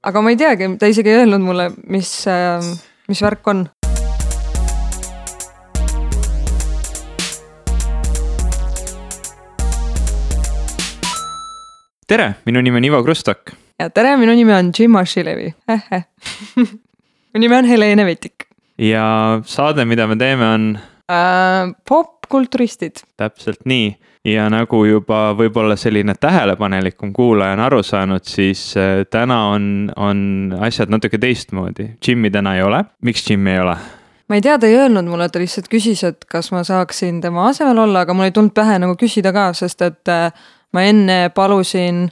aga ma ei teagi, ta isegi ei öelnud mulle, mis, mis värk on. tere, minu nimi on Ivo Krustok. ja tere, minu nimi on Jim Ashilevi mu nimi on Helene Vetik. ja saade, mida me teeme, on äh,? popkulturistid. täpselt nii ja nagu juba võib-olla selline tähelepanelikum kuulaja on aru saanud, siis äh, täna on, on asjad natuke teistmoodi. Jimmy täna ei ole, miks Jimmy ei ole? ma ei tea, ta ei öelnud mulle, ta lihtsalt küsis, et kas ma saaksin tema asemel olla, aga mul ei tulnud pähe nagu küsida ka, sest et äh, ma enne palusin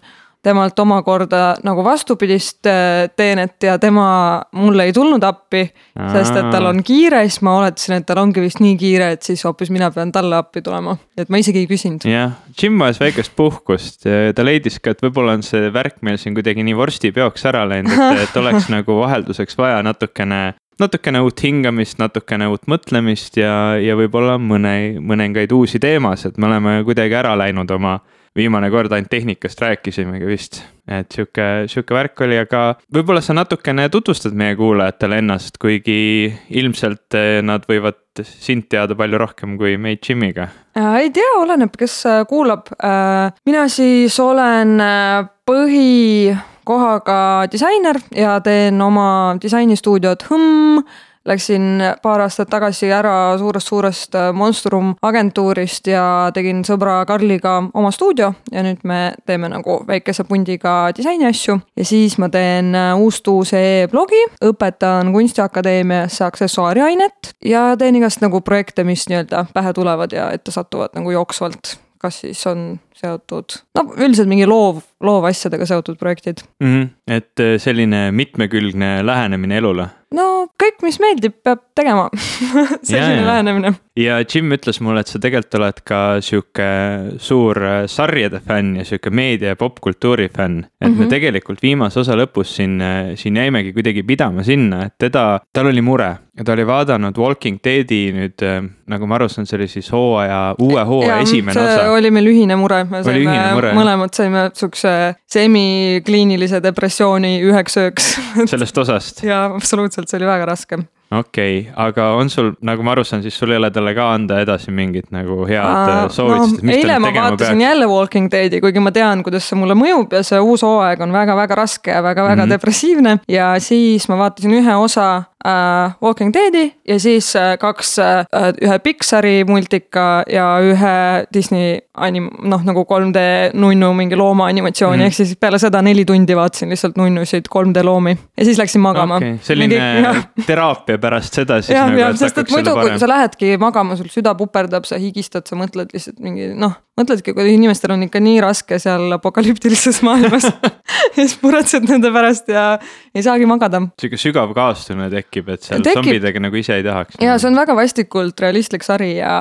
temalt omakorda nagu vastupidist äh, teenet ja tema mulle ei tulnud appi. sest et tal on kiire, siis ma oletasin, et tal ongi vist nii kiire, et siis hoopis mina pean talle appi tulema, et ma isegi ei küsinud. jah, Jim vajas väikest puhkust, ta leidis ka, et võib-olla on see värk meil siin kuidagi nii vorstipeoks ära läinud, et, et oleks nagu vahelduseks vaja natukene natukene uut hingamist, natukene uut mõtlemist ja, ja võib-olla mõne, mõningaid uusi teemasid, me oleme kuidagi ära läinud oma viimane kord ainult tehnikast rääkisimegi vist. et sihuke, sihuke värk oli, aga võib-olla sa natukene tutvustad meie kuulajatele ennast, kuigi ilmselt eh, nad võivad sind teada palju rohkem kui meid Jimiga. Äh, ei tea, oleneb, kes äh, kuulab. Äh, mina siis olen põhikohaga disainer ja teen oma disainistuudiot Hõmm Läksin paar aastat tagasi ära suurest-suurest äh, Monstrum agentuurist ja tegin sõbra Karliga oma stuudio ja nüüd me teeme nagu väikese pundiga disainiasju. ja siis ma teen äh, Uustuuse blogi, õpetan Kunstiakadeemias aksessuaariainet ja teen igast nagu projekte, mis nii-öelda pähe tulevad ja ette satuvad nagu jooksvalt kas siis on seotud, no üldiselt mingi loov, loovasjadega seotud projektid mm. -hmm. et äh, selline mitmekülgne lähenemine elule no kõik, mis meeldib, peab tegema selline lähenemine. ja Jim ütles mulle, et sa tegelikult oled ka sihuke suur äh, sarjade fänn ja sihuke meedia ja popkultuuri fänn. et mm -hmm. me mhm. tegelikult viimase osa lõpus siin, äh, siin jäimegi kuidagi pidama sinna, et teda, tal oli mure ja ta oli vaadanud Walking Deadi nüüd, nagu ma aru saan, see oli siis hooaja, uue hooaja esimene osa. oli meil ühine mure, me saime, mõlemad saime sihukese semikliinilise depressiooni üheks ööks sellest osast? jaa, absoluutselt see oli väga raske okei okay,, aga on sul, nagu ma aru saan, siis sul ei ole talle ka anda edasi mingit nagu head uh, soovitused no,? eile ma vaatasin peaks? jälle Walking Deadi, kuigi ma tean, kuidas see mulle mõjub ja see uus hooaeg on väga-väga raske ja väga-väga mm -hmm. depressiivne. ja siis ma vaatasin ühe osa uh, Walking Deadi ja siis uh, kaks uh,, ühe Pixari multika ja ühe Disney anim-, noh nagu 3D nunnu mingi loomaanimatsiooni mm, -hmm. ehk siis peale seda neli tundi vaatasin lihtsalt nunnusid 3D loomi ja siis läksin magama okay.. selline mingi, teraapia pärast seda siis ja, nagu. jah, sest et muidu, kui sa lähedki magama, sul süda puperdab, sa higistad, sa mõtled lihtsalt mingi noh, mõtledki, kui inimestel on ikka nii raske seal apokalüptilises maailmas ja siis muretsed nende pärast ja ei saagi magada. sihuke sügav kaastunne tekib, et seal tekib... zombidega nagu ise ei tahaks. ja see on väga vastikult realistlik sari ja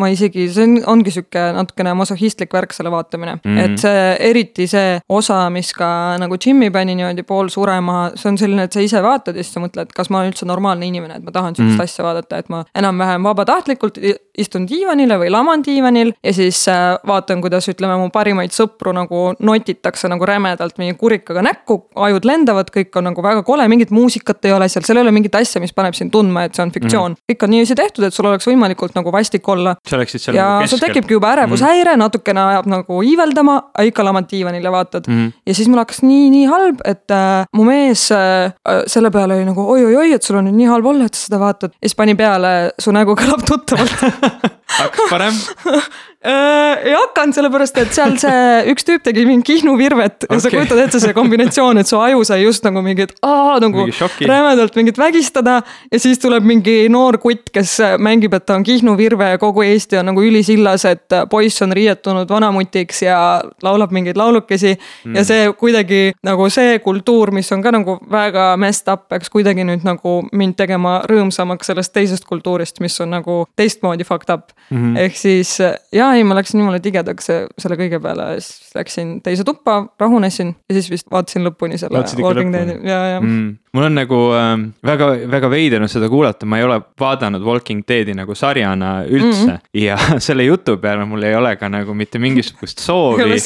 ma isegi, see on, ongi sihuke natukene masohhistlik värk, selle vaatamine mm. -hmm. et see, eriti see osa, mis ka nagu Jimmy pani niimoodi pool surema, see on selline, et sa ise vaatad ja siis sa mõtled, kas ma olen üldse normaalne inimene, et ma tahan sihukest mm -hmm. asja vaadata, et ma enam-vähem vabatahtlikult istun diivanile või laman diivanil ja siis äh, vaatan, kuidas ütleme, mu parimaid sõpru nagu notitakse nagu rämedalt mingi kurikaga näkku, ajud lendavad, kõik on nagu väga kole, mingit muusikat ei ole seal, seal ei ole mingit asja, mis paneb sind tundma, et see on fiktsioon mm. -hmm. kõik on niiviisi tehtud, et sul oleks võimalikult nagu vastik olla sa oleksid seal ja nagu sul tekibki juba ärevushäire mm., natukene ajab nagu iiveldama, ikka lamad diivanil ja vaatad mm. -hmm. ja siis mul hakkas nii, nii halb, et äh, mu mees äh, selle peale oli nagu oi-oi-oi, et sul on nüüd nii halb olla, et sa seda vaatad. ja siis pani peale, su nägu kõlab tuttavalt hakkas parem Äh, ei hakanud, sellepärast et seal see üks tüüp tegi mingi Kihnu virvet ja okay. sa kujutad ette see kombinatsioon, et su aju sai just nagu mingit, nagu mingi rämedalt mingit vägistada. ja siis tuleb mingi noor kutt, kes mängib, et ta on Kihnu virve ja kogu Eesti on nagu ülisillas, et poiss on riietunud vanamutiks ja laulab mingeid laulukesi mm.. ja see kuidagi nagu see kultuur, mis on ka nagu väga messed up, peaks kuidagi nüüd nagu mind tegema rõõmsamaks sellest teisest kultuurist, mis on nagu teistmoodi fucked up mm. ehk siis jaa, ei, ma läksin jumala tigedaks selle kõige peale siis läksin teise tuppa, rahunesin ja siis vist vaatasin lõpuni selle Walking Deadi, ja, ja mm.. mul on nagu äh, väga, väga veider on seda kuulata, ma ei ole vaadanud Walking Deadi nagu sarjana üldse mm. -hmm. Ja selle jutu peale mul ei ole ka nagu mitte mingisugust soovi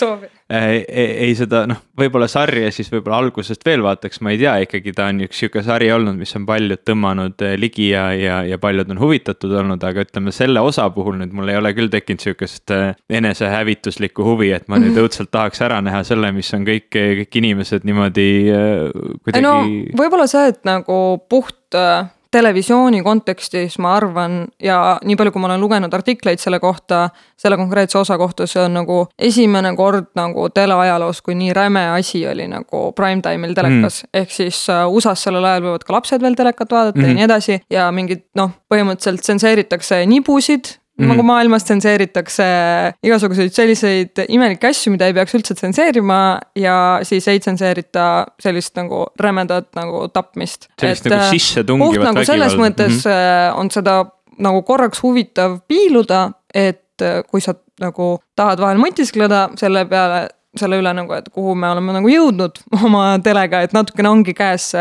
ei, ei seda noh, võib-olla sarja siis võib-olla algusest veel vaataks, ma ei tea, ikkagi ta on üks sihuke sari olnud, mis on paljud tõmmanud eh, ligi ja, ja, ja paljud on huvitatud olnud, aga ütleme selle osa puhul nüüd mul ei ole küll tekkinud sihukest eh, enesehävituslikku huvi, et ma nüüd õudselt tahaks ära näha selle, mis on kõik, kõik inimesed niimoodi kuidagi. no võib-olla see, et nagu puht televisiooni kontekstis ma arvan ja nii palju, kui ma olen lugenud artikleid selle kohta, selle konkreetse osa kohta, see on nagu esimene kord nagu teleajaloos, kui nii räme asi oli nagu prime time'il telekas mm.. ehk siis uh, USA-s sellel ajal võivad ka lapsed veel telekat vaadata mm. ja nii edasi ja mingid noh, põhimõtteliselt tsenseeritakse nibusid mm. nagu maailmas tsenseeritakse igasuguseid selliseid imelikke asju, mida ei peaks üldse tsenseerima ja siis ei tsenseerita sellist nagu rämedat nagu tapmist. sellist et, nagu äh, sissetungivat vägivalda. nagu selles mõttes mm -hmm. on seda nagu korraks huvitav piiluda, et äh, kui sa nagu tahad vahel mõtiskleda selle peale selle üle nagu, et kuhu me oleme nagu jõudnud oma telega, et natukene ongi käes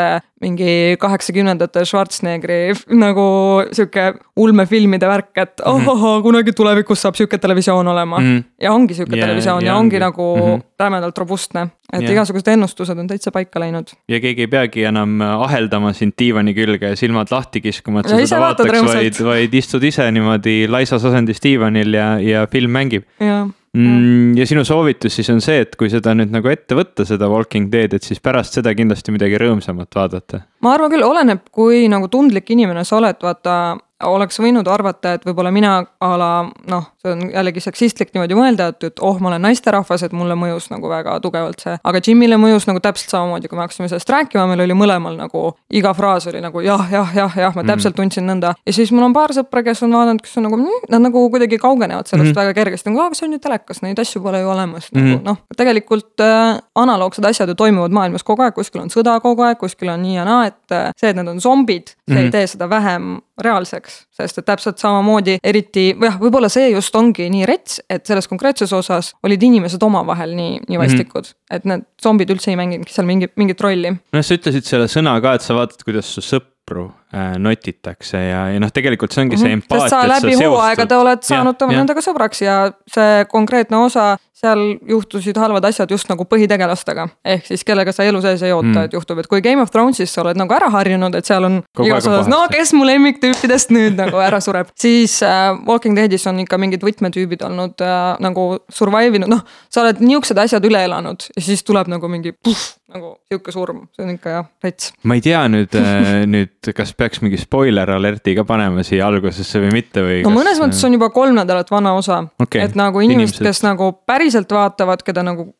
mingi kaheksakümnendate Schwarzeneggeri nagu sihuke ulmefilmide värk, et mm -hmm. ohohoo, kunagi tulevikus saab sihuke televisioon olema mm. -hmm. ja ongi sihuke yeah, televisioon ja, ja ongi nagu mm -hmm. rämedalt robustne. et yeah. igasugused ennustused on täitsa paika läinud. ja keegi ei peagi enam aheldama sind diivani külge ja silmad lahti kiskuma, et sa ja seda vaataks, vaid, vaid istud ise niimoodi laisas asendis diivanil ja, ja film mängib. jah mm,. ja sinu soovitus siis on see, et kui seda nüüd nagu ette võtta, seda Walking Dead, et siis pärast seda kindlasti midagi rõõmsamat vaadata? ma arvan küll, oleneb, kui nagu tundlik inimene sa oled, vaata oleks võinud arvata, et võib-olla mina a la noh, see on jällegi seksistlik niimoodi mõelda, et, et oh, ma olen naisterahvas, et mulle mõjus nagu väga tugevalt see. aga Jimile mõjus nagu täpselt samamoodi, kui me hakkasime sellest rääkima, meil oli mõlemal nagu iga fraas oli nagu jah, jah, jah, jah, ma täpselt mhm. tundsin nõnda. ja siis mul on paar sõpra, kes on vaadanud, kes on nagu mm,, nad nagu kuidagi kaugenevad sellest mm -hmm. väga kergesti, nagu aga see on ju telekas, neid asju pole ju olemas mm, -hmm. nagu mhm. noh, tegelikult äh, analoogsed asjad ju toimuvad maailmas kogu aeg, kuskil on sõda kogu aeg, kuskil on nii ja naa, et äh, see, et need on zombid, see mm -hmm. ei mhm. tee seda vähem reaalseks, sest et täpselt samamoodi, eriti või jah, võib-olla see just ongi nii rets, et selles konkreetses osas olid inimesed omavahel nii, nii mhm. vastikud mm. -hmm. et need zombid üldse ei mänginudki seal mingit, mingit rolli. noh, sa ütlesid selle sõna ka, et sa vaatad, kuidas su sõpru äh, notitakse ja, ja noh, tegelikult see ongi mm -hmm. see empaatia. sest sa läbi hooaegade oled saanud ja, nendega sõbraks ja see konkreetne osa seal juhtusid halvad asjad just nagu põhitegelastega. ehk siis kellega sa elu sees ei oota mm., et juhtub, et kui Game of Thrones'is sa oled nagu ära harjunud, et seal on igas osas, no kes mu lemmiktüüpidest nüüd nagu ära sureb, siis äh, Walking Deadis on ikka mingid võtmetüübid olnud äh, nagu survive inud, noh. sa oled niuksed asjad üle elanud ja siis tuleb nagu mingi puh, nagu sihuke surm, see on ikka jah, rets. ma ei tea nüüd äh, nüüd, kas peaks mingi spoiler alert'i ka panema siia algusesse või mitte või? no kas... mõnes mõttes on juba kolm nädalat vana osa okay., et nagu inimesed, inimesed., kes nagu päris päriselt vaatavad, keda nagu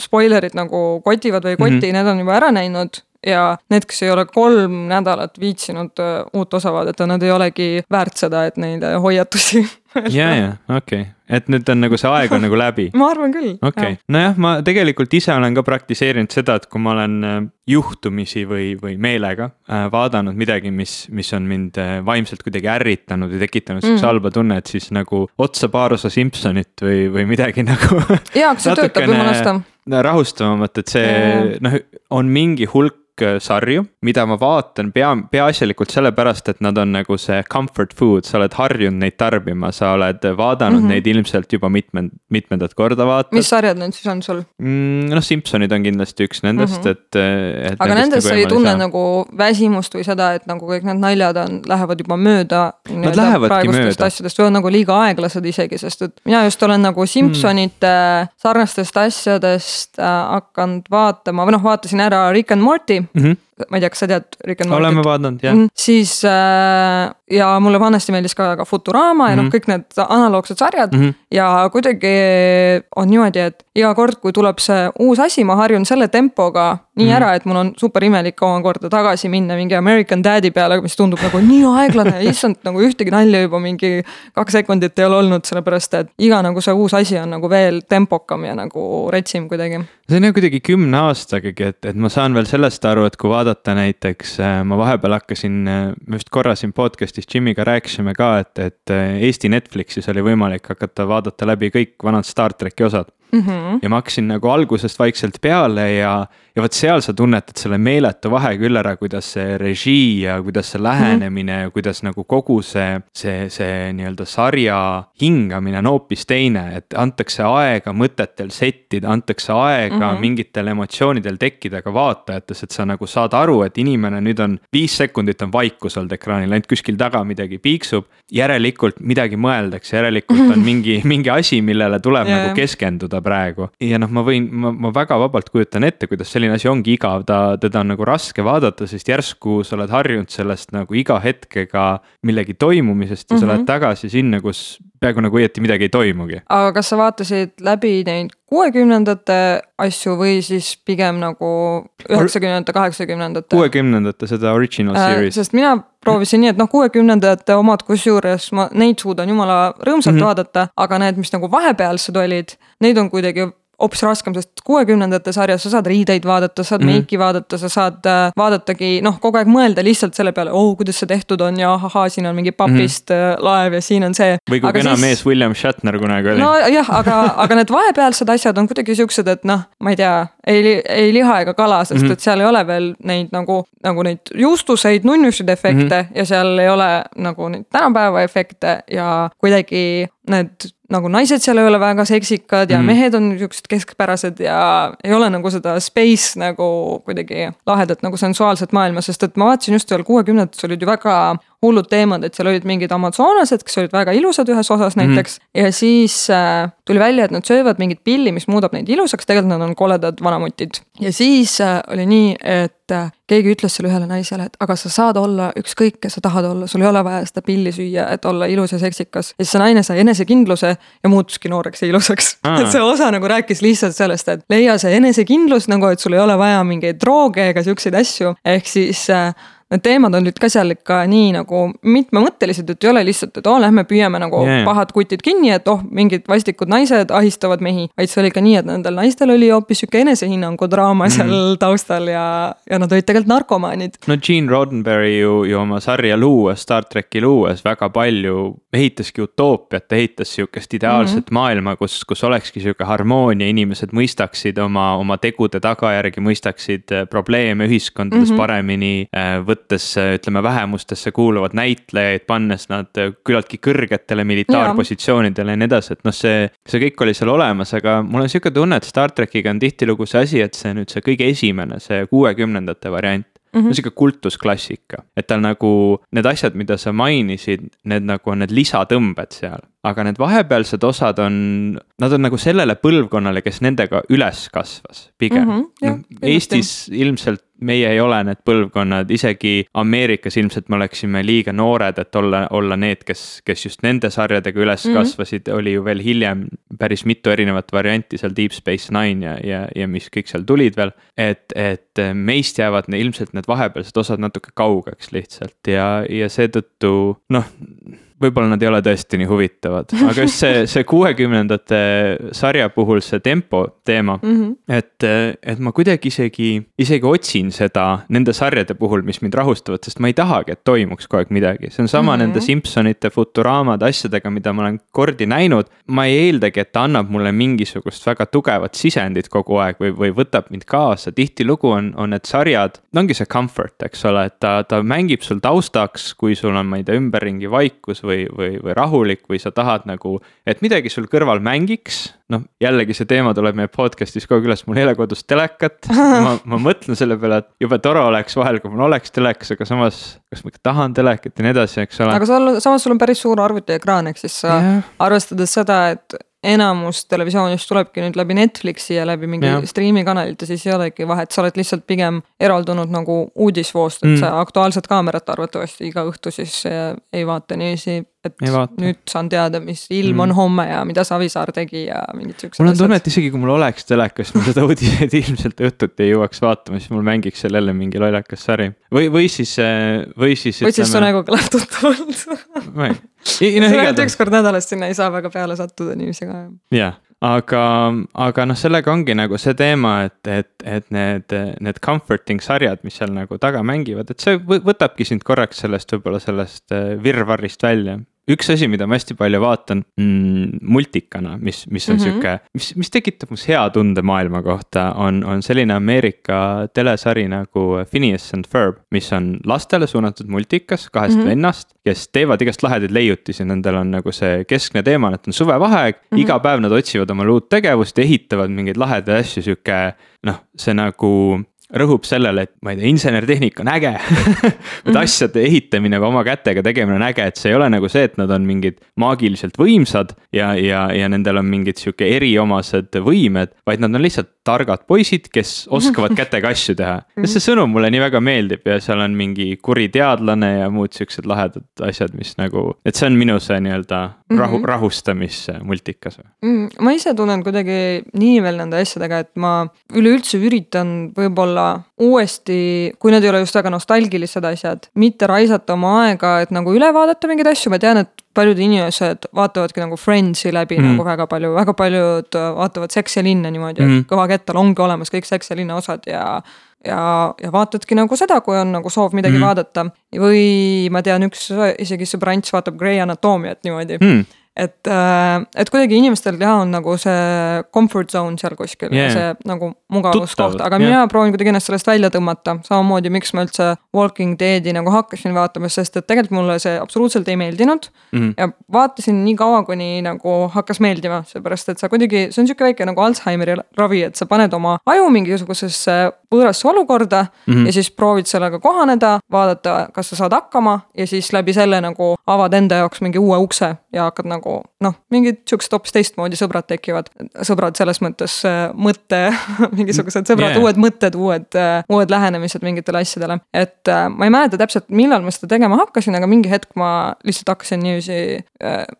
spoilerid nagu kotivad või ei koti mm, -hmm. need on juba ära näinud ja need, kes ei ole kolm nädalat viitsinud äh, uut osa vaadata, nad ei olegi väärt seda, et neile hoiatusi ja, ja okei okay., et nüüd on nagu see aeg on nagu läbi. ma arvan küll. okei okay., nojah, ma tegelikult ise olen ka praktiseerinud seda, et kui ma olen äh, juhtumisi või, või meelega äh, vaadanud midagi, mis, mis on mind vaimselt kuidagi ärritanud ja tekitanud sihukese mm. halba tunnet, siis nagu otsa paar osa Simsonit või, või midagi nagu. jaa, kas see töötab jumala eest rahustavamat, et see noh, on mingi hulk Äh, sarju, mida ma vaatan pea, peaasjalikult sellepärast, et nad on nagu see comfort food, sa oled harjunud neid tarbima, sa oled vaadanud mm -hmm. neid ilmselt juba mitmend-, mitmendat korda vaatad. mis sarjad need siis on sul mm,? noh, Simsonid on kindlasti üks nendest mm, -hmm. et, et. aga nendest nagu sa ei tunne nagu väsimust või seda, et nagu kõik need naljad on, lähevad juba mööda. Nad lähevadki mööda. asjadest või on nagu liiga aeglased isegi, sest et mina just olen nagu Simsonite mm. sarnastest asjadest äh, hakanud vaatama või noh, vaatasin ära Rick and Morty mm-hmm. ma ei tea, kas sa tead Rick and Morty't? oleme vaadanud, jah mm. -hmm. siis äh, ja mulle vanasti meeldis ka, ka Futurama ja mm -hmm. noh, mhm. kõik need analoogsed sarjad mm. -hmm. ja kuidagi on niimoodi, et iga kord, kui tuleb see uus asi, ma harjun selle tempoga nii mm -hmm. ära, et mul on super imelik omakorda tagasi minna mingi American Daddy peale, mis tundub nagu nii aeglane, issand, nagu ühtegi nalja juba mingi kaks sekundit ei ole olnud, sellepärast et iga nagu see uus asi on nagu veel tempokam ja nagu retsim kuidagi. see on ju kuidagi kümne aastagagi, et, et ma saan veel sellest aru, et kui vaadata näiteks, äh, ma vahepeal hakkasin, äh, me vist korra siin podcast'is Jimiga rääkisime ka, et, et äh, Eesti Netflixis oli võimalik hakata vaadata läbi kõik vanad Star tracki osad mm. -hmm. ja ma hakkasin nagu algusest vaikselt peale ja, ja vot seal sa tunnetad selle meeletu vahe küll ära, kuidas see režii ja kuidas see lähenemine mm -hmm. ja kuidas nagu kogu see, see, see nii-öelda sarja hingamine on hoopis teine, et antakse aega mõtetel settida, antakse aega mm -hmm. mingitel emotsioonidel tekkida ka vaatajates, et sa nagu saad aru, et inimene nüüd on viis sekundit on vaikus olnud ekraanil, ainult kuskil taga midagi piiksub. järelikult midagi mõeldakse, järelikult on mingi, mingi asi, millele tuleb yeah. nagu keskenduda praegu. ja noh, ma võin, ma, ma väga vabalt kujutan ette, kuidas selline asi ongi igav, ta, teda on nagu raske vaadata, sest järsku sa oled harjunud sellest nagu iga hetkega millegi toimumisest ja mm -hmm. sa lähed mhm. tagasi sinna, kus peaaegu nagu õieti midagi ei toimugi. aga kas sa vaatasid läbi neid kuuekümnendate asju või siis pigem nagu üheksakümnendate, kaheksakümnendate? kuuekümnendate seda original äh, series. sest mina proovisin nii, et noh, kuuekümnendate omad, kusjuures ma neid suudan jumala rõõmsalt mm -hmm. vaadata, aga need, mis nagu vahepealsed olid, neid on kuidagi hoopis raskem, sest kuuekümnendate sarjas sa saad riideid vaadata, saad mm meiki vaadata, sa saad äh, vaadatagi noh, kogu aeg mõelda lihtsalt selle peale, oh kuidas see tehtud on ja ahahaa, siin on mingi papist mm laev ja siin on see. või kui kena siis... mees William Shatner kunagi oli. nojah, aga, aga need vahepealsed asjad on kuidagi siuksed, et noh, ma ei tea, ei, ei liha ega kala, sest mm -hmm. et seal ei ole veel neid nagu, nagu neid juustuseid, nunnusid efekte mm -hmm. ja seal ei ole nagu neid tänapäeva efekte ja kuidagi need nagu naised seal ei ole väga seksikad ja mm. mehed on niisugused keskpärased ja ei ole nagu seda space nagu kuidagi lahedat nagu sensuaalset maailma, sest et ma vaatasin just veel kuuekümnendates olid ju väga hullud teemad, et seal olid mingid amazonlased, kes olid väga ilusad ühes osas mhm. näiteks mm. -hmm. ja siis äh, tuli välja, et nad söövad mingit pilli, mis muudab neid ilusaks, tegelikult nad on koledad vanamutid. ja siis äh, oli nii, et äh, keegi ütles selle ühele naisele, et aga sa saad olla ükskõik, kes sa tahad olla, sul ei ole vaja seda pilli süüa, et olla ilus ja seksikas. ja siis see naine sai enesekindluse ja muutuski nooreks ja ilusaks. et see osa nagu rääkis lihtsalt sellest, et leia see enesekindlus nagu, et sul ei ole vaja mingeid drooge ega siukseid asju, ehk siis äh, need teemad on nüüd ka seal ikka nii nagu mitmemõttelised, et ei ole lihtsalt, et oo oh,, lähme püüame nagu yeah. pahad kutid kinni, et oh, mingid vastikud naised ahistavad mehi. vaid see oli ka nii, et nendel naistel oli hoopis sihuke enesehinnangu draama mm. seal taustal ja, ja nad olid tegelikult narkomaanid. no Gene Roddenberry ju, ju oma sarja luues, Star tracki luues väga palju ehitaski utoopiat, ehitas sihukest ideaalset mm -hmm. maailma, kus, kus olekski sihuke harmoonia, inimesed mõistaksid oma, oma tegude tagajärgi, mõistaksid äh, probleeme ühiskondades mm -hmm. paremini äh, võttes ütleme vähemustesse kuuluvad näitlejaid, pannes nad küllaltki kõrgetele militaarpositsioonidele ja nii edasi, et noh, see, see kõik oli seal olemas, aga mul on sihuke tunne, et Star trackiga on tihtilugu see asi, et see nüüd see kõige esimene, see kuuekümnendate variant mm -hmm. sihuke kultusklassika, et tal nagu need asjad, mida sa mainisid, need nagu on need lisatõmbed seal. Aga need vahepealsed osad on, nad on nagu sellele põlvkonnale, kes nendega üles kasvas pigem mm. -hmm, jah, Eestis ilmselt meie ei ole need põlvkonnad, isegi Ameerikas ilmselt me oleksime liiga noored, et olla, olla need, kes, kes just nende sarjadega üles mm -hmm. kasvasid, oli ju veel hiljem päris mitu erinevat varianti seal Deep Space Nine ja, ja, ja mis kõik seal tulid veel. et, et meist jäävad ne, ilmselt need vahepealsed osad natuke kaugeks lihtsalt ja, ja seetõttu noh võib-olla nad ei ole tõesti nii huvitavad, aga just see, see kuuekümnendate sarja puhul see tempo teema mm, -hmm. et, et ma kuidagi isegi, isegi otsin seda nende sarjade puhul, mis mind rahustavad, sest ma ei tahagi, et toimuks kogu aeg midagi, see on sama mm -hmm. nende Simsonite, Futuramade asjadega, mida ma olen kordi näinud. ma ei eeldagi, et ta annab mulle mingisugust väga tugevat sisendit kogu aeg või, või võtab mind kaasa, tihtilugu on, on need sarjad, ongi see comfort, eks ole, et ta, ta mängib sul taustaks, kui sul on, ma ei tea, ümberringi vaikus või, või, või rahulik või sa tahad nagu, et midagi sul kõrval mängiks. noh, jällegi see teema tuleb meie podcast'is kogu aeg üles, mul ei ole kodus telekat. ma, ma mõtlen selle peale, et jube tore oleks vahel, kui mul oleks telekas, aga samas, kas ma ikka tahan telekat ja nii edasi, eks ole. aga sul, samas sul on päris suur arvutiekraan, ehk siis sa yeah. arvestades seda, et enamus televisioonist tulebki nüüd läbi Netflixi ja läbi mingi striimikanalite, siis ei olegi vahet, sa oled lihtsalt pigem eraldunud nagu uudisvoost, et mm. sa Aktuaalset Kaamerat arvatavasti iga õhtu siis äh, ei vaata. Niiviisi, et nüüd saan teada, mis ilm mm. on homme ja mida Savisaar tegi ja mingid siuksed mul on tunne, et isegi kui mul oleks telekas, ma seda uudiseid ilmselt õhtuti ei jõuaks vaatama, siis mul mängiks seal jälle mingi lollakas sari. või, või siis, äh, või siis. või siis su nägu kõlab tuttavalt. ma ei no, see ainult üks kord nädalas, sinna ei saa väga peale sattuda niiviisi ka. jah, aga, aga noh, sellega ongi nagu see teema, et, et, et need, need comforting sarjad, mis seal nagu taga mängivad, et see võtabki sind korraks sellest võib-olla sellest äh, virvarrist välja üks asi, mida ma hästi palju vaatan mm, multikana, mis, mis on mm -hmm. sihuke, mis, mis tekitab mus hea tunde maailma kohta, on, on selline Ameerika telesari nagu Phineas and Ferb, mis on lastele suunatud multikas kahest mm -hmm. vennast, kes teevad igast lahedaid leiutisi, nendel on nagu see keskne teema, et on suvevaheaeg mm, -hmm. iga päev nad otsivad omale uut tegevust ja ehitavad mingeid lahedaid asju, sihuke noh, see nagu rõhub sellele, et ma ei tea, insenertehnika on äge et mm. asjade ehitamine või oma kätega tegemine on äge, et see ei ole nagu see, et nad on mingid maagiliselt võimsad ja, ja, ja nendel on mingid sihuke eriomased võimed, vaid nad on lihtsalt targad poisid, kes oskavad kätega asju teha. ja see sõnum mulle nii väga meeldib ja seal on mingi kuri teadlane ja muud siuksed lahedad asjad, mis nagu, et see on minu see nii-öelda rahu mm, -hmm. rahustamismultikas mm,. ma ise tunnen kuidagi nii veel nende asjadega, et ma üleüldse üritan võib-olla võib-olla uuesti, kui need ei ole just väga nostalgilised asjad, mitte raisata oma aega, et nagu üle vaadata mingeid asju, ma tean, et paljud inimesed vaatavadki nagu Friendsi läbi mm. nagu väga palju, väga paljud vaatavad Seks ja linna niimoodi mm., et kõva kettal ongi olemas kõik Seks ja linna osad ja ja, ja vaatadki nagu seda, kui on nagu soov midagi mm. vaadata. või ma tean, üks isegi sõbrants vaatab Grey Anatomiat niimoodi mm et, äh, et kuidagi inimestel jah, on nagu see comfort zone seal kuskil yeah., see nagu mugavuskoht, aga yeah. mina proovin kuidagi ennast sellest välja tõmmata. samamoodi, miks ma üldse Walking Deadi nagu hakkasin vaatama, sest et tegelikult mulle see absoluutselt ei meeldinud mm. -hmm. ja vaatasin nii kaua, kuni nagu hakkas meeldima, seepärast et sa kuidagi, see on sihuke väike nagu Alžeimeri ravi, et sa paned oma aju mingisugusesse võõrasse olukorda mm -hmm. ja siis proovid sellega kohaneda, vaadata, kas sa saad hakkama ja siis läbi selle nagu avad enda jaoks mingi uue ukse ja hakkad nagu nagu noh, mingid siuksed hoopis teistmoodi sõbrad tekivad. sõbrad selles mõttes äh, mõtte mingisugused sõbrad yeah., uued mõtted, uued, äh, uued lähenemised mingitele asjadele. et äh, ma ei mäleta täpselt, millal ma seda tegema hakkasin, aga mingi hetk ma lihtsalt hakkasin niiviisi,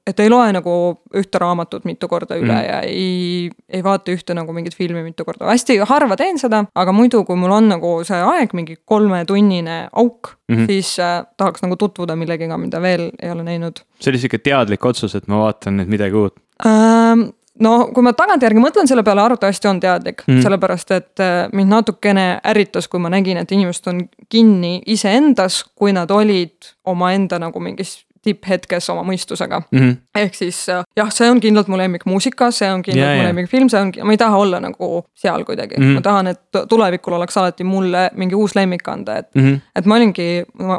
et ei loe nagu ühte raamatut mitu korda üle mm. ja ei, ei vaata ühte nagu mingit filmi mitu korda. hästi harva teen seda, aga muidu, kui mul on nagu see aeg, mingi kolmetunnine auk mm, -hmm. siis äh, tahaks nagu tutvuda millegagi, mida veel ei ole näinud. See oli sihuke teadlik otsus, et ma vaatan nüüd midagi uut ähm,? no kui ma tagantjärgi mõtlen selle peale, arvatavasti on teadlik mm, sellepärast et äh, mind natukene ärritas, kui ma nägin, et inimesed on kinni iseendas, kui nad olid omaenda nagu mingis tipphetkes oma mõistusega mm. -hmm. ehk siis äh, jah, see on kindlalt mu lemmikmuusika, see on kindlalt yeah, mu lemmikfilm, see on, ma ei taha olla nagu seal kuidagi mm, -hmm. ma tahan, et tulevikul oleks alati mulle mingi uus lemmik anda, et mm. -hmm. et ma olingi,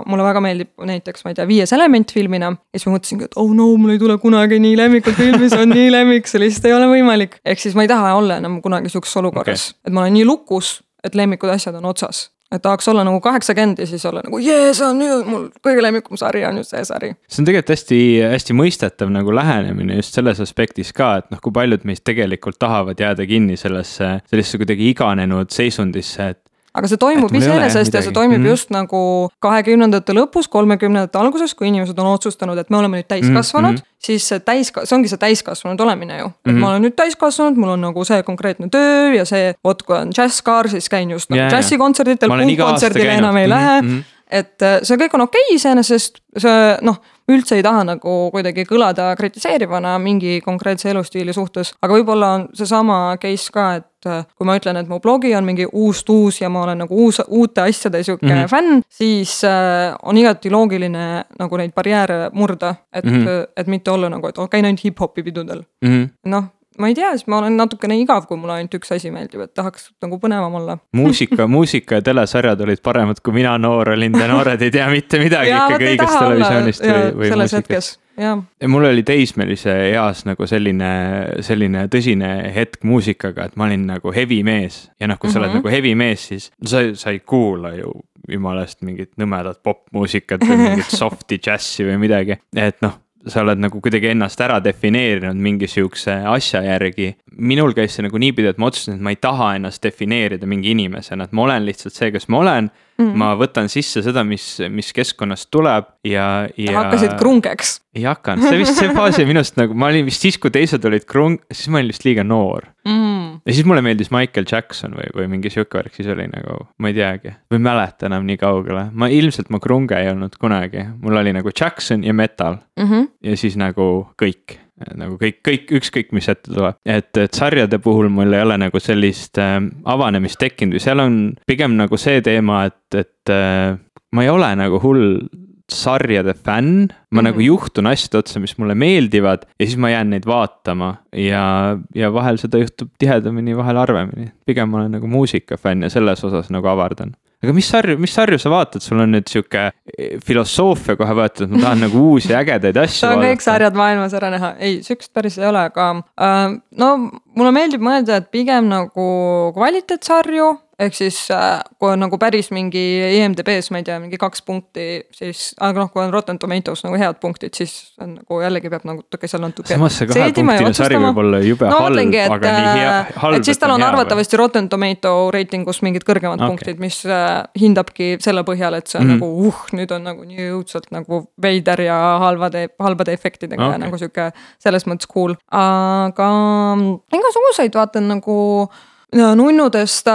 mulle väga meeldib näiteks, ma ei tea, Viies element filmina. ja siis ma mõtlesingi, et oh no, mul ei tule kunagi nii lemmikut filmi, see on nii lemmik, see lihtsalt ei ole võimalik. ehk siis ma ei taha olla enam kunagi sihukeses olukorras okay., et ma olen nii lukus, et lemmikud asjad on otsas et tahaks olla nagu kaheksakümmend ja siis olla nagu jee, see on nüüd mul kõige lemmikum sari on just see sari. see on tegelikult hästi, hästi mõistetav nagu lähenemine just selles aspektis ka, et noh, kui paljud meist tegelikult tahavad jääda kinni sellesse, sellisesse kuidagi iganenud seisundisse, et aga see toimub iseenesest ja see toimib mm just nagu kahekümnendate lõpus, kolmekümnendate alguses, kui inimesed on otsustanud, et me oleme nüüd täiskasvanud mm. -hmm. siis see täis, see ongi see täiskasvanud olemine ju. et mm -hmm. ma olen nüüd täiskasvanud, mul on nagu see konkreetne töö ja see, vot kui on džässkaar, siis käin just nagu yeah, džässikontserdidel, puhkkontserdile enam ei mm -hmm. lähe mm. -hmm et äh, see kõik on okei okay iseenesest, see noh, üldse ei taha nagu kuidagi kõlada kritiseerivana mingi konkreetse elustiili suhtes, aga võib-olla on seesama case ka, et äh, kui ma ütlen, et mu blogi on mingi uust uus ja ma olen nagu uus, uute asjade sihuke mm -hmm. fänn, siis äh, on igati loogiline nagu neid barjääre murda, et mm, -hmm. et mitte olla nagu, et oh, käin ainult hip-hopi pidudel mm -hmm.. noh ma ei tea, siis ma olen natukene igav, kui mulle ainult üks asi meeldib, et tahaks nagu põnevam olla. muusika, muusika ja telesarjad olid paremad, kui mina noor olin, te noored ei tea mitte midagi ikkagi õigest televisioonist või, või muusikast. Ja. mul oli teismelise eas nagu selline, selline tõsine hetk muusikaga, et ma olin nagu heavy mees ja noh, kui sa mm -hmm. oled mhm. nagu heavy mees, siis sa, sa ei kuula ju jumalast mingit nõmedat popmuusikat või mingit soft'i džässi või midagi, et noh sa oled nagu kuidagi ennast ära defineerinud mingi sihukese asja järgi. minul käis see nagu niipidi, et ma otsustasin, et ma ei taha ennast defineerida mingi inimesena, et ma olen lihtsalt see, kes ma olen mm. -hmm. ma võtan sisse seda, mis, mis keskkonnast tuleb ja, ja. hakkasid krungeks. ei hakanud, see vist see faas oli minust nagu, ma olin vist siis, kui teised olid krung, siis ma olin vist liiga noor mm.. ja siis mulle meeldis Michael Jackson või, või mingi sihuke värk, siis oli nagu, ma ei teagi, või ei mäleta enam nii kaugele. ma ilmselt ma krunge ei olnud kunagi, mul oli nagu Jackson ja metal mm. -hmm. ja siis nagu kõik nagu kõik, kõik, ükskõik, mis ette tuleb. et, et sarjade puhul mul ei ole nagu sellist äh, avanemist tekkinud või seal on pigem nagu see teema, et, et äh, ma ei ole nagu hull sarjade fänn, ma mm -hmm. nagu juhtun asjade otsa, mis mulle meeldivad ja siis ma jään neid vaatama ja, ja vahel seda juhtub tihedamini, vahel harvemini. pigem ma olen nagu muusikafänn ja selles osas nagu avardan aga mis sarju, mis sarju sa vaatad, sul on nüüd sihuke eh, filosoofia kohe võetud, ma tahan nagu uusi ägedaid asju vaadata. kõik sarjad maailmas ära näha, ei, sihukest päris ei ole, aga äh, no mulle meeldib mõelda, et pigem nagu kvaliteetsarju ehk siis äh, kui on nagu päris mingi IMDB-s, ma ei tea, mingi kaks punkti, siis, aga noh, kui on Rotten Tomatoes nagu head punktid, siis on nagu jällegi peab natuke seal natuke. samas see kahepunktine sari võib olla jube no, halb, aga nii hea, äh, halb. et siis tal on arvatavasti Rotten Tomato reitingus mingid kõrgemad okay. punktid, mis äh, hindabki selle põhjal, et see on mm nagu uh, nüüd on nagu nii õudselt nagu veider ja halvade, halbade efektidega okay. ja nagu sihuke selles mõttes cool, aga igasuguseid vaatan nagu nunnudest,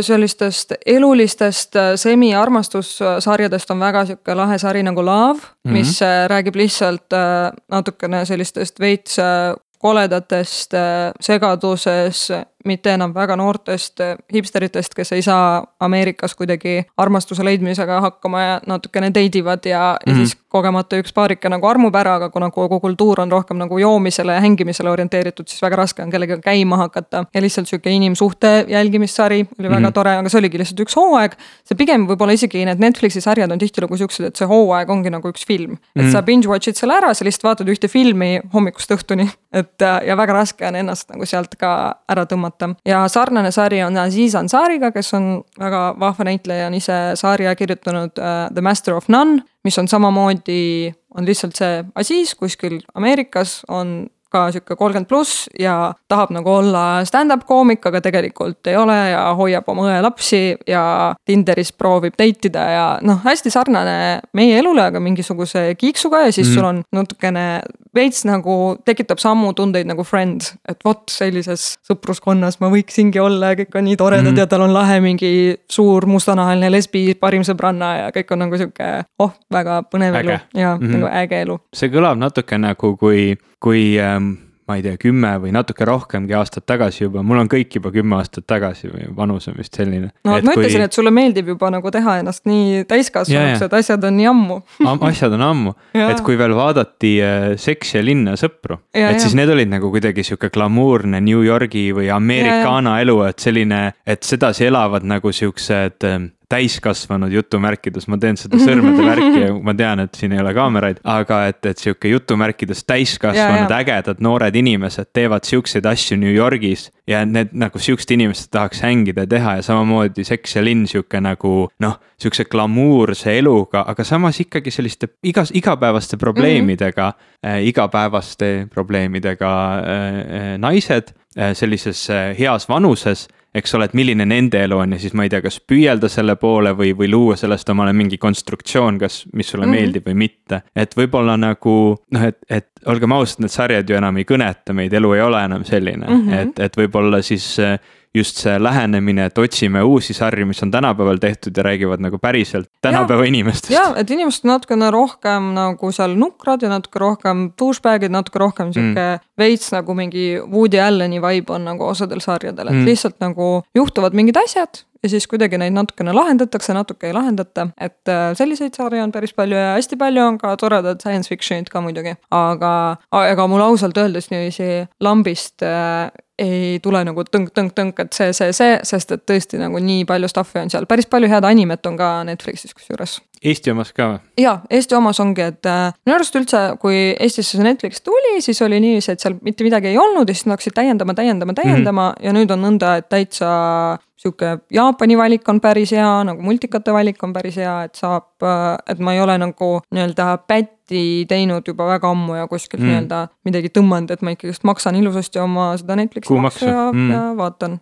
sellistest elulistest semi-armastussarjadest on väga sihuke lahe sari nagu Love mm, -hmm. mis äh, räägib lihtsalt äh, natukene sellistest veits äh, koledatest, segaduses, mitte enam väga noortest hipsteritest, kes ei saa Ameerikas kuidagi armastuse leidmisega hakkama ja natukene date ivad ja mm, -hmm. ja mhm. siis kogemata üks paarike nagu armub ära, aga kuna kogu kultuur on rohkem nagu joomisele ja hängimisele orienteeritud, siis väga raske on kellegagi käima hakata. ja lihtsalt sihuke inimsuhte jälgimissari oli väga mm -hmm. tore, aga see oligi lihtsalt üks hooaeg. see pigem võib-olla isegi need Netflixi sarjad on tihtilugu siuksed, et see hooaeg ongi nagu üks film. et mm -hmm. sa binge watch'id selle ära, sa lihtsalt vaatad ühte filmi hommikust õhtuni. et ja väga raske on ennast nagu sealt ka ära tõmmata vaadata. ja sarnane sari on Aziz Ansariga, kes on väga vahva näitleja, on ise sarja kirjutanud uh, The Master of None, mis on samamoodi, on lihtsalt see Aziz kuskil Ameerikas on ka sihuke kolmkümmend pluss ja tahab nagu olla stand-up koomik, aga tegelikult ei ole ja hoiab oma õe lapsi ja Tinderis proovib date ida ja noh, hästi sarnane meie elule, aga mingisuguse kiiksuga ja siis mm sul on natukene veits nagu tekitab samu tundeid nagu Friends, et vot sellises sõpruskonnas ma võiksingi olla ja kõik on nii toredad mm ja tal on lahe mingi suur mustanahaline lesbi parim sõbranna ja kõik on nagu sihuke, oh, väga põnev äge. elu ja mm -hmm. nagu äge elu. see kõlab natuke nagu kui, kui ähm ma ei tea, kümme või natuke rohkemgi aastat tagasi juba, mul on kõik juba kümme aastat tagasi või vanus on vist selline. no et ma kui... ütlesin, et sulle meeldib juba nagu teha ennast nii täiskasvanuks, et asjad on nii ammu. Asjad on ammu. Et kui veel vaadati äh, Seks ja linna sõpru, et siis need olid nagu kuidagi sihuke glamuurne New Yorgi või Americana elu, et selline, et sedasi elavad nagu siuksed äh, täiskasvanud jutumärkides, ma teen seda sõrmede värki ja ma tean, et siin ei ole kaameraid, aga et, et sihuke jutumärkides täiskasvanud ägedad noored inimesed teevad siukseid asju New Yorgis. ja need nagu sihukesed inimesed tahaks hängida ja teha ja samamoodi Seks ja linn sihuke nagu noh, sihukese glamuurse eluga, aga samas ikkagi selliste igas, igapäevaste probleemidega mm, -hmm. igapäevaste probleemidega äh, äh, naised äh, sellises heas vanuses eks ole, et milline nende elu on ja siis ma ei tea, kas püüelda selle poole või, või luua sellest omale mingi konstruktsioon, kas, mis sulle mm -hmm. meeldib või mitte. et võib-olla nagu noh, et, et olgem ausad, need sarjad ju enam ei kõneta meid, elu ei ole enam selline mm, -hmm. et, et võib-olla siis just see lähenemine, et otsime uusi sarju, mis on tänapäeval tehtud ja räägivad nagu päriselt tänapäeva ja, inimestest. ja, et inimesed natukene rohkem nagu seal nukrad ja natuke rohkem douchebag'id, natuke rohkem sihuke mm. Veits nagu mingi Woody Allen'i vibe on nagu osadel sarjadel, et mm. lihtsalt nagu juhtuvad mingid asjad ja siis kuidagi neid natukene lahendatakse, natuke ei lahendata, et äh, selliseid sarju on päris palju ja hästi palju on ka toredad science fiction'id ka muidugi, aga, ega mul ausalt öeldes niiviisi lambist äh, ei tule nagu tõnk-tõnk-tõnk, et see, see, see, sest et tõesti nagu nii palju stuff'i on seal, päris palju head animet on ka Netflixis kusjuures. Eesti omas ka või? jaa, Eesti omas ongi, et äh, minu arust üldse, kui Eestisse see Netflix tuli, siis oli niiviisi, et seal mitte midagi ei olnud ja siis nad hakkasid täiendama, täiendama, täiendama mm -hmm. ja nüüd on nõnda, et täitsa sihuke Jaapani valik on päris hea, nagu multikate valik on päris hea, et saab, äh, et ma ei ole nagu nii-öelda pätti teinud juba väga ammu ja kuskilt mm. nii-öelda midagi tõmmanud, et ma ikkagist maksan ilusasti oma seda Netflixi maksu ja mm., ja vaatan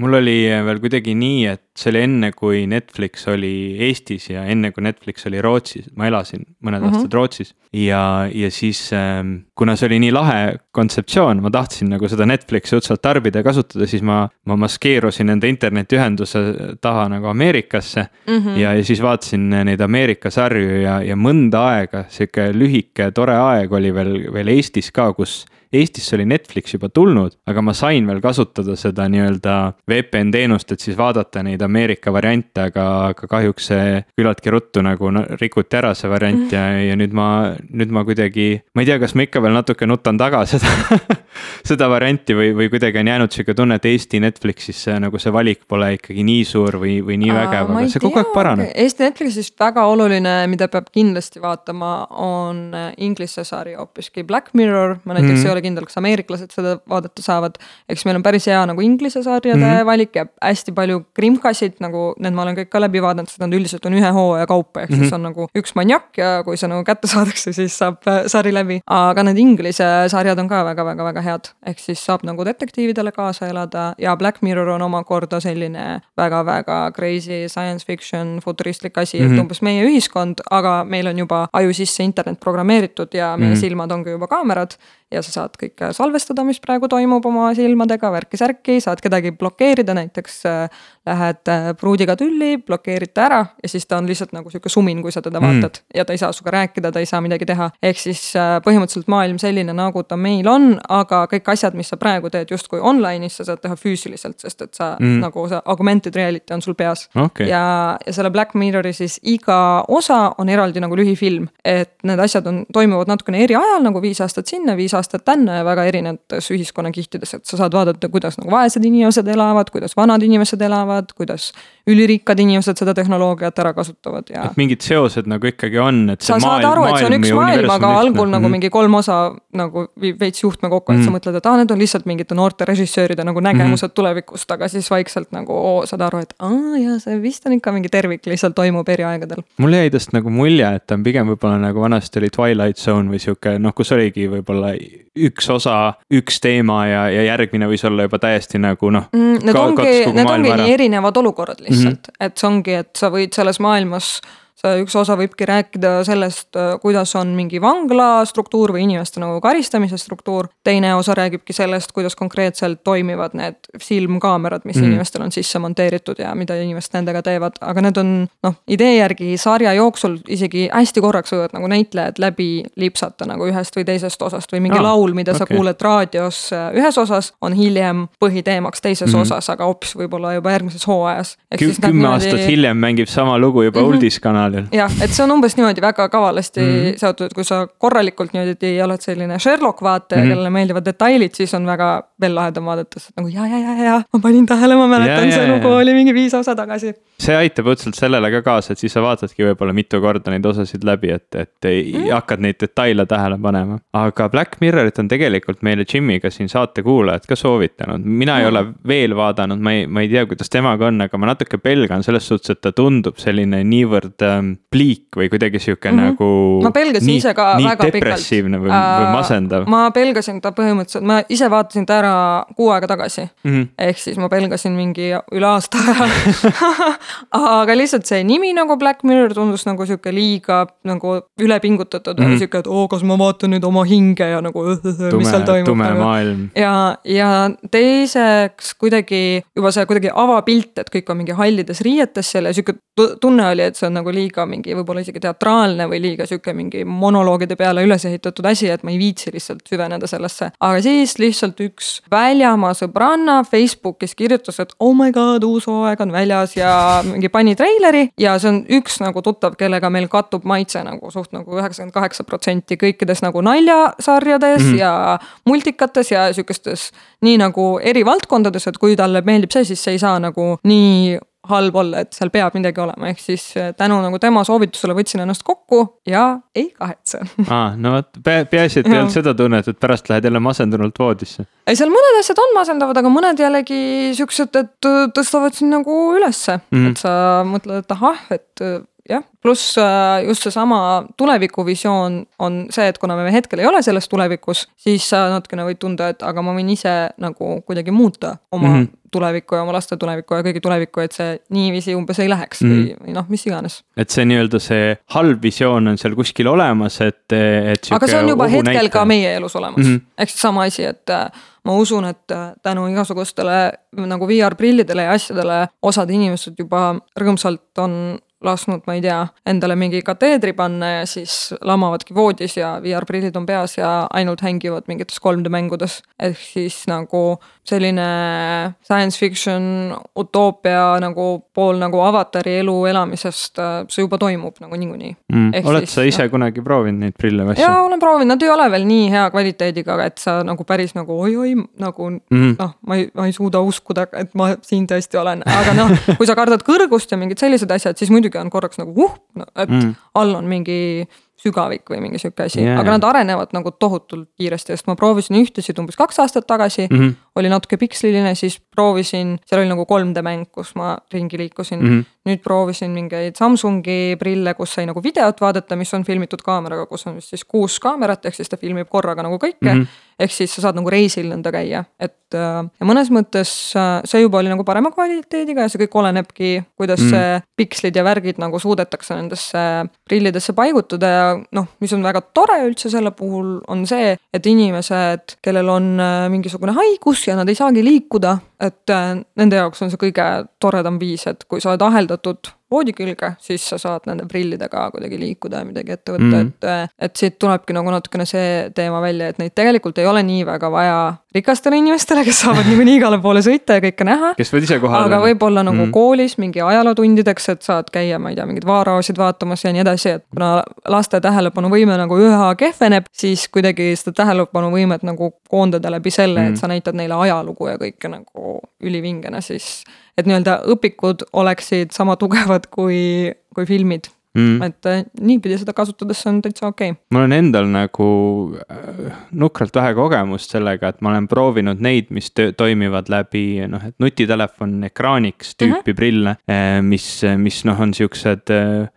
mul oli veel kuidagi nii, et see oli enne, kui Netflix oli Eestis ja enne, kui Netflix oli Rootsis, ma elasin mõned mm -hmm. aastad Rootsis. ja, ja siis ähm, kuna see oli nii lahe kontseptsioon, ma tahtsin nagu seda Netflixi õudselt tarbida ja kasutada, siis ma, ma maskeerusin enda internetiühenduse taha nagu Ameerikasse mm. -hmm. ja, ja siis vaatasin neid Ameerika sarju ja, ja mõnda aega, sihuke lühike tore aeg oli veel, veel Eestis ka, kus Eestisse oli Netflix juba tulnud, aga ma sain veel kasutada seda nii-öelda VPN teenust, et siis vaadata neid Ameerika variante, aga, aga kahjuks see küllaltki ruttu nagu no, rikuti ära, see variant mm. ja, ja nüüd ma, nüüd ma kuidagi, ma ei tea, kas ma ikka veel natuke nutan taga seda seda varianti või, või kuidagi on jäänud sihuke tunne, et Eesti Netflixis see nagu see valik pole ikkagi nii suur või, või nii vägev, aga see kogu aeg paraneb. Eesti Netflixist väga oluline, mida peab kindlasti vaatama, on inglise sari hoopiski Black Mirror, ma näiteks mm -hmm. ei ole kindel, kas ameeriklased seda vaadata saavad. eks meil on päris hea nagu inglise sarjade mm -hmm. valik ja hästi palju krimkasid nagu need ma olen kõik ka läbi vaadanud, sest nad üldiselt on ühe hooaja kaupa, ehk mm -hmm. siis mhm. on nagu üks maniak ja kui see nagu kätte saadakse, siis saab äh, sari läbi. aga need inglise sarjad on ka väga-väga-väga head, ehk siis saab nagu detektiividele kaasa elada ja Black Mirror on omakorda selline väga-väga crazy science fiction futuristlik asi mm, -hmm. et mhm. umbes meie ühiskond, aga meil on juba aju sisse internet programmeeritud ja meie mm -hmm. silmad ongi juba kaamerad ja sa saad kõike salvestada, mis praegu toimub oma silmadega, värki-särki, saad kedagi blokeerida, näiteks äh, lähed äh, pruudiga tülli, blokeerid ta ära ja siis ta on lihtsalt nagu sihuke sumin, kui sa teda mm. vaatad ja ta ei saa sinuga rääkida, ta ei saa midagi teha. ehk siis äh, põhimõtteliselt maailm selline, nagu ta meil on, aga kõik asjad, mis sa praegu teed justkui online'is, sa saad teha füüsiliselt, sest et sa mm. nagu see augmented reality on sul peas okay.. ja, ja selle Black Mirrori siis iga osa on eraldi nagu lühifilm, et need asjad on, toimuvad natukene eri ajal nagu viis aastat sinna, viis aastat aastat tänna ja väga erinevates ühiskonnakihtides, et sa saad vaadata, kuidas nagu vaesed inimesed elavad, kuidas vanad inimesed elavad, kuidas ülirikkad inimesed seda tehnoloogiat ära kasutavad ja. et mingid seosed nagu ikkagi on, et sa maailm, saad aru, et see on üks maailm, aga algul mm -hmm. nagu mingi kolm osa nagu veits juhtme kokku, et mm -hmm. sa mhm. mõtled, et aa need on lihtsalt mingite noorte režissööride nagu nägemused mm -hmm. tulevikust, aga siis vaikselt nagu oo, saad aru, et aa jaa, see vist on ikka mingi tervik, lihtsalt toimub eri aegadel. mul jäi tast nagu mulje, et ta on pigem võib-olla nagu vanasti oli Twilight Zone või sihuke noh, kus oligi võib-olla üks osa, üks teema ja, ja järgmine võis olla juba täiesti nagu noh mm,. Need ongi, need ongi nii erinevad olukorrad lihtsalt mm, -hmm. et see ongi, et sa võid selles maailmas see üks osa võibki rääkida sellest, äh, kuidas on mingi vangla struktuur või inimeste nagu karistamise struktuur. teine osa räägibki sellest, kuidas konkreetselt toimivad need silmkaamerad, mis mm. inimestel on sisse monteeritud ja mida inimesed nendega teevad, aga need on noh, idee järgi sarja jooksul isegi hästi korraks võivad nagu näitlejad läbi lipsata nagu ühest või teisest osast või mingi ah, laul, mida okay. sa kuuled raadios äh, ühes osas, on hiljem põhiteemaks teises mm. osas, aga hoopis võib-olla juba järgmises hooajas. kümme aastat hiljem mängib sama lugu juba mm -hmm. uudiskanal kanalil. jah, et see on umbes niimoodi väga kavalasti mm seotud, kui sa korralikult niimoodi oled selline Sherlock vaataja mm, kellele meeldivad detailid, siis on väga veel lahedam vaadata, nagu ja, ja, ja, ja ma panin tähele, ma mäletan, see lugu oli mingi viis osa tagasi. see aitab õudselt sellele ka kaasa, et siis sa vaatadki võib-olla mitu korda neid osasid läbi, et, et ei mm hakkad neid detaile tähele panema. aga Black Mirrorit on tegelikult meile Jimiga siin saate kuulajad ka soovitanud, mina mm ei ole veel vaadanud, ma ei, ma ei tea, kuidas temaga on, aga ma natuke pelgan selles suhtes, et ta tundub selline niivõrd ähm, pliik või kuidagi sihuke mm -hmm. nagu. ma pelgasin nii, ise ka väga pikalt. depressiivne või, või äh, masendav. ma pelgasin ta põhimõtteliselt, ma ise vaatasin ta ära kuu aega tagasi mm. -hmm. ehk siis ma pelgasin mingi üle aasta aja aga lihtsalt see nimi nagu Black Mirror tundus nagu sihuke liiga nagu ülepingutatud mm, -hmm. sihuke, et oo, kas ma vaatan nüüd oma hinge ja nagu, mis seal toimub. tume nagu. maailm. ja, ja teiseks kuidagi juba see kuidagi avapilt, et kõik on mingi hallides riietes seal ja sihuke tunne oli, et see on nagu liiga mingi võib-olla isegi teatraalne või liiga sihuke mingi monoloogide peale üles ehitatud asi, et ma ei viitsi lihtsalt süveneda sellesse. aga siis lihtsalt üks väljamaa sõbranna Facebookis kirjutas, et oh my god, uus hooaeg on väljas ja mingi pani treileri ja see on üks nagu tuttav, kellega meil kattub maitse nagu suht nagu üheksakümmend kaheksa protsenti kõikides nagu naljasarjades mm -hmm. ja multikates ja sihukestes nii nagu eri valdkondades, et kui talle meeldib see, siis see ei saa nagu nii halb olla, et seal peab midagi olema, ehk siis äh, tänu nagu tema soovitusele võtsin ennast kokku ja ei kahetse. aa, no vot, peaasi, et ei olnud seda tunnet, et pärast lähed jälle masendunult voodisse. ei, seal mõned asjad on masendavad, aga mõned jällegi siuksed, et tõstavad sind nagu ülesse mm, -hmm. et sa mõtled, et ahah, et jah, pluss äh, just seesama tulevikuvisioon on see, et kuna me hetkel ei ole selles tulevikus, siis sa natukene võid tunda, et aga ma võin ise nagu kuidagi muuta oma mm -hmm. Tulevikku ja oma laste tulevikku ja kõigi tulevikku, et see niiviisi umbes ei läheks mm või, või noh, mis iganes. et see nii-öelda see halb visioon on seal kuskil olemas, et, et. aga see on juba hetkel näite. ka meie elus olemas mm -hmm., ehk siis sama asi, et äh, ma usun, et äh, tänu igasugustele nagu VR prillidele ja asjadele osad inimesed juba rõõmsalt on lasknud, ma ei tea, endale mingi kateedri panna ja siis lamavadki voodis ja VR-prillid on peas ja ainult hängivad mingites 3D mängudes. ehk siis nagu selline science fiction utoopia nagu pool nagu avatari elu elamisest, äh, see juba toimub nagu niikuinii mm.. oled siis, sa ise no, kunagi proovinud neid prille või asju? jaa, olen proovinud, nad ei ole veel nii hea kvaliteediga, et sa nagu päris nagu oi-oi nagu mm. noh, ma ei, ma ei suuda uskuda, et ma siin tõesti olen, aga noh, kui sa kardad kõrgust ja mingid sellised asjad, siis muidugi on korraks nagu uh, et mm. all on mingi sügavik või mingi sihuke asi yeah., aga nad arenevad nagu tohutult kiiresti, sest ma proovisin ühtesid umbes kaks aastat tagasi mm. -hmm. Oli natuke piksliline, siis proovisin, seal oli nagu 3D mäng, kus ma ringi liikusin mm. -hmm. nüüd proovisin mingeid Samsungi prille, kus sai nagu videot vaadata, mis on filmitud kaameraga, kus on vist siis kuus kaamerat, ehk siis ta filmib korraga nagu kõike mm. -hmm. ehk siis sa saad nagu reisil nõnda käia, et äh, ja mõnes mõttes äh, see juba oli nagu parema kvaliteediga ja see kõik olenebki, kuidas mm. see pikslid ja värgid nagu suudetakse nendesse prillidesse paigutada ja noh, mis on väga tore üldse selle puhul, on see, et inimesed, kellel on äh, mingisugune haigus ja nad ei saagi liikuda, et äh, nende jaoks on see kõige toredam viis, et kui sa oled aheldatud voodi külge, siis sa saad nende prillidega kuidagi liikuda ja midagi ette võtta mm, -hmm. et, äh, et siit tulebki nagu natukene see teema välja, et neid tegelikult ei ole nii väga vaja rikastele inimestele, kes saavad niikuinii igale poole sõita ja kõike näha. kes võivad ise kohal olla. aga võib-olla nagu mm. koolis mingi ajalootundideks, et saad käia, ma ei tea, mingeid vaaraosid vaatamas ja nii edasi, et kuna laste tähelepanuvõime nagu üha kehveneb, siis kuidagi seda tähelepanuvõimet nagu koondada läbi selle mm., et sa näitad neile ajalugu ja kõike nagu ülivingena, siis et nii-öelda õpikud oleksid sama tugevad kui, kui filmid mm.. et äh, niipidi seda kasutades on täitsa okei okay.. mul on endal nagu äh, nukralt vähe kogemust sellega, et ma olen proovinud neid, mis toimivad läbi noh, et nutitelefon ekraaniks tüüpi mm -hmm. prille. Äh, mis, mis noh, on siuksed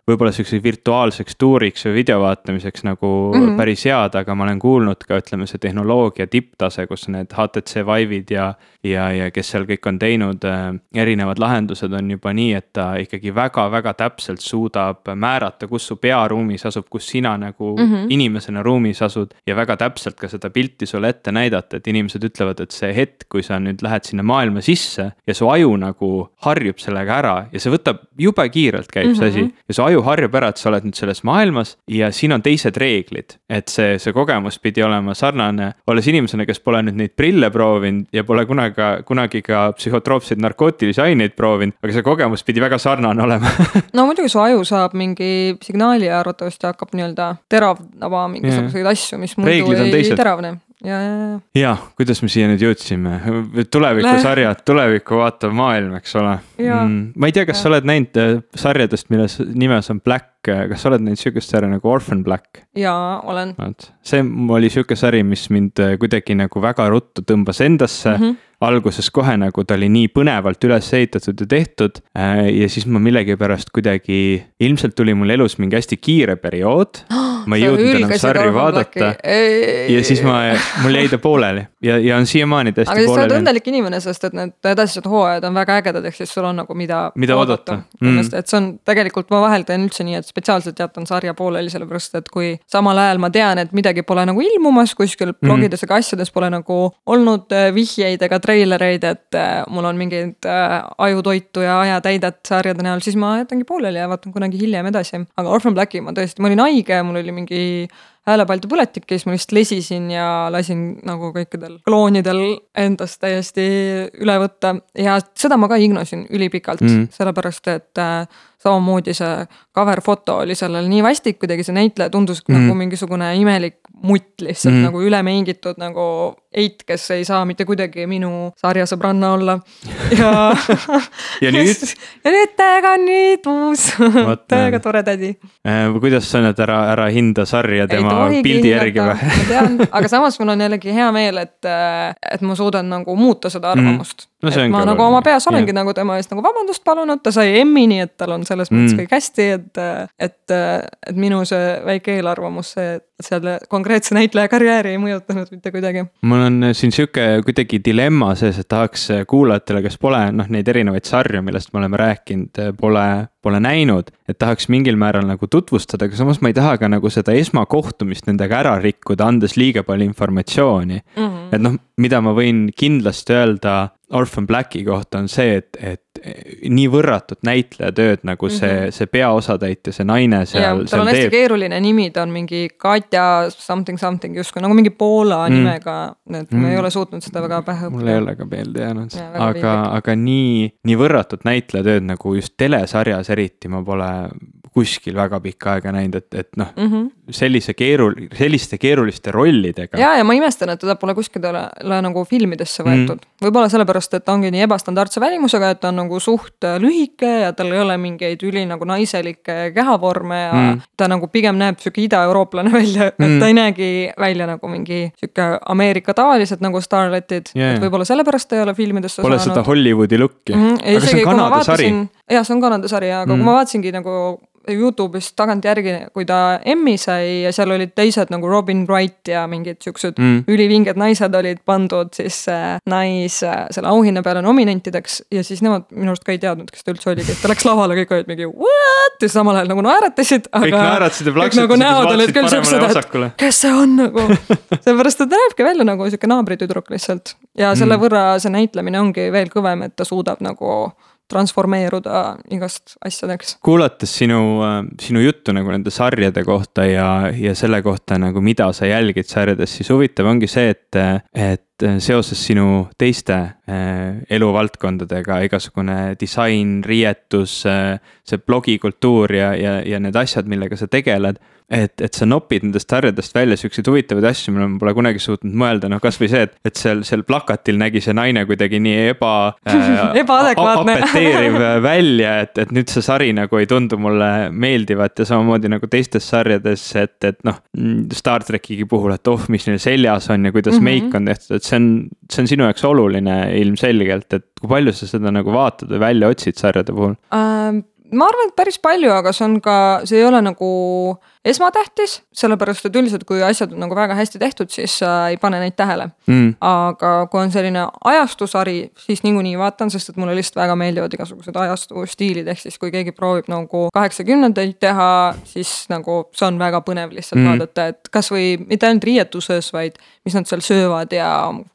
võib-olla siukseks virtuaalseks tuuriks või video vaatamiseks nagu mm -hmm. päris head, aga ma olen kuulnud ka ütleme, see tehnoloogia tipptase, kus need HTC Vive'id ja ja, ja kes seal kõik on teinud erinevad lahendused on juba nii, et ta ikkagi väga-väga täpselt suudab määrata, kus su pea ruumis asub, kus sina nagu mm -hmm. inimesena ruumis asud. ja väga täpselt ka seda pilti sulle ette näidata, et inimesed ütlevad, et see hetk, kui sa nüüd lähed sinna maailma sisse ja su aju nagu harjub sellega ära ja see võtab jube kiirelt käib mm -hmm. see asi. Mhm. ja su aju harjub ära, et sa oled nüüd selles maailmas ja siin on teised reeglid. et see, see kogemus pidi olema sarnane, olles inimesena, kes pole nüüd neid prille proovinud ja pole kunagi kunagi ka psühhotroopseid narkootilisi aineid proovinud, aga see kogemus pidi väga sarnane olema no muidugi su aju saab mingi signaali ja arvatavasti hakkab nii-öelda teravdama mingisuguseid asju, mis muidu ei teravne ja, ja, ja. ja kuidas me siia nüüd jõudsime, tulevikusarjad, tulevikku vaatav maailm, eks ole. Mm, ma ei tea, kas ja. sa oled näinud äh, sarjadest, milles nimes on Black, äh, kas sa oled näinud sihukest sarja nagu Orphan Black? jaa, olen. see oli sihuke sari, mis mind äh, kuidagi nagu väga ruttu tõmbas endasse mm. -hmm alguses kohe nagu ta oli nii põnevalt üles ehitatud ja tehtud. Äh, ja siis ma millegipärast kuidagi, ilmselt tuli mul elus mingi hästi kiire periood oh,. ma ei jõudnud enam sarju vaadata. ja siis ma, mul jäi ta pooleli ja, ja on siiamaani täiesti pooleli. aga sa oled õnnelik inimene, sest et need edasised hooajad on väga ägedad, ehk siis sul on nagu mida. mida oodata, oodata.. Mm. et see on tegelikult, ma vahel teen üldse nii, et spetsiaalselt jätan sarja pooleli, sellepärast et kui samal ajal ma tean, et midagi pole nagu ilmumas kuskil blogides mm. ega asjades pole nagu olnud äh, vihjeid ega treilereid, et äh, mul on mingeid äh, ajutoitu ja ajatäidet sarjade näol, siis ma jätangi pooleli ja vaatan kunagi hiljem edasi. aga Orphan Blacki ma tõesti, ma olin haige, mul oli mingi häälepaldu põletik ja siis ma lihtsalt lesisin ja lasin nagu kõikidel kloonidel endast täiesti üle võtta ja seda ma ka ignosin ülipikalt mm., sellepärast et äh, samamoodi see cover foto oli sellel nii vastik, kuidagi see näitleja tundus mm. nagu mingisugune imelik mutt lihtsalt mm. nagu üle mängitud nagu Eit, kes ei saa mitte kuidagi minu sarjasõbranna olla. ja ja nüüd? ja nüüd täiega on nüüd uus, täiega tore tädi äh,. kuidas sa nüüd ära, ära hinda sarja tema pildi järgi või? ma tean, aga samas mul on jällegi hea meel, et, äh, et ma suudan nagu muuta seda mm. arvamust mm no et ma nagu oma peas olengi yeah. nagu tema eest nagu vabandust palunud, ta sai M-i, nii et tal on selles mõttes mm. kõik hästi, et, et, et minu see väike eelarvamus, see, et selle konkreetse näitleja karjääri ei mõjutanud mitte kuidagi. mul on siin sihuke kuidagi dilemma sees, et tahaks kuulajatele, kes pole noh, neid erinevaid sarju, millest me oleme rääkinud, pole, pole näinud, et tahaks mingil määral nagu tutvustada, aga samas ma ei taha ka nagu seda esmakohtumist nendega ära rikkuda, andes liiga palju informatsiooni mm. -hmm. et noh, mida ma võin kindlasti öelda Orphan Blacki kohta on see, et, et nii võrratut näitlejatööd nagu see mm, -hmm. see peaosatäitja, see naine seal. tal on hästi teeb. keeruline nimi, ta on mingi Katja something something justkui nagu mingi Poola mm. nimega, et mm. ma ei mhm. ole suutnud seda väga pähe õppida. mul ei ole ka meelde jäänud, aga, aga nii, nii võrratut näitlejatööd nagu just telesarjas eriti ma pole kuskil väga pikka aega näinud, et, et noh mm -hmm., sellise keerul-, selliste keeruliste rollidega. ja, ja ma imestan, et teda pole kuskile nagu filmidesse võetud mm. -hmm. võib-olla sellepärast, et ta ongi nii ebastandardse välimusega, et ta on nagu suht äh, lühike ja tal ei ole mingeid üli nagu naiselikke kehavorme ja mm. -hmm. ta nagu pigem näeb sihuke idaeurooplane välja, et mm -hmm. ta ei näegi välja nagu mingi sihuke Ameerika tavalised nagu starletid yeah., et võib-olla sellepärast ta ei ole filmidesse Pole saanud. seda Hollywoodi look'i mm. -hmm. aga see on Kanada sari. Jah, see on Kanada sari, aga mm. kui ma vaatasingi nagu Youtube'ist tagantjärgi, kui ta Emmy sai ja seal olid teised nagu Robin Wright ja mingid siuksed mm. ülivinged naised olid pandud siis äh, nais äh, selle auhinna peale nominentideks. ja siis nemad minu arust ka ei teadnud, kes ta üldse oligi, et ta läks lavale, kõik olid mingi what ja samal ajal nagu naeratasid. kõik naeratasid ja plaksutasid. nagu näod olid küll siuksed, et kes see on nagu sellepärast, et ta näebki välja nagu sihuke naabritüdruk lihtsalt ja selle mm. võrra see näitlemine ongi veel kõvem, et ta suudab nagu transformeeruda igast asjadeks. kuulates sinu, äh, sinu juttu nagu nende sarjade kohta ja, ja selle kohta nagu, mida sa jälgid sarjades, siis huvitav ongi see, et, et seoses sinu teiste äh, eluvaldkondadega, igasugune disain, riietus, äh, see blogikultuur ja, ja, ja need asjad, millega sa tegeled et, et sa nopid nendest sarjadest välja siukseid huvitavaid asju, mida ma pole kunagi suutnud mõelda, noh kasvõi see, et, et seal, seal plakatil nägi see naine kuidagi nii eba äh, ebaadekvaatne apeteeriv välja, et, et nüüd see sari nagu ei tundu mulle meeldivat ja samamoodi nagu teistes sarjades, et, et noh. Star trackigi puhul, et oh, mis neil seljas on ja kuidas mm -hmm. meik on tehtud, et see on, see on sinu jaoks oluline ilmselgelt, et kui palju sa seda nagu vaatad või välja otsid sarjade puhul uh,? ma arvan, et päris palju, aga see on ka, see ei ole nagu esmatähtis, sellepärast et üldiselt, kui asjad on nagu väga hästi tehtud, siis äh, ei pane neid tähele mm.. aga kui on selline ajastusari, siis niikuinii vaatan, sest et mulle lihtsalt väga meeldivad igasugused ajastu stiilid, ehk siis kui keegi proovib nagu kaheksakümnendaid teha, siis nagu see on väga põnev lihtsalt mm. vaadata, et kasvõi mitte ainult riietuses, vaid mis nad seal söövad ja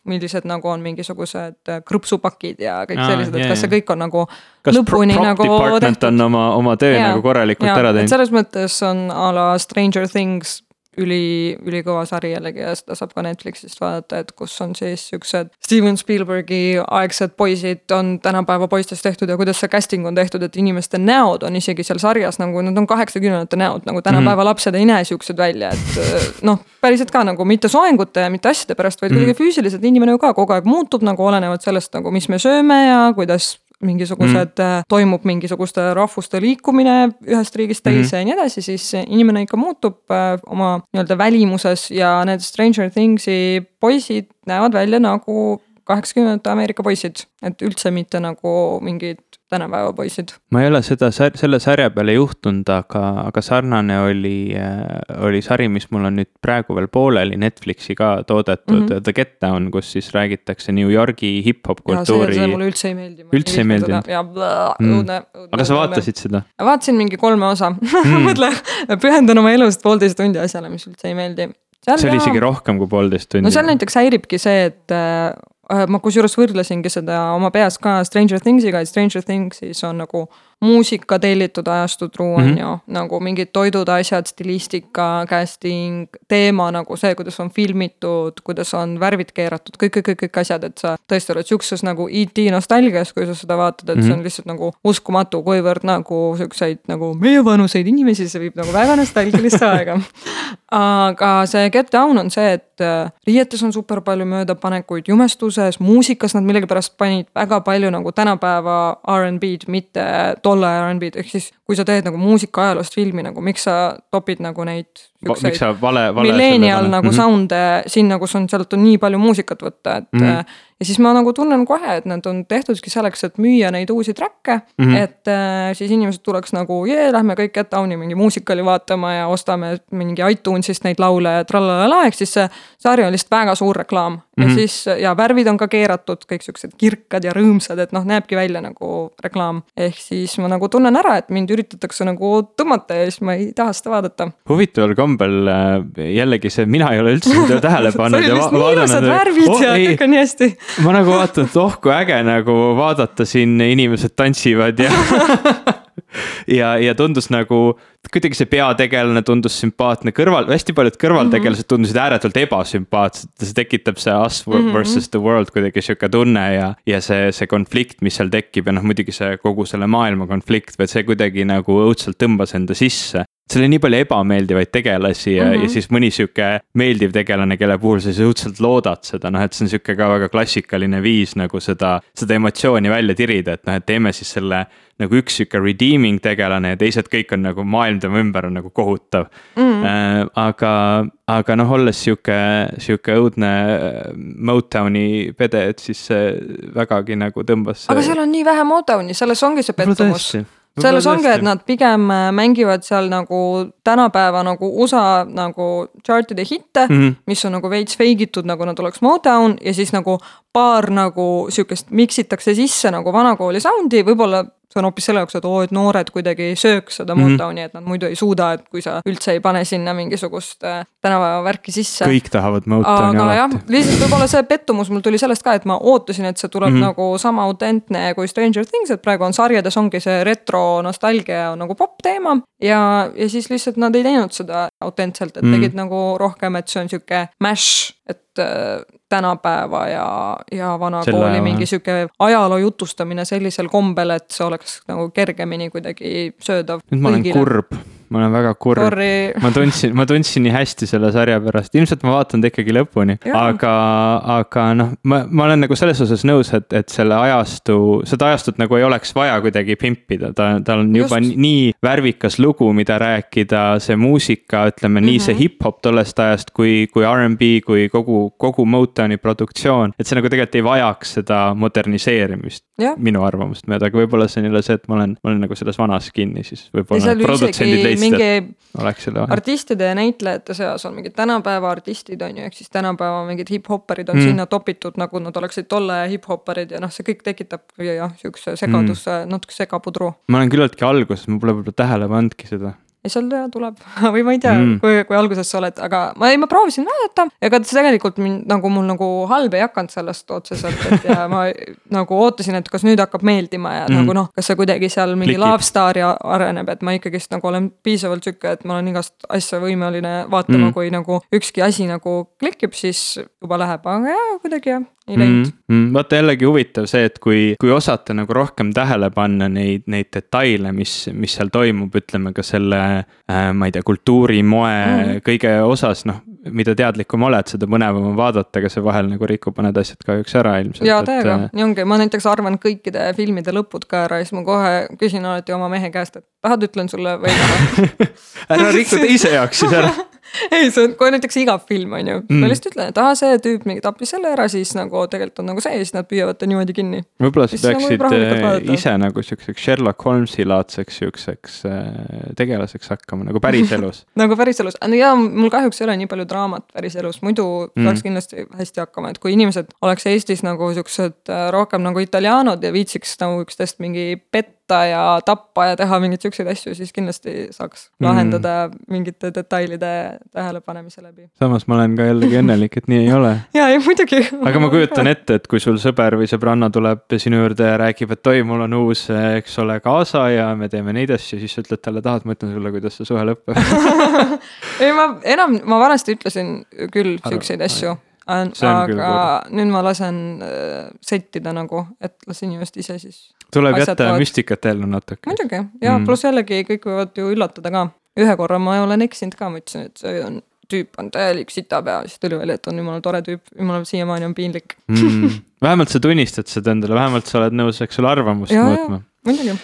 millised nagu on mingisugused äh, krõpsupakid ja kõik sellised, et kas see kõik on nagu kas lõpuni nagu tehtud. on oma, oma töö ja, nagu korralikult ja, ära teinud. selles mõttes on a la Stranger Things üli, ülikõva sari jällegi ja seda saab ka Netflixist vaadata, et kus on siis siuksed Steven Spielbergi aegsed poisid on tänapäeva poistest tehtud ja kuidas see casting on tehtud, et inimeste näod on isegi seal sarjas nagu nad on kaheksakümnendate näod, nagu tänapäeva mm -hmm. lapsed ei näe siuksed välja, et noh, päriselt ka nagu mitte soengute ja mitte asjade pärast, vaid mm -hmm. kuidagi füüsiliselt inimene ju ka kogu aeg muutub nagu olenevalt sellest nagu, mis me sööme ja kuidas mingisugused mm., toimub mingisuguste rahvuste liikumine ühest riigist teise mm ja nii edasi, siis inimene ikka muutub äh, oma nii-öelda välimuses ja need Stranger Things'i poisid näevad välja nagu kaheksakümnendate Ameerika poisid, et üldse mitte nagu mingid tänapäeva poisid. ma ei ole seda, selle sarja peale juhtunud, aga, aga sarnane oli, äh, oli sari, mis mul on nüüd praegu veel pooleli Netflixi ka toodetud mm, -hmm. The Get Down, kus siis räägitakse New Yorgi hip-hop kultuuri. see mulle üldse ei meeldi. üldse ei meeldinud? Mm. õudne, õudne. aga sa vaatasid seda? vaatasin mingi kolme osa mm. mõtle, pühendan oma elust poolteist tundi asjale, mis üldse ei meeldi. see oli isegi rohkem kui poolteist tundi. no seal näiteks häiribki see, et Äh, ma kusjuures võrdlesingi seda oma peas ka Stranger Things'iga, et Stranger Things'is on nagu muusika tellitud ajastudruu on mm -hmm. ju, nagu mingid toidud, asjad, stilistika, casting, teema nagu see, kuidas on filmitud, kuidas on värvid keeratud, kõik, kõik, kõik, kõik asjad, et sa tõesti oled sihukeses nagu ET nostalgias, kui sa seda vaatad, et mm -hmm. see on mhm. lihtsalt nagu uskumatu, kuivõrd nagu siukseid nagu meievanuseid inimesi, see viib nagu väga nostalgilisse aega. aga see Get Down on see, et äh, riietes on super palju möödapanekuid, jumestuses, muusikas nad millegipärast panid väga palju nagu tänapäeva R'n'B-d, mitte tolle aja R'n'B-d, ehk siis kui sa teed nagu muusika ajaloost filmi nagu, miks sa topid nagu neid. Miks sa vale, vale. Millennial nagu mm -hmm. sound'e sinna, kus on, sealt on nii palju muusikat võtta, et mm. -hmm. ja siis ma nagu tunnen kohe, et need on tehtudki selleks, et müüa neid uusi track'e mm. -hmm. et äh, siis inimesed tuleks nagu, jee, lähme kõik Get Downi mingi muusikali vaatama ja ostame mingi iTunes'i Stonesist neid laule ja tralalala, ehk siis see sari on lihtsalt väga suur reklaam mm. -hmm. ja mhm. siis ja värvid on ka keeratud kõik siuksed kirkad ja rõõmsad, et noh, näebki välja nagu reklaam. ehk siis ma nagu tunnen ära, et mind üritatakse nagu tõmmata ja siis ma ei taha seda vaadata. huvitaval kombel äh, jällegi see, mina ei ole üldse seda tähele pannud. see oli lihtsalt nii ilusad värvid oh, ja kõik on nii hästi. ma nagu vaatan, et oh kui äge nagu vaadata siin inimesed tantsivad ja ja, ja tundus nagu, kuidagi see peategelane tundus sümpaatne, kõrval, hästi paljud kõrvaltegelased mhm. tundusid ääretult ebasümpaatsed. see tekitab see us mhm. versus the world kuidagi sihuke tunne ja, ja see, see konflikt, mis seal tekib ja noh, muidugi see kogu selle maailma konflikt, vaid see kuidagi nagu õudselt tõmbas enda sisse seal oli nii palju ebameeldivaid tegelasi ja mm, -hmm. ja siis mõni sihuke meeldiv tegelane, kelle puhul sa õudselt loodad seda, noh, et see on sihuke ka väga klassikaline viis nagu seda, seda emotsiooni välja tirida, et noh, et teeme siis selle. nagu üks sihuke redeeming tegelane ja teised kõik on nagu maailm tema ümber on nagu kohutav mm. -hmm. Äh, aga, aga noh, olles sihuke, sihuke õudne äh, Motowni pede, et siis see vägagi nagu tõmbas. aga seal on nii vähe Motowni, selles ongi see pettumus selles ongi, et nad pigem äh, mängivad seal nagu tänapäeva nagu USA nagu chart'ide hitte mm, -hmm. mis on nagu veits fake itud, nagu nad oleks Motown ja siis nagu paar nagu sihukest mix itakse sisse nagu vanakooli sound'i, võib-olla see on hoopis selle jaoks, et oo, et noored kuidagi sööks seda mm -hmm. Et nad muidu ei suuda, et kui sa üldse ei pane sinna mingisugust äh, tänapäevavärki sisse. kõik tahavad Motowni alati. jah, lihtsalt võib-olla see pettumus mul tuli sellest ka, et ma ootasin, et see tuleb mm -hmm. nagu sama autentne kui Stranger Things, et praegu on sarjades ongi see retro nostalgia nagu popp teema. ja, ja siis lihtsalt nad ei teinud seda autentselt, et mm -hmm. tegid nagu rohkem, et see on sihuke mash, et äh, tänapäeva ja, ja vana Selle kooli mingi sihuke ajaloo jutustamine sellisel kombel, et see oleks nagu kergemini kuidagi söödav. nüüd ma olen kurb ma olen väga kurb. ma tundsin, ma tundsin nii hästi selle sarja pärast, ilmselt ma vaatan ta ikkagi lõpuni, aga, aga noh, ma, ma olen nagu selles osas nõus, et, et selle ajastu, seda ajastut nagu ei oleks vaja kuidagi pimpida, ta, tal on juba Just. nii värvikas lugu, mida rääkida, see muusika, ütleme mm -hmm. nii see mhm. hip-hop tollest ajast kui, kui R'n'B, kui kogu, kogu Motowni produktsioon. et see nagu tegelikult ei vajaks seda moderniseerimist, minu arvamust mööda, aga võib-olla see on jälle see, et ma olen, ma olen nagu selles vanas kinni, siis võib-olla produtsendid leidsid mingi artistide ja näitlejate seas on mingid tänapäeva artistid on ju, ehk siis tänapäeva mingid hip-hopperid on mm. sinna topitud, nagu nad oleksid tolle aja hip-hopperid ja noh, see kõik tekitab jah, sihukese segaduse mm., natuke segapudru. ma olen küllaltki alguses, ma pole võib-olla tähele pannudki seda ja seal tuleb või ma ei tea mm., kui, kui alguses sa oled, aga ma ei, ma proovisin vaadata, ega see tegelikult mind nagu mul nagu halb ei hakanud sellest otseselt, et ja ma nagu ootasin, et kas nüüd hakkab meeldima ja mm. nagu noh, kas see kuidagi seal mingi love story areneb, et ma ikkagist nagu olen piisavalt sihuke, et ma olen igast asja võimeline vaatama mm., kui nagu ükski asi nagu klikib, siis juba läheb, aga jaa, kuidagi jah, ei läinud mm. -hmm. vaata jällegi huvitav see, et kui, kui osata nagu rohkem tähele panna neid, neid detaile, mis, mis seal toimub, ütleme ka selle äh,. ma ei tea, kultuuri, moe mm -hmm. kõige osas, noh, mida teadlikum oled, seda põnevam on vaadata, aga see vahel nagu rikub mõned asjad kahjuks ära ilmselt. jaa, täiega, äh, nii ongi, ma näiteks arvan kõikide filmide lõpud ka ära ja siis ma kohe küsin alati oma mehe käest, et tahad, ütlen sulle või ära riku teise jaoks siis ära ei, see on, kui näiteks igav film on ju mm., ma lihtsalt ütlen, et aa, see tüüp mingi tappis selle ära, siis nagu tegelikult on nagu see ja siis nad püüavad ta niimoodi kinni. võib-olla sa nagu peaksid nagu ise nagu siukseks Sherlock Holmesi laadseks siukseks äh, tegelaseks hakkama nagu päriselus nagu päriselus, no jaa, mul kahjuks ei ole nii palju draamat päriselus, muidu mm. saaks kindlasti hästi hakkama, et kui inimesed oleks Eestis nagu siuksed äh, rohkem nagu italianod ja viitsiks nagu üksteist mingi petta võtta ja tappa ja teha mingeid siukseid asju, siis kindlasti saaks mm. lahendada mingite detailide tähelepanemise läbi. samas ma olen ka jällegi õnnelik, et nii ei ole. ja, ei muidugi. aga ma kujutan ette, et kui sul sõber või sõbranna tuleb sinu juurde ja räägib, et oi, mul on uus, eks ole, kaasa ja me teeme neid asju, siis sa ütled talle, tahad, ma ütlen sulle, kuidas see suhe lõpeb ei, ma enam, ma vanasti ütlesin küll siukseid asju aga nüüd ma lasen äh, settida nagu, et las inimesed ise siis tuleb jätta võivad... müstikat ellu natuke. muidugi ja mm. pluss jällegi kõik võivad ju üllatada ka. ühe korra ma olen eksinud ka, ma ütlesin, et see on tüüp on täielik sitapea, siis tuli välja, et on jumala tore tüüp, jumala siiamaani on piinlik mm.. vähemalt sa tunnistad seda endale, vähemalt sa oled nõus, eks ole, arvamust muutma. muidugi.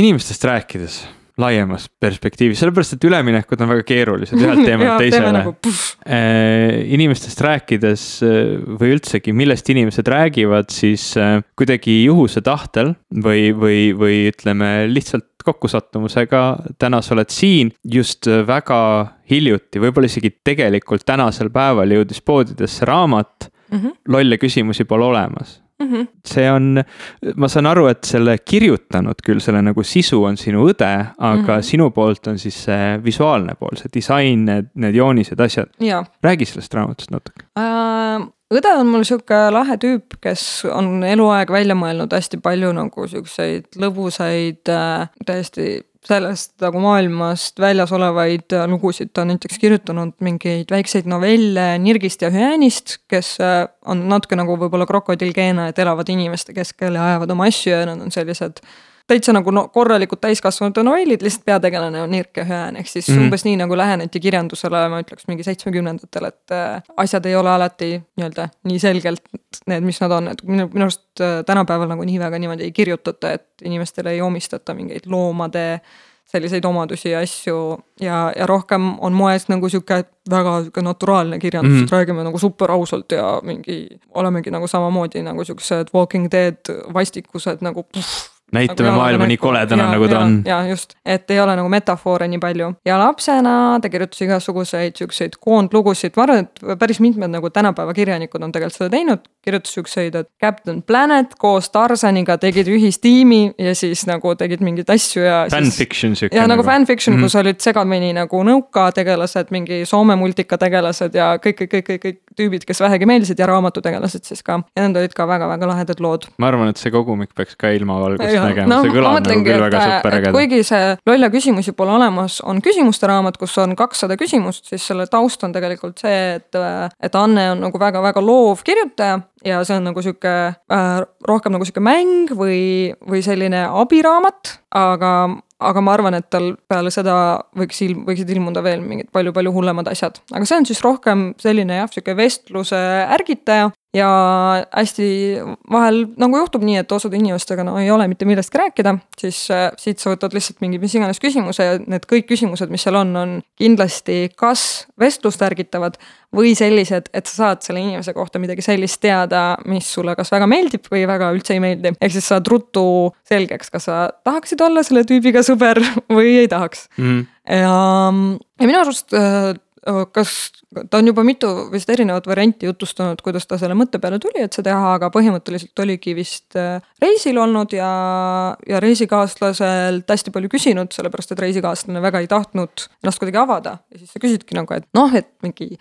inimestest rääkides laiemas perspektiivis, sellepärast et üleminekud on väga keerulised ühelt teemalt teisele nagu, äh, inimestest rääkides äh, või üldsegi, millest inimesed räägivad, siis äh, kuidagi juhuse tahtel või, või, või ütleme lihtsalt kokkusattumusega täna sa oled siin just väga hiljuti, võib-olla isegi tegelikult tänasel päeval jõudis poodidesse raamat mm. -hmm. lolle küsimusi pole olemas mm. -hmm. see on, ma saan aru, et selle kirjutanud küll, selle nagu sisu on sinu õde, aga mm -hmm. sinu poolt on siis see visuaalne pool, see disain, need, need joonised, asjad. räägi sellest raamatust natuke äh, õde on mul sihuke lahe tüüp, kes on eluaeg välja mõelnud hästi palju nagu siukseid lõbusaid äh,, täiesti sellest nagu maailmast väljas olevaid lugusid, ta on näiteks kirjutanud mingeid väikseid novelle Nirgist ja Hüäänist, kes äh, on natuke nagu võib-olla krokodillgeene, et elavad inimeste keskel ja ajavad oma asju ja nad on sellised täitsa nagu no korralikud täiskasvanute novellid, lihtsalt peategelane on Nirk ja Hüään, ehk siis mm -hmm. umbes nii nagu läheneti kirjandusele, ma ütleks mingi seitsmekümnendatel, et äh, asjad ei ole alati nii-öelda nii selgelt need, mis nad on, et minu, minu arust äh, tänapäeval nagu nii väga niimoodi ei kirjutata, et inimestele ei omistata mingeid loomade selliseid omadusi ja asju ja, ja rohkem on moes nagu sihuke väga sihuke naturaalne kirjandus mm, -hmm. räägime nagu super ausalt ja mingi, olemegi nagu samamoodi nagu siuksed Walking Dead vastikused nagu puh, näitame nagu maailma nii koledana, nagu ta on. ja just, et ei ole nagu metafoore nii palju ja lapsena ta kirjutas igasuguseid siukseid koondlugusid, ma arvan, et päris mitmed nagu tänapäeva kirjanikud on tegelikult seda teinud. kirjutas siukseid, et Captain Planet koos Tarzaniga tegid ühistiimi ja siis nagu tegid mingeid asju ja. Fanfiction siuke. ja nagu, nagu fanfiction mm, -hmm. kus olid segamini nagu nõukategelased, mingi Soome multikategelased ja kõik, kõik, kõik, kõik, kõik tüübid, kes vähegi meeldisid ja raamatutegelased siis ka. ja need olid ka väga-väga lahedad lood. ma arvan, et see kogumik peaks ka ilmavalgust nägema no,, see kõlab nagu küll väga super ägedalt. kuigi see Lolla küsimusi pole olemas, on küsimuste raamat, kus on kakssada küsimust, siis selle taust on tegelikult see, et, et Anne on nagu väga-väga loov kirjutaja ja see on nagu sihuke äh, rohkem nagu sihuke mäng või, või selline abiraamat, aga aga ma arvan, et tal peale seda võiks ilm-, võiksid ilmuda veel mingid palju-palju hullemad asjad, aga see on siis rohkem selline jah, sihuke vestluse ärgitaja ja hästi vahel nagu juhtub nii, et osade inimestega no ei ole mitte millestki rääkida, siis äh, siit sa võtad lihtsalt mingi mis iganes küsimuse ja need kõik küsimused, mis seal on, on kindlasti kas vestlust ärgitavad või sellised, et sa saad selle inimese kohta midagi sellist teada, mis sulle kas väga meeldib või väga üldse ei meeldi. ehk siis saad ruttu selgeks, kas sa tahaksid olla selle tüübiga sõber või ei tahaks mm. -hmm. ja, ja minu arust äh, kas, ta on juba mitu vist erinevat varianti jutustanud, kuidas ta selle mõtte peale tuli, et see teha, aga põhimõtteliselt oligi vist äh, reisil olnud ja, ja reisikaaslaselt hästi palju küsinud, sellepärast et reisikaaslane väga ei tahtnud ennast kuidagi avada. ja siis sa küsidki nagu, et noh, et mingi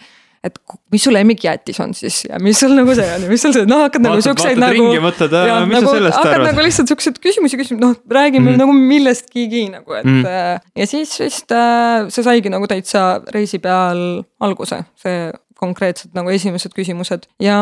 et mis su lemmikjäätis on siis ja mis sul nagu see on ja mis sul see, noh hakkad nagu siukseid nagu. mõtled, mis nagu, sa sellest arvad. hakkad nagu lihtsalt siukseid küsimusi küsima, noh räägime mm. nagu millestkigi nagu, et mm. Ja siis vist äh, see saigi nagu täitsa reisi peal alguse, see konkreetselt nagu esimesed küsimused ja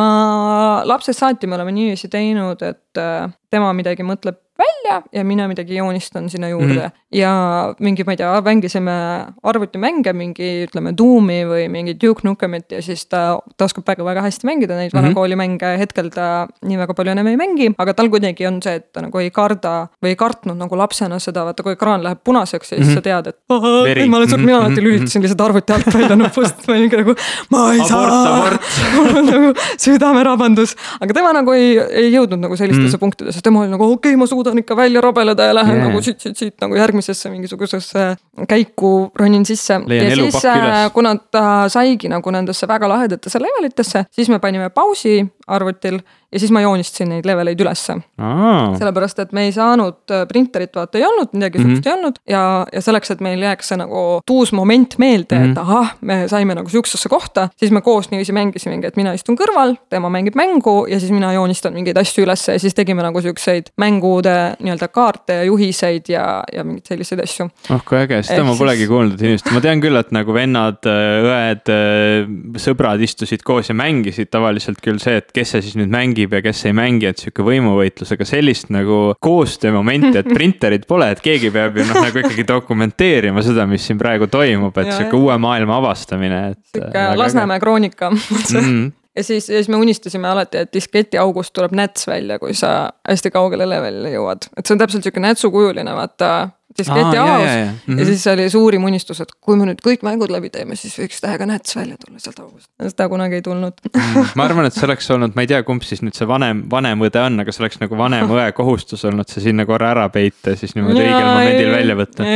lapsest saati me oleme niiviisi teinud, et äh, tema midagi mõtleb välja ja mina midagi joonistan sinna juurde mm. ja mingi, ma ei tea, mängisime arvutimänge, mingi ütleme Doom'i või mingi Duke Nukemit ja siis ta, ta oskab väga-väga hästi mängida neid mm -hmm. vanakooli mänge, hetkel ta nii väga palju enam ei mängi, aga tal kuidagi on see, et ta nagu ei karda või ei kartnud nagu lapsena seda, vaata kui ekraan läheb punaseks ja siis mm -hmm. sa tead, et ei, ma olen surnud, mina alati lülitasin lihtsalt arvuti alt välja nupust, ma olin nagu, ma ei saa. mul on nagu südamerabandus, aga tema nagu ei, ei jõudnud nagu sellistesse mm -hmm. punktidesse, tema oli nagu okei okay,, ma suudan suudan ikka välja rabeleda ja lähen yeah. nagu siit, siit, siit nagu järgmisesse mingisugusesse käiku ronin sisse. ja siis, äh, kuna ta saigi nagu nendesse väga lahedatesse levelitesse, siis me panime pausi arvutil ja siis ma joonistasin neid leveleid ülesse. sellepärast, et me ei saanud, äh, printerit vaata ei olnud, midagi sihukest mm -hmm. ei olnud ja, ja selleks, et meil jääks see nagu uus moment meelde mm, -hmm. et mhm. ahah, me saime nagu sihukesesse kohta, siis me koos niiviisi mängisimegi, et mina istun kõrval, tema mängib mängu ja siis mina joonistan mingeid asju ülesse ja siis tegime nagu siukseid mängude nii-öelda kaarte ja juhiseid ja, ja mingeid selliseid asju. oh kui äge, seda ma polegi siis... kuulnud inimest, ma tean küll, et nagu vennad, õed, sõbrad istusid koos ja mängisid tavaliselt küll see, et kes see siis nüüd mängib ja kes ei mängi, et sihuke võimuvõitlus, aga sellist nagu koostöömomenti, et printerit pole, et keegi peab ju noh, nagu ikkagi dokumenteerima seda, mis siin praegu toimub, et sihuke uue maailma avastamine, et. sihuke Lasnamäe kroonika mm. ja siis, ja siis me unistasime alati, et disketiaugust tuleb näts välja, kui sa hästi kaugele levelile jõuad, et see on täpselt sihuke nätsukujuline, vaata disketi avus ja, ja, ja. Mm -hmm. ja siis oli suurim unistus, et kui me nüüd kõik mängud läbi teeme, siis võiks tähega näts välja tulla sealt august. seda kunagi ei tulnud mm,. ma arvan, et see oleks olnud, ma ei tea, kumb siis nüüd see vanem, vanem õde on, aga see oleks nagu vanem õe kohustus olnud see sinna korra ära peita ja siis niimoodi õigel momendil välja võtta.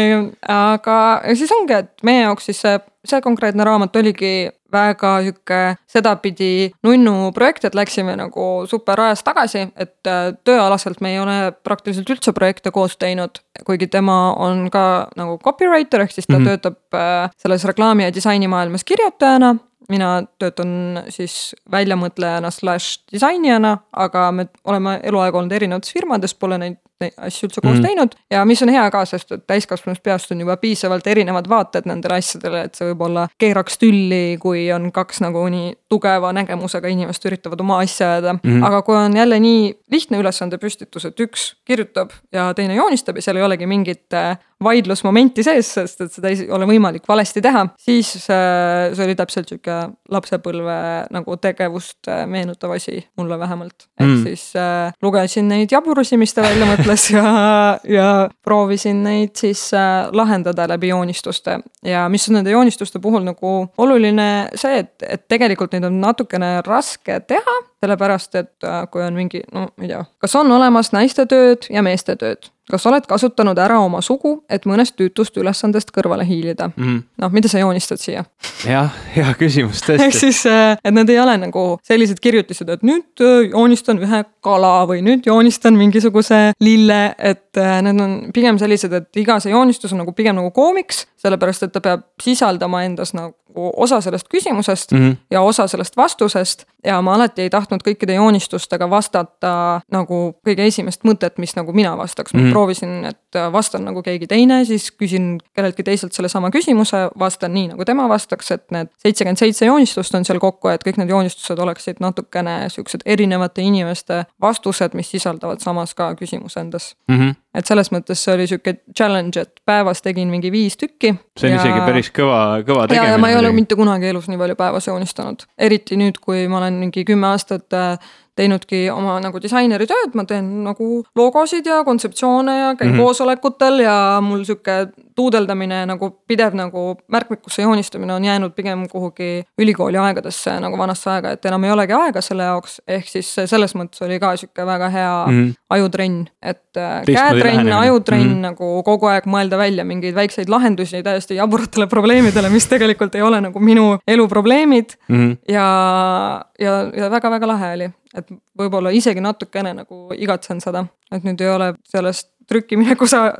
aga siis ongi, et meie jaoks siis see see konkreetne raamat oligi väga sihuke sedapidi nunnu projekt, et läksime nagu super ajas tagasi, et äh, tööalaselt me ei ole praktiliselt üldse projekte koos teinud. kuigi tema on ka nagu copywriter ehk siis ta mm -hmm. töötab äh, selles reklaami ja disainimaailmas kirjutajana mina töötan siis väljamõtlejana slaš disainijana, aga me oleme eluaeg olnud erinevates firmades, pole neid asju üldse koos mm. teinud ja mis on hea ka, sest et täiskasvanust peast on juba piisavalt erinevad vaated nendele asjadele, et see võib-olla keeraks tülli, kui on kaks nagu nii tugeva nägemusega inimest üritavad oma asja ajada mm.. aga kui on jälle nii lihtne ülesande püstitus, et üks kirjutab ja teine joonistab ja seal ei olegi mingit äh, vaidlusmomenti sees, sest et seda ei ole võimalik valesti teha, siis äh, see oli täpselt sihuke lapsepõlve nagu tegevust äh, meenutav asi mulle vähemalt. ehk mm. siis äh, lugesin neid jaburusi, mis ta välja mõtles ja, ja proovisin neid siis äh, lahendada läbi joonistuste. ja mis on nende joonistuste puhul nagu oluline see, et, et tegelikult neid on natukene raske teha sellepärast et äh, kui on mingi, no ma ei tea, kas on olemas naiste tööd ja meeste tööd kas oled kasutanud ära oma sugu, et mõnest tüütust ülesandest kõrvale hiilida mm.? noh, mida sa joonistad siia? jah, hea küsimus tõesti. ehk siis, äh, et need ei ole nagu sellised kirjutised, et nüüd äh, joonistan ühe kala või nüüd joonistan mingisuguse lille, et äh, need on pigem sellised, et iga see joonistus on nagu pigem nagu koomiks, sellepärast et ta peab sisaldama endas nagu osa sellest küsimusest mm -hmm. ja osa sellest vastusest. ja ma alati ei tahtnud kõikide joonistustega vastata nagu kõige esimest mõtet, mis nagu mina vastaks mm. -hmm proovisin, et vastan nagu keegi teine, siis küsin kelleltki teiselt sellesama küsimuse, vastan nii, nagu tema vastaks, et need seitsekümmend seitse joonistust on seal kokku, et kõik need joonistused oleksid natukene siuksed erinevate inimeste vastused, mis sisaldavad samas ka küsimuse endas mm. -hmm. et selles mõttes see oli sihuke challenge, et päevas tegin mingi viis tükki. see on ja... isegi päris kõva, kõva tegemine. ma ei ole mitte kunagi elus nii palju päevas joonistanud, eriti nüüd, kui ma olen mingi kümme aastat äh, teinudki oma nagu disaineri tööd, ma teen nagu logosid ja kontseptsioone ja käin mm -hmm. Koosolekutel ja mul sihuke tuudeldamine nagu pidev nagu märkmikusse joonistamine on jäänud pigem kuhugi ülikooli aegadesse nagu vanasse aega, et enam ei olegi aega selle jaoks. ehk siis selles mõttes oli ka sihuke väga hea mm -hmm. ajutrenn, et äh, käetrenn, ajutrenn mm -hmm. nagu kogu aeg mõelda välja mingeid väikseid lahendusi täiesti jaburatele probleemidele, mis tegelikult ei ole nagu minu elu probleemid mm. -hmm. ja, ja, ja väga-väga lahe oli et võib-olla isegi natukene nagu igatsen seda, et nüüd ei ole sellest trükkimineku sa-,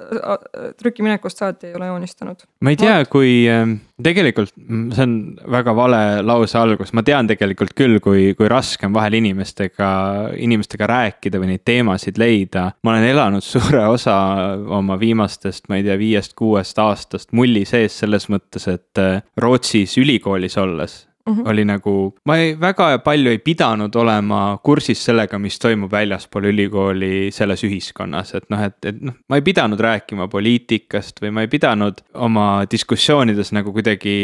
trükiminekust saati ei ole joonistanud. ma ei tea, kui ähm, tegelikult see on väga vale lause algus, ma tean tegelikult küll, kui, kui raske on vahel inimestega, inimestega rääkida või neid teemasid leida. ma olen elanud suure osa oma viimastest, ma ei tea, viiest-kuuest aastast mulli sees selles mõttes, et äh, Rootsis ülikoolis olles Mm -hmm. oli nagu, ma ei, väga palju ei pidanud olema kursis sellega, mis toimub väljaspool ülikooli selles ühiskonnas, et noh, et, et noh, ma ei pidanud rääkima poliitikast või ma ei pidanud oma diskussioonides nagu kuidagi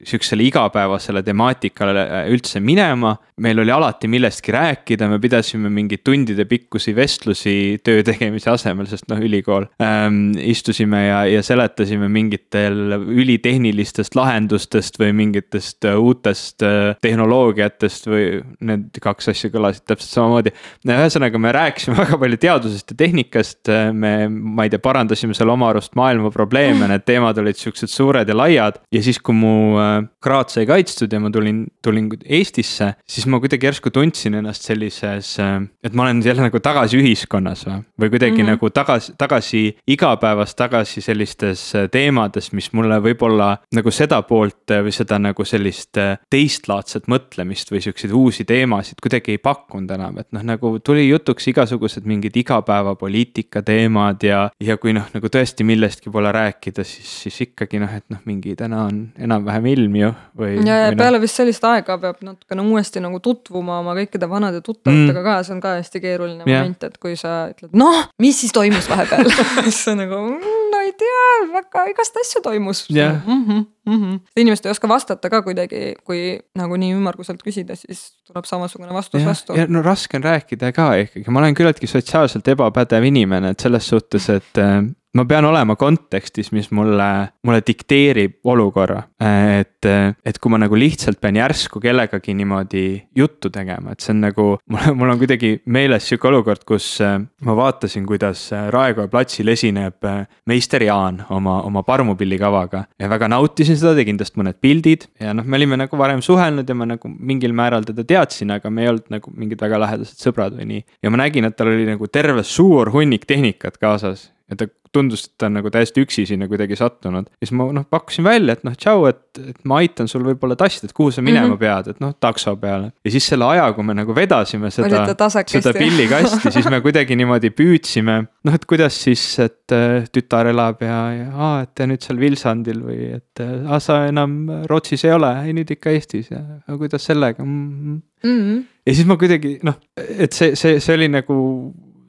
sihukesele igapäevasele temaatikale üldse minema. meil oli alati millestki rääkida, me pidasime mingeid tundide pikkusi vestlusi töö tegemise asemel, sest noh, ülikool ähm,. istusime ja, ja seletasime mingitel ülitehnilistest lahendustest või mingitest uutest uutest äh, tehnoloogiatest või need kaks asja kõlasid täpselt samamoodi. ühesõnaga, me rääkisime väga palju teadusest ja tehnikast, äh, me, ma ei tea, parandasime seal oma arust maailma probleeme, need teemad olid siuksed suured ja laiad. ja siis, kui mu äh, kraad sai kaitstud ja ma tulin, tulin Eestisse, siis ma kuidagi järsku tundsin ennast sellises, et ma olen jälle nagu tagasi ühiskonnas või, või kuidagi mm -hmm. nagu tagasi, tagasi igapäevas tagasi sellistes teemades, mis mulle võib-olla nagu seda poolt või seda nagu sellist teistlaadset mõtlemist või siukseid uusi teemasid kuidagi ei pakkunud enam, et noh, nagu tuli jutuks igasugused mingid igapäevapoliitika teemad ja, ja kui noh, nagu tõesti millestki pole rääkida, siis, siis ikkagi noh, et noh, mingi täna on enam-vähem ilm ju või. ja, ja no. peale vist sellist aega peab natukene uuesti nagu tutvuma oma kõikide vanade tuttavatega mm. ka, see on ka hästi keeruline yeah. moment, et kui sa ütled, noh, mis siis toimus vahepeal siis on nagu mm, no ei tea, väga igast asju toimus yeah.. Mm -hmm, mm -hmm. inimesed ei oska vastata ka kuidagi, kui nagu nii ümmarguselt küsida, siis tuleb samasugune vastus ja, vastu. ja no raske on rääkida ka ikkagi, ma olen küllaltki sotsiaalselt ebapädev inimene, et selles suhtes, et äh, ma pean olema kontekstis, mis mulle, mulle dikteerib olukorra. et, et kui ma nagu lihtsalt pean järsku kellegagi niimoodi juttu tegema, et see on nagu, mul, on kuidagi meeles sihuke olukord, kus äh, ma vaatasin, kuidas äh, Raekoja platsil esineb äh, meister Jaan oma, oma parmupillikavaga. ja väga nautisin seda, tegin tast mõned pildid ja noh, me olime nagu varem suhelnud ja ma nagu mingil määral teda teadsin, aga me ei olnud nagu mingid väga lähedased sõbrad või nii. ja ma nägin, et tal oli nagu terve suur hunnik tehnikat kaasas ja ta tundus, et ta on nagu täiesti üksi sinna kuidagi sattunud. ja siis ma noh pakkusin välja, et noh, tšau, et, et ma aitan sul võib-olla tastida, et kuhu sa minema mm -hmm. pead, et noh, takso peale. ja siis selle aja, kui me nagu vedasime seda, seda pillikasti, siis me kuidagi niimoodi püüdsime. noh, et kuidas siis, et äh, tütar elab ja, ja aa, et nüüd seal Vilsandil või et aa, sa enam Rootsis ei ole, ei nüüd ikka Eestis ja kuidas sellega mm. -hmm. ja siis ma kuidagi noh, et see, see, see oli nagu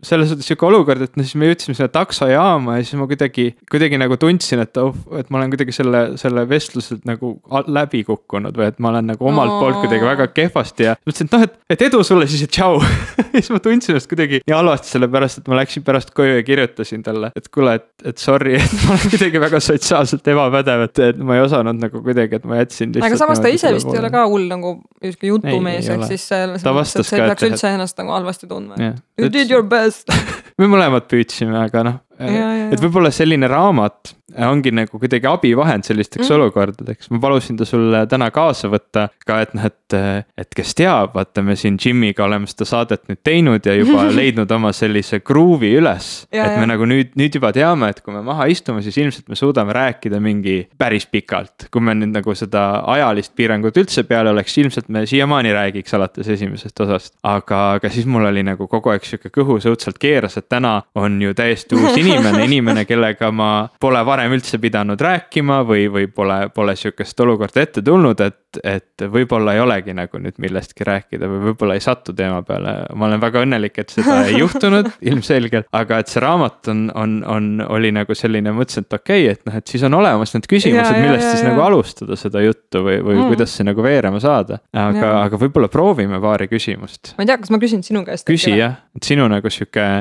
selles suhtes sihuke olukord, et noh, siis me jõudsime sinna taksojaama ja siis ma kuidagi, kuidagi nagu tundsin, et oh, et ma olen kuidagi selle, selle vestluselt nagu läbi kukkunud või et ma olen nagu omalt poolt kuidagi väga kehvasti ja mõtlesin, et noh, et, et edu sulle siis ja tšau. Ja siis ma tundsin ennast kuidagi nii halvasti, sellepärast et ma läksin pärast koju ja kirjutasin talle, et kuule, et, et sorry, et ma olen kuidagi väga sotsiaalselt ebapädev, et, et ma ei osanud nagu kuidagi, et ma jätsin. aga samas ta ise vist ei ole ka hull nagu sihuke jutumees, ehk siis selles mõttes, et sa ei peaks üldse ennast nagu halvasti tundma. You did your best tõest me mõlemad püüdsime, aga noh, et võib-olla selline raamat ongi nagu kuidagi abivahend sellisteks mm. olukordadeks, ma palusin ta sulle täna kaasa võtta ka, et noh, et, et kes teab, vaata, me siin Jimiga oleme seda saadet nüüd teinud ja juba leidnud oma sellise kruuvi üles. et me ja. nagu nüüd, nüüd juba teame, et kui me maha istume, siis ilmselt me suudame rääkida mingi päris pikalt. kui me nüüd nagu seda ajalist piirangut üldse peale oleks, ilmselt me siiamaani räägiks alates esimesest osast. aga, aga siis mul oli nagu kogu aeg sihuke kõhus õudselt keeras, et täna on ju täiesti uus inimene, inimene, kellega ma pole varem üldse pidanud rääkima või, või pole, pole sihukest olukorda ette tulnud, et et võib-olla ei olegi nagu nüüd millestki rääkida või võib-olla ei satu teema peale. ma olen väga õnnelik, et seda ei juhtunud ilmselgelt, aga et see raamat on, on, on, oli nagu selline, mõtlesin, et okei okay,, et noh, et siis on olemas need küsimused, millest ja, siis ja, nagu alustada seda juttu või, või mm. kuidas see nagu veerema saada. aga, aga võib-olla proovime paari küsimust. ma ei tea, kas ma küsin sinu käest. küsi jah, et sinu nagu sihuke,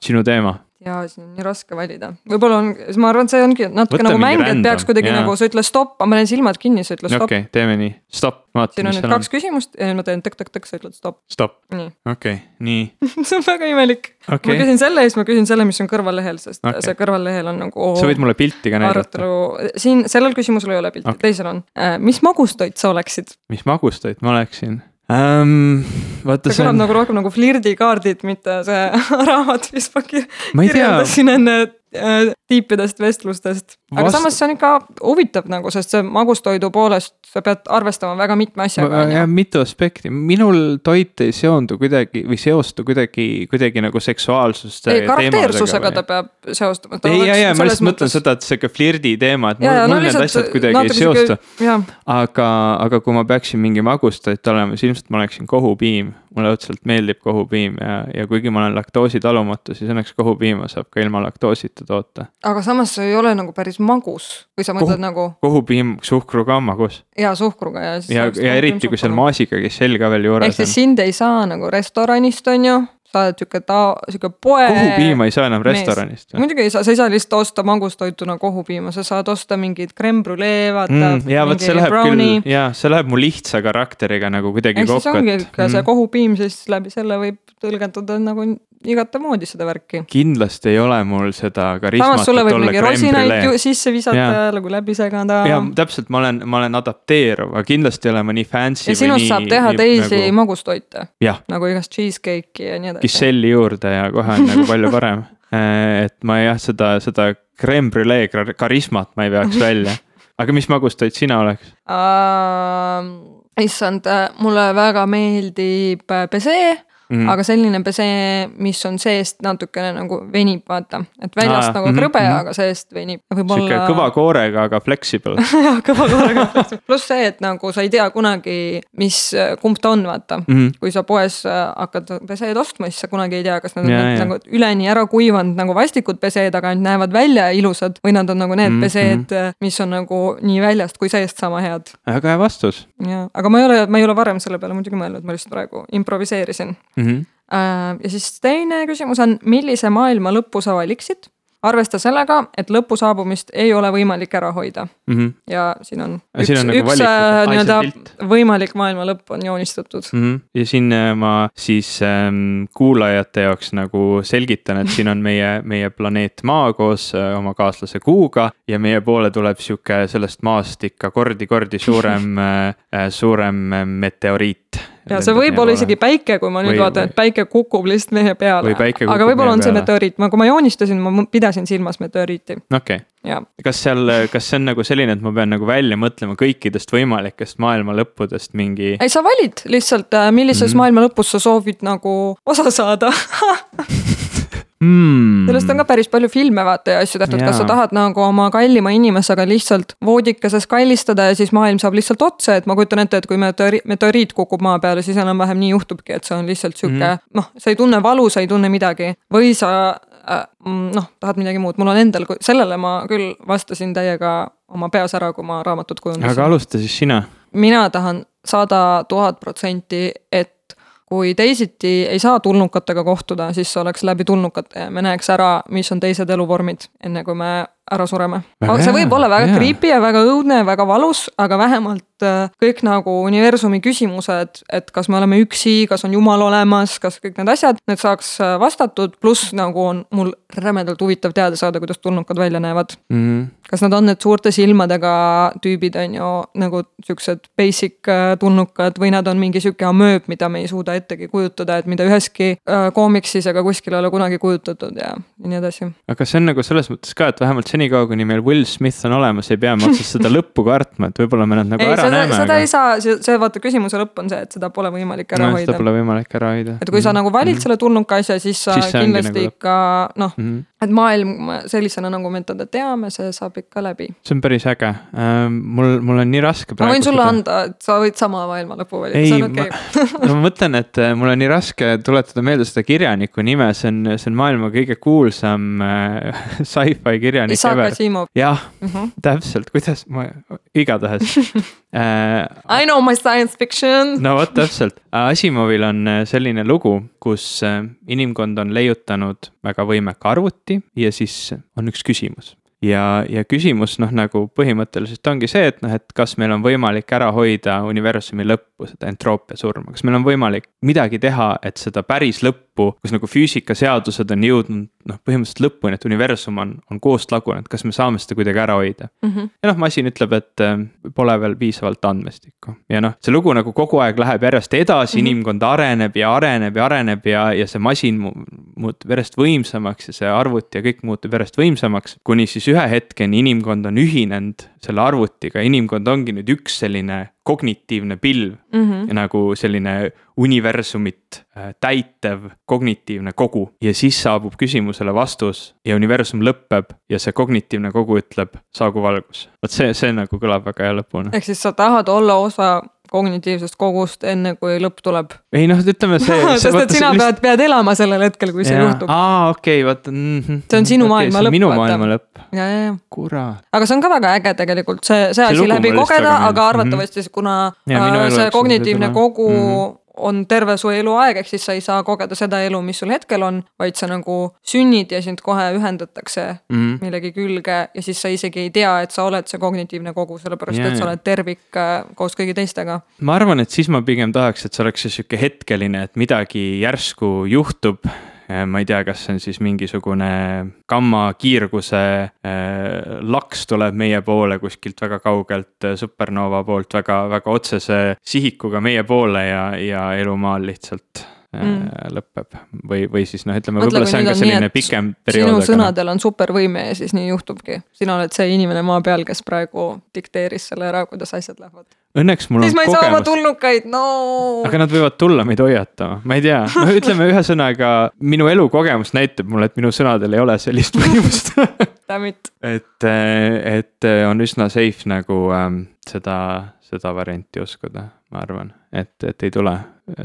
sinu teema ja siin on nii raske valida, võib-olla on, ma arvan, et see ongi natuke Võtta nagu mäng, et peaks kuidagi yeah. nagu, sa ütle stopp, ma panen silmad kinni, sa ütle stopp. okei okay,, teeme nii, stopp, vaata. siin on nüüd kaks on. küsimust ja ma teen tõk-tõk-tõk, sa ütled stopp. stopp, okei okay,, nii see on väga imelik okay.. ma küsin selle ja siis ma küsin selle, mis on kõrvallehel, sest okay. see kõrvallehel on nagu. sa võid mulle pilti ka näidata. siin sellel küsimusel ei ole pilti okay., teisel on. Äh, mis magustoit sa oleksid? mis magustoit ma oleksin? Ähm,. vaata see. on... nagu rohkem nagu flirdikaardid, mitte see raamat, mis ma kirjeldasin enne äh, tiipidest vestlustest. aga Vast... samas see on ikka huvitav nagu, sest see magustoidu poolest sa pead arvestama väga mitme asjaga. jah, mitu aspekti, minul toit ei seondu kuidagi või seostu kuidagi, kuidagi nagu seksuaalsust. ei, karakteersusega ta peab seostuma. ei, ja, ja ma lihtsalt mõtlen mõttes... seda, et sihuke flirdi teema, et mul, ja, mul no, need asjad kuidagi ei seostu. aga, aga kui ma peaksin mingi magustoit olema, siis ilmselt ma oleksin kohupiim mulle õudselt meeldib kohupiim ja, ja kuigi ma olen laktoositalumatu, siis õnneks kohupiima saab ka ilma laktoosita toota. aga samas see ei ole nagu päris magus, kui sa mõtled Kohu, nagu. kohupiim suhkruga on magus. ja suhkruga ja. ja, ja eriti, kui seal maasikakesell ka veel juures on. ehk siis sind ei saa nagu restoranist, on ju sa oled sihuke ta-, sihuke poe. kohupiima ei saa enam restoranist. muidugi ei saa, sa ei saa lihtsalt osta magustoituna kohupiima, sa saad osta mingit creme brulee, vaata mm,. ja vot see läheb brownie. küll, jaa, see läheb mu lihtsa karakteriga nagu kuidagi kokku. siis ongi ikka mm. see kohupiim, siis läbi selle võib tõlgendada nagu igatemoodi seda värki. kindlasti ei ole mul seda karismat. samas sulle võib mingi rosinaid sisse visata nagu läbi segada. ja täpselt, ma olen, ma olen adapteeruv, aga kindlasti ei ole ma nii fancy. ja sinust saab teha nii, teisi nagu... magustoite. nagu igast cheesecake'i ja nii edasi. kisselli juurde ja kohe on nagu palju parem äh, et ma jah, seda, seda creme brulee karismat ma ei veaks välja. aga mis magustoit sina oleks uh,? issand, mulle väga meeldib besee mm, -hmm. aga selline pesee, mis on seest natukene nagu venib, vaata. et väljast Aa, nagu -hmm, krõbe mm, -hmm. aga seest venib. sihuke kõva koorega, aga flexible jah, kõva koorega pluss see, et nagu sa ei tea kunagi, mis, kumb ta on, vaata mm. -hmm. kui sa poes äh, hakkad peseed ostma, siis sa kunagi ei tea, kas nad on ja, ja. nagu üleni ära kuivanud nagu vastikud peseed, aga ainult näevad välja ilusad või nad on nagu need mm -hmm. peseed, äh, mis on nagu nii väljast kui seest sama head. väga hea vastus. Jaa, aga ma ei ole, ma ei ole varem selle peale muidugi mõelnud, ma lihtsalt praegu improviseerisin mm. -hmm. ja siis teine küsimus on, millise maailma lõpu sa valiksid? Arvesta sellega, et lõpu saabumist ei ole võimalik ära hoida mm. -hmm. ja siin on üks, on nagu üks äh, nii-öelda võimalik maailma lõpp on joonistatud mm. -hmm. ja siin äh, ma siis ähm, kuulajate jaoks nagu selgitan, et siin on meie, meie planeet Maa koos äh, oma kaaslase Kuuga ja meie poole tuleb sihuke sellest maast ikka kordi-kordi suurem äh, suurem meteoriit ja see võib olla isegi päike, kui ma nüüd või, vaatan, et päike kukub lihtsalt meie peale. aga võib-olla on see meteoriit, ma, kui ma joonistasin, ma pidasin silmas meteoriiti. okei okay., kas seal, kas see on nagu selline, et ma pean nagu välja mõtlema kõikidest võimalikest maailma lõppudest mingi? ei, sa valid lihtsalt, äh, millises mm -hmm. maailma lõpus sa soovid nagu osa saada mm.. sellest on ka päris palju filme vaata ja asju tehtud, kas sa tahad nagu oma kallima inimesega lihtsalt voodikeses kallistada ja siis maailm saab lihtsalt otsa, et ma kujutan ette, et kui meteoriit, meteoriit kukub maa peale, siis enam-vähem nii juhtubki, et see on lihtsalt sihuke mm. noh, sa ei tunne valu, sa ei tunne midagi või sa äh, noh, tahad midagi muud, mul on endal, sellele ma küll vastasin täiega oma peas ära, kui ma raamatut kujundasin. aga alusta siis sina. mina tahan sada tuhat protsenti, et kui teisiti ei saa tulnukatega kohtuda, siis oleks läbi tulnukate ja me näeks ära, mis on teised eluvormid, enne kui me ära sureme. see võib olla väga creepy ja väga õudne ja väga valus, aga vähemalt äh, kõik nagu universumi küsimused, et kas me oleme üksi, kas on jumal olemas, kas kõik need asjad, need saaks äh, vastatud, pluss nagu on mul rämedalt huvitav teada saada, kuidas tulnukad välja näevad mm. -hmm. kas nad on need suurte silmadega tüübid, on ju, nagu siuksed basic äh, tulnukad või nad on mingi sihuke amööb, mida me ei suuda ettegi kujutada, et mida üheski koomiksis ega kuskil ei ole kunagi kujutatud ja, ja nii edasi. aga see on nagu selles mõttes ka, et vähemalt senikaua, kuni meil Will Smith on olemas, ei pea me otsest seda lõppu kartma, et võib-olla me nad nagu ei, ära seda, näeme. seda aga... ei saa, see vaata küsimuse lõpp on see, et seda pole võimalik ära no, hoida. seda pole võimalik ära hoida. et kui mm -hmm. sa nagu valid mm -hmm. selle tulnuka asja, siis sa siis kindlasti nagu... ikka noh mm, -hmm. Et maailm sellisena, nagu me teda teame, see saab ikka läbi. see on päris äge uh,, mul, mul on nii raske. ma võin sulle seda... anda, et sa võid sama maailma lõpu valida, see on okei okay. no ma mõtlen, et äh, mul on nii raske tuletada meelde seda kirjaniku nime, see on, see on maailma kõige kuulsam uh, sci-fi kirjanik ever Asimov. jah mm, -hmm. täpselt, kuidas ma, igatahes äh,. I know my science fiction. no vot, täpselt. Asimovil on äh, selline lugu, kus äh, inimkond on leiutanud väga võimeka arvuti ja siis on üks küsimus. Ja, ja küsimus noh, nagu põhimõtteliselt ongi see, et noh, et kas meil on võimalik ära hoida universumi lõppu, seda entroopia surma, kas meil on võimalik midagi teha, et seda päris lõppu, kus nagu füüsikaseadused on jõudnud noh, põhimõtteliselt lõpuni, et universum on, on koost lagunenud, kas me saame seda kuidagi ära hoida mm. -hmm. ja noh, masin ütleb, et äh, pole veel piisavalt andmestikku ja noh, see lugu nagu kogu aeg läheb järjest edasi mm, -hmm. inimkond areneb ja areneb ja areneb ja, ja see masin muutub järjest võimsamaks ja see arvuti ja kõik muutub järjest võimsamaks. kuni siis ühe hetkeni inimkond on ühinenud selle arvutiga, inimkond ongi nüüd üks selline kognitiivne pilv mm -hmm. ja nagu selline universumit äh, täitev kognitiivne kogu. ja siis saabub küsimusele vastus ja universum lõpeb ja see kognitiivne kogu ütleb, saagu valgus. vot see, see nagu kõlab väga hea lõpuna. ehk siis sa tahad olla osa kognitiivsest kogust, enne kui lõpp tuleb. ei noh, ütleme see sest et sina pead, pead elama sellel hetkel, kui see ja. juhtub. aa, okei okay,, vaata mm. -hmm. see on sinu okay, maailma lõpp. minu maailma lõpp. ja, ja, ja. kurat. aga see on ka väga äge tegelikult, see, see asi läbi kogeda, aga arvatavasti mm -hmm. kuna ja, äh, see kognitiivne kogu mm -hmm on terve su eluaeg, ehk siis sa ei saa kogeda seda elu, mis sul hetkel on, vaid sa nagu sünnid ja sind kohe ühendatakse mm -hmm. millegi külge ja siis sa isegi ei tea, et sa oled see kognitiivne kogu, sellepärast yeah, et sa oled tervik äh, koos kõigi teistega. ma arvan, et siis ma pigem tahaks, et see oleks sihuke hetkeline, et midagi järsku juhtub ma ei tea, kas see on siis mingisugune gammakiirguse äh, laks tuleb meie poole kuskilt väga kaugelt äh, supernova poolt väga, väga otsese sihikuga meie poole ja, ja elu maal lihtsalt mm. lõpeb või, või siis noh, ütleme võib-olla see on ka selline nii, pikem periood. sinu sõnadel on supervõime ja siis nii juhtubki. sina oled see inimene maa peal, kes praegu dikteeris selle ära, kuidas asjad lähevad. Õnneks mul siis on kogemus. siis ma ei saa oma tulnukaid, no. aga nad võivad tulla meid hoiatama, ma ei tea, no ütleme ühesõnaga minu elukogemus näitab mulle, et minu sõnadel ei ole sellist võimust et, et on üsna safe nagu ähm, seda, seda varianti uskuda, ma arvan, et, et ei tule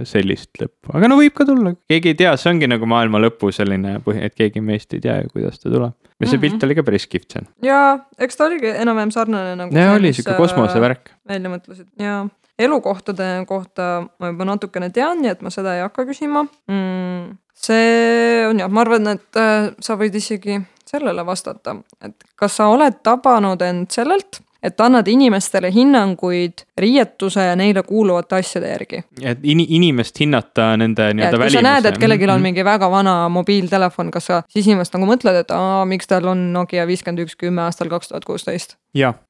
sellist lõppu, aga no võib ka tulla, keegi ei tea, see ongi nagu maailma lõpu selline põhi, et keegi meist ei tea ju, kuidas ta tuleb. ja see mm -hmm. pilt oli ka päris kihvt seal. jaa, eks ta oligi enam-vähem sarnane nagu. jaa, oli sihuke kosmosevärk. välja mõtlesid, jaa. elukohtade kohta ma juba natukene tean, nii et ma seda ei hakka küsima mm,. see on jah, ma arvan, et äh, sa võid isegi sellele vastata, et kas sa oled tabanud end sellelt et annad inimestele hinnanguid riietuse ja neile kuuluvate asjade järgi. et in, inimest hinnata nende nii-öelda välimuse. kui sa näed, et kellelgi on mhm. mingi väga vana mobiiltelefon, kas sa siis inimest nagu mõtled, et aa, miks tal on Nokia viiskümmend üks kümme aastal kaks tuhat kuusteist?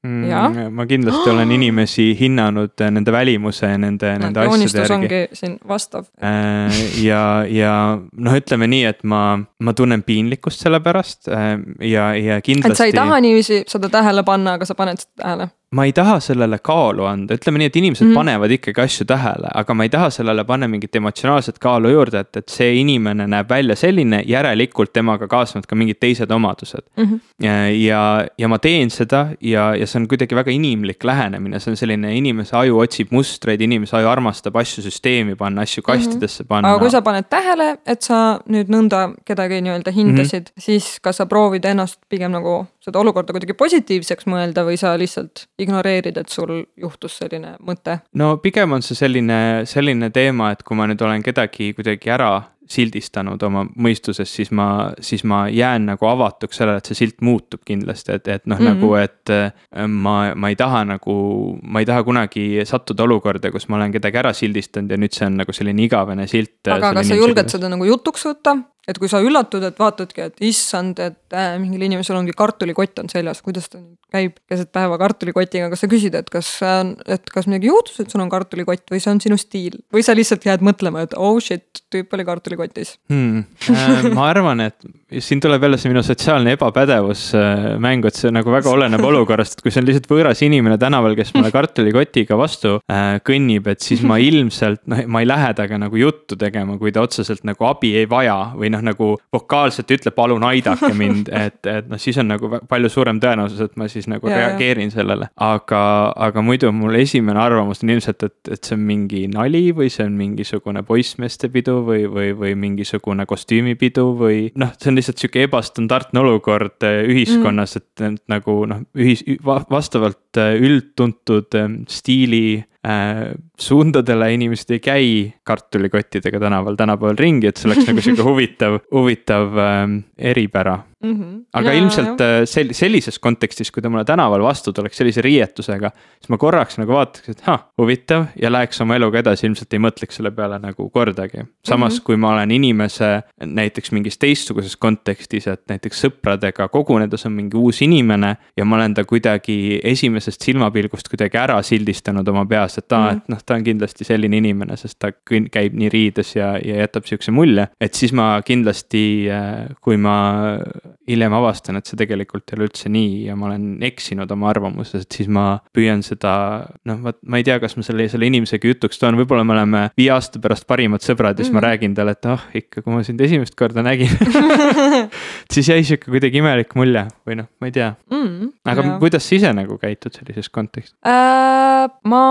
Mm, ja?, ma kindlasti olen inimesi hinnanud nende välimuse ja nende no,, nende asjade järgi. ongi siin vastav. Äh, ja, ja noh, ütleme nii, et ma, ma tunnen piinlikkust selle pärast äh, ja, ja kindlasti. et sa ei taha niiviisi seda tähele panna, aga sa paned seda tähele ma ei taha sellele kaalu anda, ütleme nii, et inimesed mm -hmm. panevad ikkagi asju tähele, aga ma ei taha sellele panna mingit emotsionaalset kaalu juurde, et, et see inimene näeb välja selline, järelikult temaga kaasnevad ka mingid teised omadused mm. -hmm. ja, ja, ja ma teen seda ja, ja see on kuidagi väga inimlik lähenemine, see on selline inimese aju otsib mustreid, inimese aju armastab asju süsteemi panna, asju mhm. kastidesse panna. aga kui sa paned tähele, et sa nüüd nõnda kedagi nii-öelda hindasid mm, -hmm. siis kas sa proovid ennast pigem nagu seda olukorda kuidagi positiivseks mõelda või sa lihtsalt ignoreerid, et sul juhtus selline mõte? no pigem on see selline, selline teema, et kui ma nüüd olen kedagi kuidagi ära sildistanud oma mõistuses, siis ma, siis ma jään nagu avatuks sellele, et see silt muutub kindlasti, et, et noh mm, -hmm. nagu, et äh, ma, ma ei taha nagu, ma ei taha kunagi sattuda olukorda, kus ma olen kedagi ära sildistanud ja nüüd see on nagu selline igavene silt. aga kas sa julged seda nagu jutuks võtta? et kui sa üllatud, et vaatadki, et issand, et äh, mingil inimesel ongi kartulikott on seljas, kuidas ta käib keset päeva kartulikotiga, kas sa küsid, et kas, et kas midagi juhtus, et sul on kartulikott või see on sinu stiil või sa lihtsalt jääd mõtlema, et oh shit, tüüp oli kartulikotis hmm.? Äh, ma arvan, et siin tuleb jälle see minu sotsiaalne ebapädevus äh, mängu, et see nagu väga oleneb olukorrast, et kui see on lihtsalt võõras inimene tänaval, kes mulle kartulikotiga vastu äh, kõnnib, et siis ma ilmselt noh, ma ei lähe temaga nagu juttu tegema, kui ta otseselt nagu abi ei vaja või noh, nagu vokaalselt ütleb, palun aidake mind, et, et noh, siis on nagu palju suurem tõenäosus, et ma siis nagu ja, reageerin ja. sellele. aga, aga muidu mul esimene arvamus on ilmselt, et, et see on mingi nali või see on mingisugune poissmeeste pidu või, või, või mingisugune kostüümipidu või noh, see on lihtsalt sihuke ebastandardne olukord eh, ühiskonnas mm., et, et nagu noh, ühis, vastavalt eh, üldtuntud eh, stiili äh, suundadele inimesed ei käi kartulikottidega tänaval tänapäeval ringi, et see oleks nagu sihuke huvitav, huvitav äh, eripära mm. -hmm. aga ja, ilmselt. Äh, sel-, sellises kontekstis, kui ta mulle tänaval vastu tuleks sellise riietusega, siis ma korraks nagu vaataks, et ah, huvitav ja läheks oma eluga edasi, ilmselt ei mõtleks selle peale nagu kordagi. samas mm, -hmm. kui ma olen inimese näiteks mingis teistsuguses kontekstis, et näiteks sõpradega kogunedes on mingi uus inimene ja ma olen ta kuidagi esimesest silmapilgust kuidagi ära sildistanud oma peas, et aa mm, -hmm. et noh, ta on kindlasti selline inimene, sest ta käib nii riides ja, ja jätab sihukese mulje, et siis ma kindlasti, äh, kui ma hiljem avastan, et see tegelikult ei ole üldse nii ja ma olen eksinud oma arvamuses, et siis ma püüan seda. noh, vot ma ei tea, kas ma selle, selle inimesega jutuks toon, võib-olla me oleme viie aasta pärast parimad sõbrad ja siis mm ma mhm. räägin talle, et ah oh, ikka, kui ma sind esimest korda nägin siis jäi sihuke kuidagi imelik mulje või noh, ma ei tea mm. aga ja. kuidas sa ise nagu käitud sellises kontekstis äh,? ma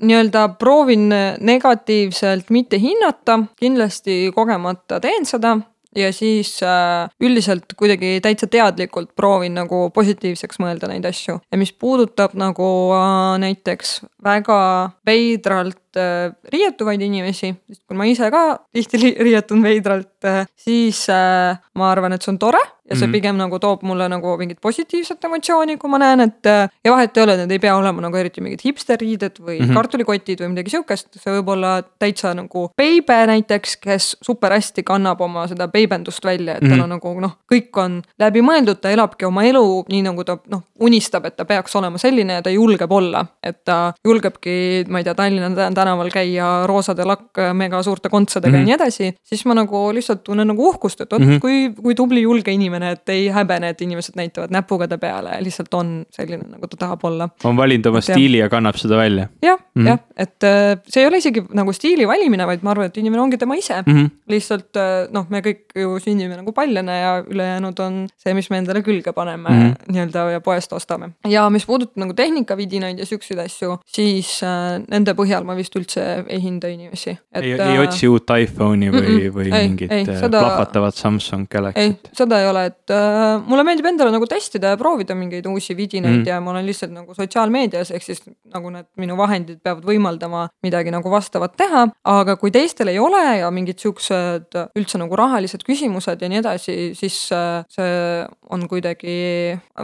nii-öelda proovin negatiivselt mitte hinnata, kindlasti kogemata teen seda ja siis äh, üldiselt kuidagi täitsa teadlikult proovin nagu positiivseks mõelda neid asju. ja mis puudutab nagu äh, näiteks väga veidralt äh, riietuvaid inimesi, sest kui ma ise ka tihti riietun veidralt äh,, siis äh, ma arvan, et see on tore ja see mm -hmm. pigem nagu toob mulle nagu mingit positiivset emotsiooni, kui ma näen, et ja vahet ei ole, need ei pea olema nagu eriti mingid hipsterriided või mm -hmm. kartulikotid või midagi sihukest, see võib olla täitsa nagu beibe näiteks, kes super hästi kannab oma seda beibendust välja, et mm -hmm. tal mhm. on nagu noh, kõik on läbimõeldud, ta elabki oma elu nii nagu ta noh, unistab, et ta peaks olema selline ja ta julgeb olla, et ta julgebki, ma ei tea, Tallinna tänaval käia roosade lakk mega suurte kontsadega mm -hmm. ja nii edasi, siis ma nagu lihtsalt tunnen nagu uhkust, et vot mm -hmm. kui, kui tubli julge inimene, et ei häbene, et inimesed näitavad näpuga ta peale, lihtsalt on selline, nagu ta tahab olla. on valinud oma stiili ja kannab seda välja. jah mm -hmm., jah, et äh, see ei ole isegi nagu stiili valimine, vaid ma arvan, et inimene ongi tema ise mm. -hmm. lihtsalt äh, noh, me kõik ju sünnime nagu paljana ja ülejäänud on see, mis me endale külge paneme mm -hmm. nii-öelda ja poest ostame. ja mis puudutab nagu tehnikavidinaid ja siukseid asju, siis äh, nende põhjal ma vist üldse ei hinda inimesi. ei, ei otsi uut iPhone'i või mm, -mm, või ei, mingit ei, seda, plahvatavat Samsung Galaxy't? ei, seda ei ole, et äh, mulle meeldib endale nagu testida ja proovida mingeid uusi vidinaid mm. ja ma olen lihtsalt nagu sotsiaalmeedias, ehk siis nagu need minu vahendid peavad võimaldama midagi nagu vastavat teha. aga kui teistel ei ole ja mingid siuksed üldse nagu rahalised küsimused ja nii edasi, siis äh, see on kuidagi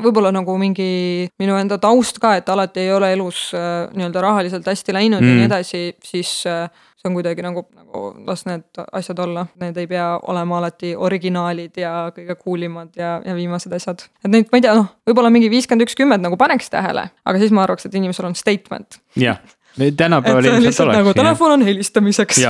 võib-olla nagu mingi minu enda taust ka, et alati ei ole elus äh, nii-öelda rahaliselt hästi läinud mm. ja nii edasi, siis äh, see on kuidagi nagu, nagu las need asjad olla, need ei pea olema alati originaalid ja kõige cool imad ja, ja viimased asjad. et neid, ma ei tea, noh, võib-olla mingi viiskümmend ükskümmend nagu paneks tähele, aga siis ma arvaks, et inimesel on statement. jah, tänapäeval ilmselt oleks. nagu telefon on helistamiseks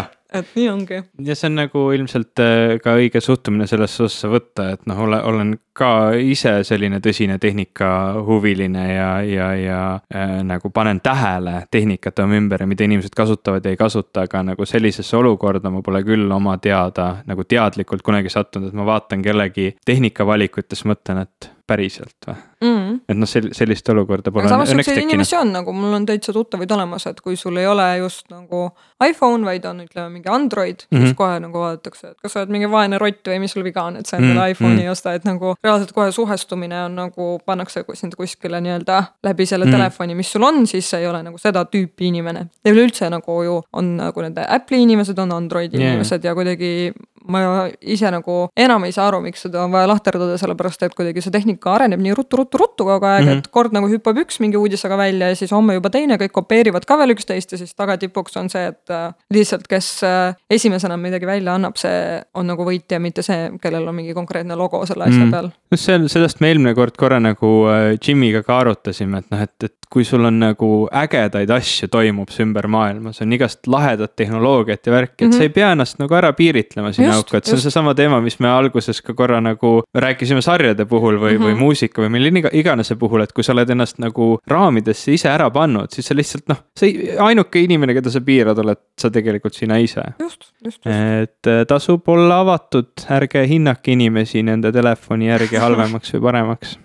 et nii ongi. ja see on nagu ilmselt äh, ka õige suhtumine sellesse ossa võtta, et noh, ole, olen ka ise selline tõsine tehnikahuviline ja, ja, ja äh, nagu panen tähele tehnikat oma ümber ja mida inimesed kasutavad ja ei kasuta, aga nagu sellisesse olukorda ma pole küll oma teada nagu teadlikult kunagi sattunud, et ma vaatan kellegi tehnikavalikutes, mõtlen, et päriselt või mm.? et noh, sel-, sellist olukorda pole samas siukseid inimesi on nagu, mul on täitsa tuttavaid olemas, et kui sul ei ole just nagu iPhone, vaid on ütleme mingi Android mm, -hmm. siis mhm. kohe nagu vaadatakse, et kas sa oled mingi vaene rott või mis sul viga on, et sa endale mm -hmm. iPhone'i mhm. ei osta, et nagu reaalselt kohe suhestumine on nagu, pannakse sind kuskile nii-öelda läbi selle mm -hmm. telefoni, mis sul on, siis ei ole nagu seda tüüpi inimene. ja üleüldse nagu ju on nagu nende Apple'i inimesed, on Androidi yeah. inimesed ja kuidagi ma ise nagu enam ei saa aru, miks seda on vaja lahterdada, sellepärast et kuidagi see tehnika areneb nii ruttu-ruttu-ruttu kogu aeg mm, -hmm. et kord nagu hüppab üks mingi uudisega välja ja siis homme juba teine, kõik kopeerivad ka veel üksteist ja siis tagatipuks on see, et äh, lihtsalt, kes äh, esimesena midagi välja annab, see on nagu võitja, mitte see, kellel on mingi konkreetne logo selle asja mm -hmm. peal. Just see, sellest me eelmine kord korra nagu äh, Jimiga ka arutasime, et noh, et, et kui sul on nagu ägedaid asju toimub su ümber maailmas, on igast lahedat tehnoloogiat ja värki, et mm -hmm. sa ei pea ennast nagu ära piiritlema sinna auku, et see on seesama teema, mis me alguses ka korra nagu rääkisime sarjade puhul või mm, -hmm. või muusika või mille iganese puhul, et kui sa oled ennast nagu raamidesse ise ära pannud, siis sa lihtsalt noh, sa ei, ainuke inimene, keda sa piirad, oled sa tegelikult sina ise. just, just, just. et äh, tasub olla avatud, ärge hinnake inimesi nende telefoni järgi halvemaks või paremaks.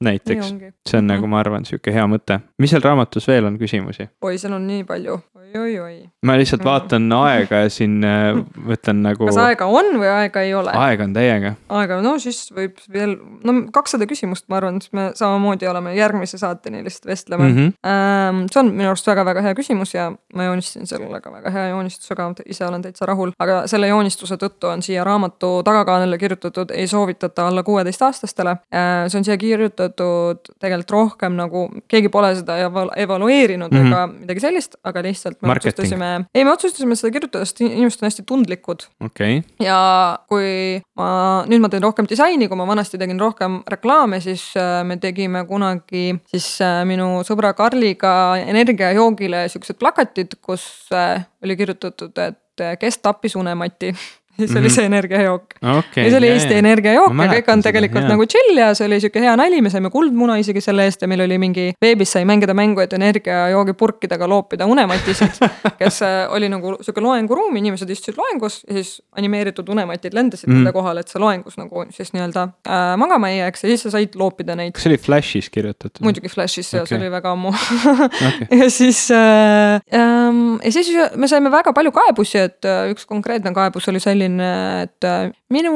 Näiteks, see on nagu ma arvan, sihuke hea mõte. mis seal raamatus veel on küsimusi? oi, seal on nii palju oi, oi, oi. ma lihtsalt vaatan no. aega ja siin äh, mõtlen nagu. kas aega on või aega ei ole? aega on täiega. aega, no siis võib veel, no kakssada küsimust, ma arvan, siis me samamoodi oleme järgmise saateni lihtsalt vestleme mm. -hmm. see on minu arust väga-väga hea küsimus ja ma joonistasin selle ka väga hea joonistusega, ise olen täitsa rahul, aga selle joonistuse tõttu on siia raamatu tagakaanele kirjutatud ei soovitata alla kuueteistaastastele. Äh, see on siia kirjutatud tegelikult rohkem nagu, keegi pole seda evalueerinud mm -hmm. ega midagi sellist, aga lihtsalt me Marketing. otsustasime, ei, me otsustasime seda kirjutada, sest inimesed on hästi tundlikud. Okay.. ja kui ma, nüüd ma teen rohkem disaini, kui ma vanasti tegin rohkem reklaame, siis äh, me tegime kunagi siis äh, minu sõbra Karliga energiajoogile siuksed plakatid, kus äh, oli kirjutatud, et kes tappis unemati siis oli mhm. see energiajook okay,. ja see oli jah, Eesti energiajook ja kõik on tegelikult seda, nagu chill ja see oli sihuke hea nali, me saime kuldmuna isegi selle eest ja meil oli mingi, veebis sai mängida mängu, et energiajoogi purkidega loopida unematisid kes äh, oli nagu sihuke loenguruum, inimesed istusid loengus ja siis animeeritud unematid lendasid mm. nende kohale, et sa loengus nagu siis nii-öelda äh, magama ei jääks ja siis sa said loopida neid. kas see oli Flashis kirjutatud? muidugi Flashis ja okay. see oli väga ammu okay. ja siis äh, ähm, ja siis me saime väga palju kaebusi, et äh, üks konkreetne kaebus oli selline, selline, et äh, minu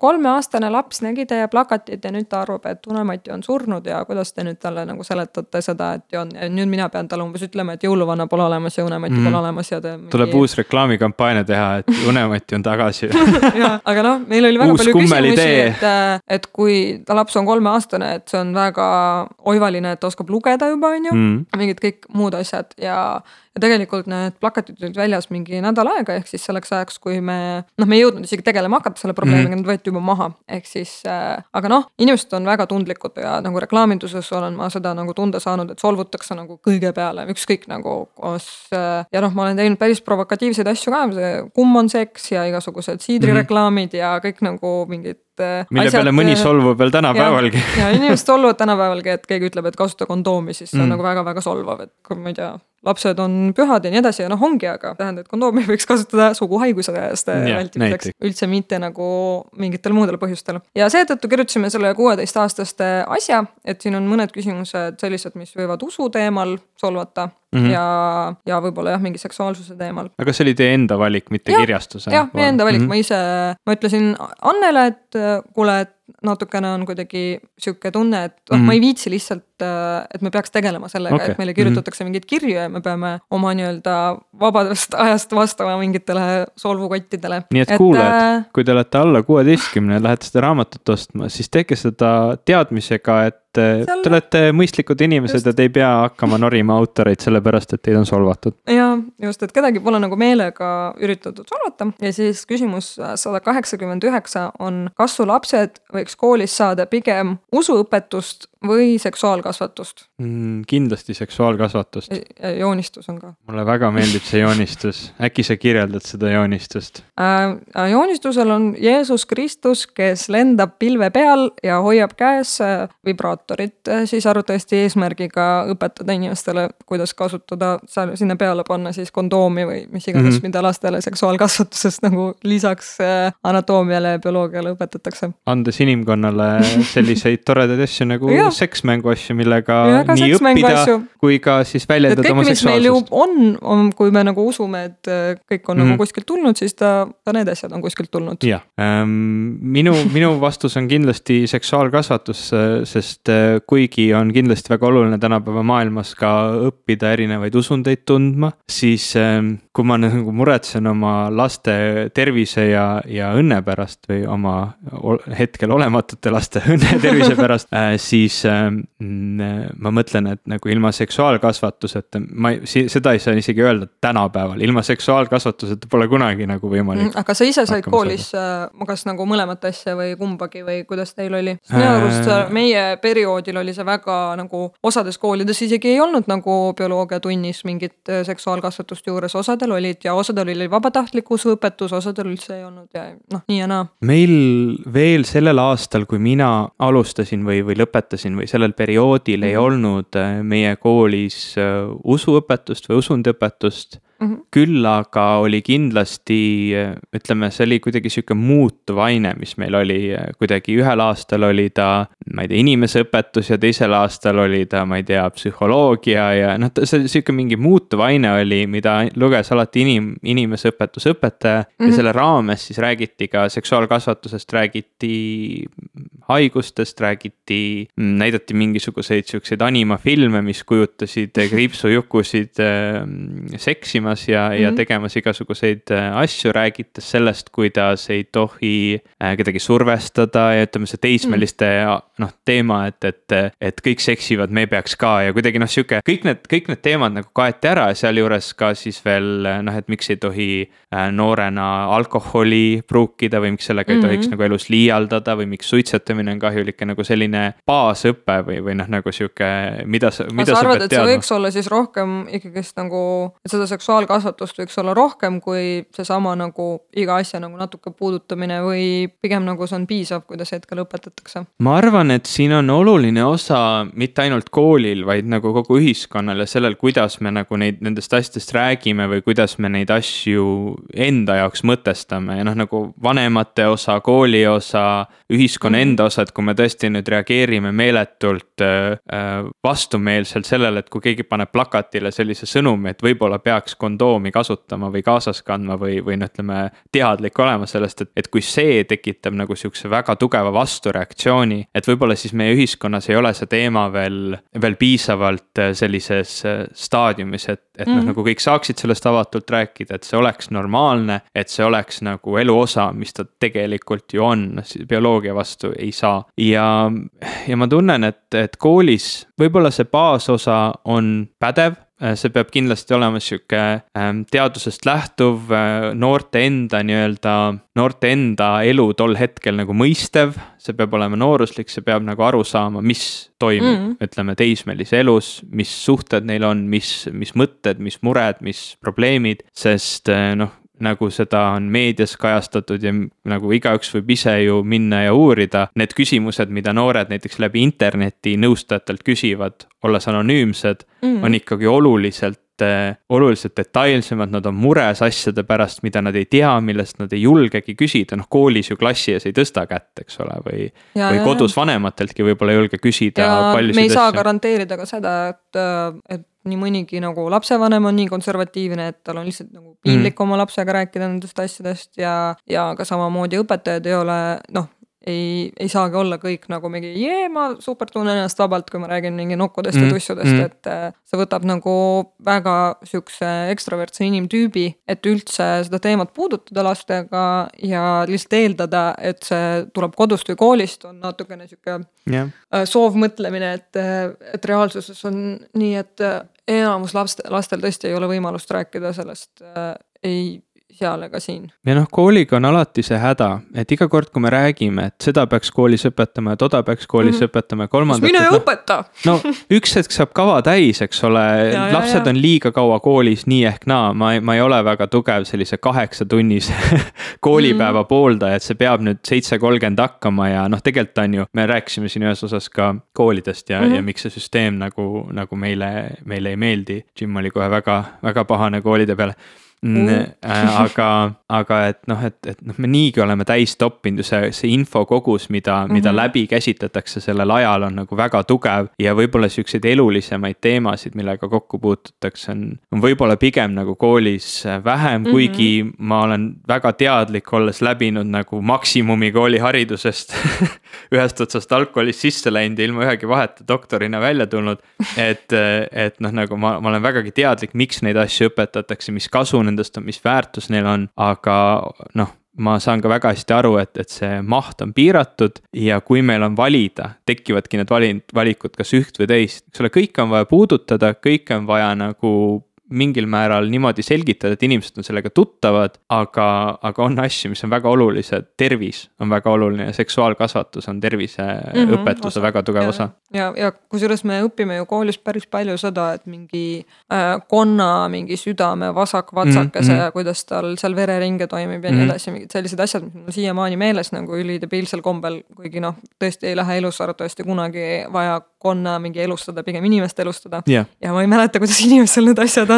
kolmeaastane laps nägi teie plakatit ja nüüd ta arvab, et Unemati on surnud ja kuidas te nüüd talle nagu seletate seda, et on, nüüd mina pean talle umbes ütlema, et jõuluvana pole olemas ja Unemati mm. pole olemas ja te mingi.... tuleb uus reklaamikampaania teha, et Unemati on tagasi aga noh, meil oli väga uus palju küsimusi, et, äh, et kui ta laps on kolmeaastane, et see on väga oivaline, et ta oskab lugeda juba, on ju mm., mingid kõik muud asjad ja ja tegelikult need plakatid olid väljas mingi nädal aega, ehk siis selleks ajaks, kui me noh, me ei jõudnud isegi tegelema hakata selle probleemiga mm, -hmm. need võeti juba maha, ehk siis äh,. aga noh, inimesed on väga tundlikud ja nagu reklaaminduses olen ma seda nagu tunda saanud, et solvutakse nagu kõige peale, ükskõik nagu koos äh,. ja noh, ma olen teinud päris provokatiivseid asju ka, see kumm on seks ja igasugused siidrireklaamid mm -hmm. ja kõik nagu mingid äh, mille asjad, peale mõni äh, solvub veel tänapäevalgi. ja inimesed solvuvad tänapäevalgi, et keegi ütleb, et kasuta kondoomi, siis see on mm. nagu väga-väga solvav, et kui ma ei tea, lapsed on pühad ja nii edasi ja noh, ongi, aga tähendab, et kondoomi võiks kasutada suguhaiguse eest vältimiseks, üldse mitte nagu mingitel muudel põhjustel. ja seetõttu kirjutasime selle kuueteistaastaste asja, et siin on mõned küsimused sellised, mis võivad usu teemal solvata mm -hmm. ja, ja võib-olla jah, mingi seksuaalsuse teemal. aga see oli teie enda valik, mitte ja, kirjastuse? jah, meie enda valik mm, -hmm. ma ise, ma ütlesin Annele, et kuule, et natukene on kuidagi sihuke tunne, et noh mm -hmm., ma ei viitsi lihtsalt, äh, et me peaks tegelema sellega okay., et meile kirjutatakse mm -hmm. mingeid kirju ja me peame oma nii-öelda vabadest ajast vastama mingitele solvukottidele. nii et, et kuulajad äh,, kui te olete alla kuueteistkümne ja lähete seda raamatut ostma, siis tehke seda teadmisega, et et Seal... te olete mõistlikud inimesed just. ja te ei pea hakkama norima autoreid sellepärast, et teid on solvatud. ja just, et kedagi pole nagu meelega üritatud solvata ja siis küsimus sada kaheksakümmend üheksa on, kas su lapsed võiks koolis saada pigem usuõpetust või seksuaalkasvatust mm,? kindlasti seksuaalkasvatust. joonistus on ka. mulle väga meeldib see joonistus, äkki sa kirjeldad seda joonistust äh,? joonistusel on Jeesus Kristus, kes lendab pilve peal ja hoiab käes äh, vibraatorit äh, siis arvatavasti eesmärgiga õpetada inimestele, kuidas kasutada, seal sinna peale panna siis kondoomi või mis iganes mm, -hmm. mida lastele seksuaalkasvatusest nagu lisaks äh, anatoomiale ja bioloogiale õpetatakse. andes inimkonnale selliseid toredaid asju nagu seksmängu asju, millega ja, nii õppida asju. kui ka siis väljendada oma seksuaalsust. on, on, kui me nagu usume, et äh, kõik on mm. nagu mhm. kuskilt tulnud, siis ta, ka need asjad on kuskilt tulnud. jah ähm,, minu, minu vastus on kindlasti seksuaalkasvatus, sest äh, kuigi on kindlasti väga oluline tänapäeva maailmas ka õppida erinevaid usundeid tundma, siis ähm, kui ma nagu muretsen oma laste tervise ja, ja õnne pärast või oma hetkel olematute laste õnne ja tervise pärast äh,, siis siis äh, ma mõtlen, et nagu ilma seksuaalkasvatuseta, ma ei, seda ei saa isegi öelda tänapäeval, ilma seksuaalkasvatuseta pole kunagi nagu võimalik. Mm, aga sa ise said koolis. Äh, kas nagu mõlemat asja või kumbagi või kuidas teil oli? minu arust äh... meie perioodil oli see väga nagu osades koolides isegi ei olnud nagu bioloogiatunnis mingit äh, seksuaalkasvatust juures, osadel olid ja osadel oli vabatahtlik usuõpetus, osadel üldse ei olnud ja noh, nii ja naa. meil veel sellel aastal, kui mina alustasin või, või lõpetasin õpetasin või sellel perioodil ei mhm. olnud äh, meie koolis äh, usuõpetust või usundiõpetust mm. -hmm. küll aga oli kindlasti, ütleme, see oli kuidagi sihuke muutuv aine, mis meil oli, kuidagi ühel aastal oli ta, ma ei tea, inimeseõpetus ja teisel aastal oli ta, ma ei tea, psühholoogia ja noh, see sihuke mingi muutuv aine oli, mida luges alati inim-, inimeseõpetuse õpetaja mm. -hmm. ja mhm. selle raames siis räägiti ka seksuaalkasvatusest, räägiti haigustest, räägiti, näidati mingisuguseid siukseid animafilme, mis kujutasid kriipsujukusid äh, seksima rääkimas ja mm, -hmm. ja mhm. tegemas igasuguseid äh, asju, räägites sellest, kuidas ei tohi äh, kedagi survestada ja ütleme, see teismeliste mm -hmm. Noh, teema, et, et, et kõik seksivad, me peaks ka ja kuidagi noh, sihuke kõik need, kõik need teemad nagu kaeti ära ja sealjuures ka siis veel noh, et miks ei tohi äh, noorena alkoholi pruukida või miks sellega mm -hmm. ei tohiks mhm. nagu elus liialdada või miks suitsetamine on kahjulik ja nagu selline baasõpe või, või noh, nagu sihuke, mida sa, mida sa, sa arvad, et see võiks olla siis rohkem ikkagist nagu, et seda seksuaalkasvatust võiks olla rohkem kui seesama nagu iga asja nagu natuke puudutamine või pigem nagu see on piisav, kuidas hetkel õpetatakse? ma arvan, arvan, et siin on oluline osa mitte ainult koolil, vaid nagu kogu ühiskonnal ja sellel, kuidas me nagu neid, nendest asjadest räägime või kuidas me neid asju enda jaoks mõtestame. Ja noh, nagu vanemate osa, kooli osa, ühiskonna enda osa, et kui me tõesti nüüd reageerime meeletult äh, äh, vastumeelselt sellele, et kui keegi paneb plakatile sellise sõnumi, et võib-olla peaks kondoomi kasutama või kaasas kandma või, või no ütleme, teadlik olema sellest, et, et kui see tekitab nagu sihukese väga tugeva vastureaktsiooni, et võib-olla siis meie ühiskonnas ei ole see teema veel, veel piisavalt äh, sellises äh, staadiumis, et, et mm noh, mhm. nagu kõik saaksid sellest avatult rääkida, et see oleks normaalne, et see oleks nagu elu osa, mis ta tegelikult ju on, bioloogia vastu ei saa. ja, ja ma tunnen, et, et koolis võib-olla see baasosa on pädev see peab kindlasti olema sihuke ähm, teadusest lähtuv, äh, noorte enda nii-öelda, noorte enda elu tol hetkel nagu mõistev. see peab olema nooruslik, see peab nagu aru saama, mis toimub mm., ütleme teismelise elus, mis suhted neil on, mis, mis mõtted, mis mured, mis probleemid, sest äh, noh nagu seda on meedias kajastatud ja nagu igaüks võib ise ju minna ja uurida. Need küsimused, mida noored näiteks läbi interneti nõustajatelt küsivad, olles anonüümsed mm., on ikkagi oluliselt oluliselt detailsemad, nad on mures asjade pärast, mida nad ei tea, millest nad ei julgegi küsida, noh koolis ju klassi ees ei tõsta kätt, eks ole, või. või kodus vanemateltki võib-olla ei julge küsida. me ei saa garanteerida ka seda, et, et nii mõnigi nagu lapsevanem on nii konservatiivne, et tal on lihtsalt nagu piinlik mm. oma lapsega rääkida nendest asjadest ja, ja ka samamoodi õpetajad ei ole noh, ei, ei saagi olla kõik nagu mingi jee, ma super tunnen ennast vabalt, kui ma räägin mingi nokkudest mm. ja tussudest mm., et äh, see võtab nagu väga sihukese ekstravertse inimtüübi, et üldse seda teemat puudutada lastega ja lihtsalt eeldada, et see tuleb kodust või koolist, on natukene sihuke yeah. soovmõtlemine, et, et reaalsuses on nii, et enamus laste, lastel tõesti ei ole võimalust rääkida sellest äh, ei seal ega siin. ja noh, kooliga on alati see häda, et iga kord, kui me räägime, et seda peaks koolis õpetama ja toda peaks koolis mm -hmm. õpetama ja kolmandat. mine ja no, õpeta. no üks hetk saab kava täis, eks ole, lapsed ja. on liiga kaua koolis nii ehk naa, ma ei, ma ei ole väga tugev sellise kaheksatunnise koolipäeva mm -hmm. pooldaja, et see peab nüüd seitse kolmkümmend hakkama ja noh, tegelikult on ju, me rääkisime siin ühes osas ka koolidest ja mm, -hmm. ja miks see süsteem nagu, nagu meile, meile ei meeldi. Jim oli kohe väga, väga pahane koolide peale. Aga, aga et noh, et, et noh, me niigi oleme täis toppinud ju see, see infokogus, mida mm, -hmm. mida mhm. läbi käsitletakse sellel ajal, on nagu väga tugev. ja võib-olla siukseid elulisemaid teemasid, millega kokku puututakse, on, on võib-olla pigem nagu koolis vähem mm, -hmm. kuigi ma olen väga teadlik, olles läbinud nagu maksimumi kooliharidusest ühest otsast algkoolist sisse läinud ja ilma ühegi vaheta doktorina välja tulnud. et, et noh, nagu ma, ma olen vägagi teadlik, miks neid asju õpetatakse, mis kasu nendest on, mis väärtus neil on, aga noh ma saan ka väga hästi aru, et, et see maht on piiratud ja kui meil on valida, tekivadki need valid, valikud kas üht või teist, eks ole, kõike on vaja puudutada, kõike on vaja nagu mingil määral niimoodi selgitada, et inimesed on sellega tuttavad, aga, aga on asju, mis on väga olulised, tervis on väga oluline, seksuaalkasvatus on terviseõpetuse mhm, mm -hmm, väga tugev ja, osa. ja, ja kusjuures me õpime ju koolis päris palju seda, et mingi äh, konna mingi südame vasak-vatsakese mm -hmm. ja kuidas tal seal vereringe toimib ja mm -hmm. nii mhm. edasi, mingid sellised asjad, mis mul siiamaani meeles nagu ülidebiilsel kombel, kuigi noh, tõesti ei lähe elus arvatavasti kunagi vaja konna mingi elustada, pigem inimest elustada yeah.. ja ma ei mäleta, kuidas inimestel need asjad on,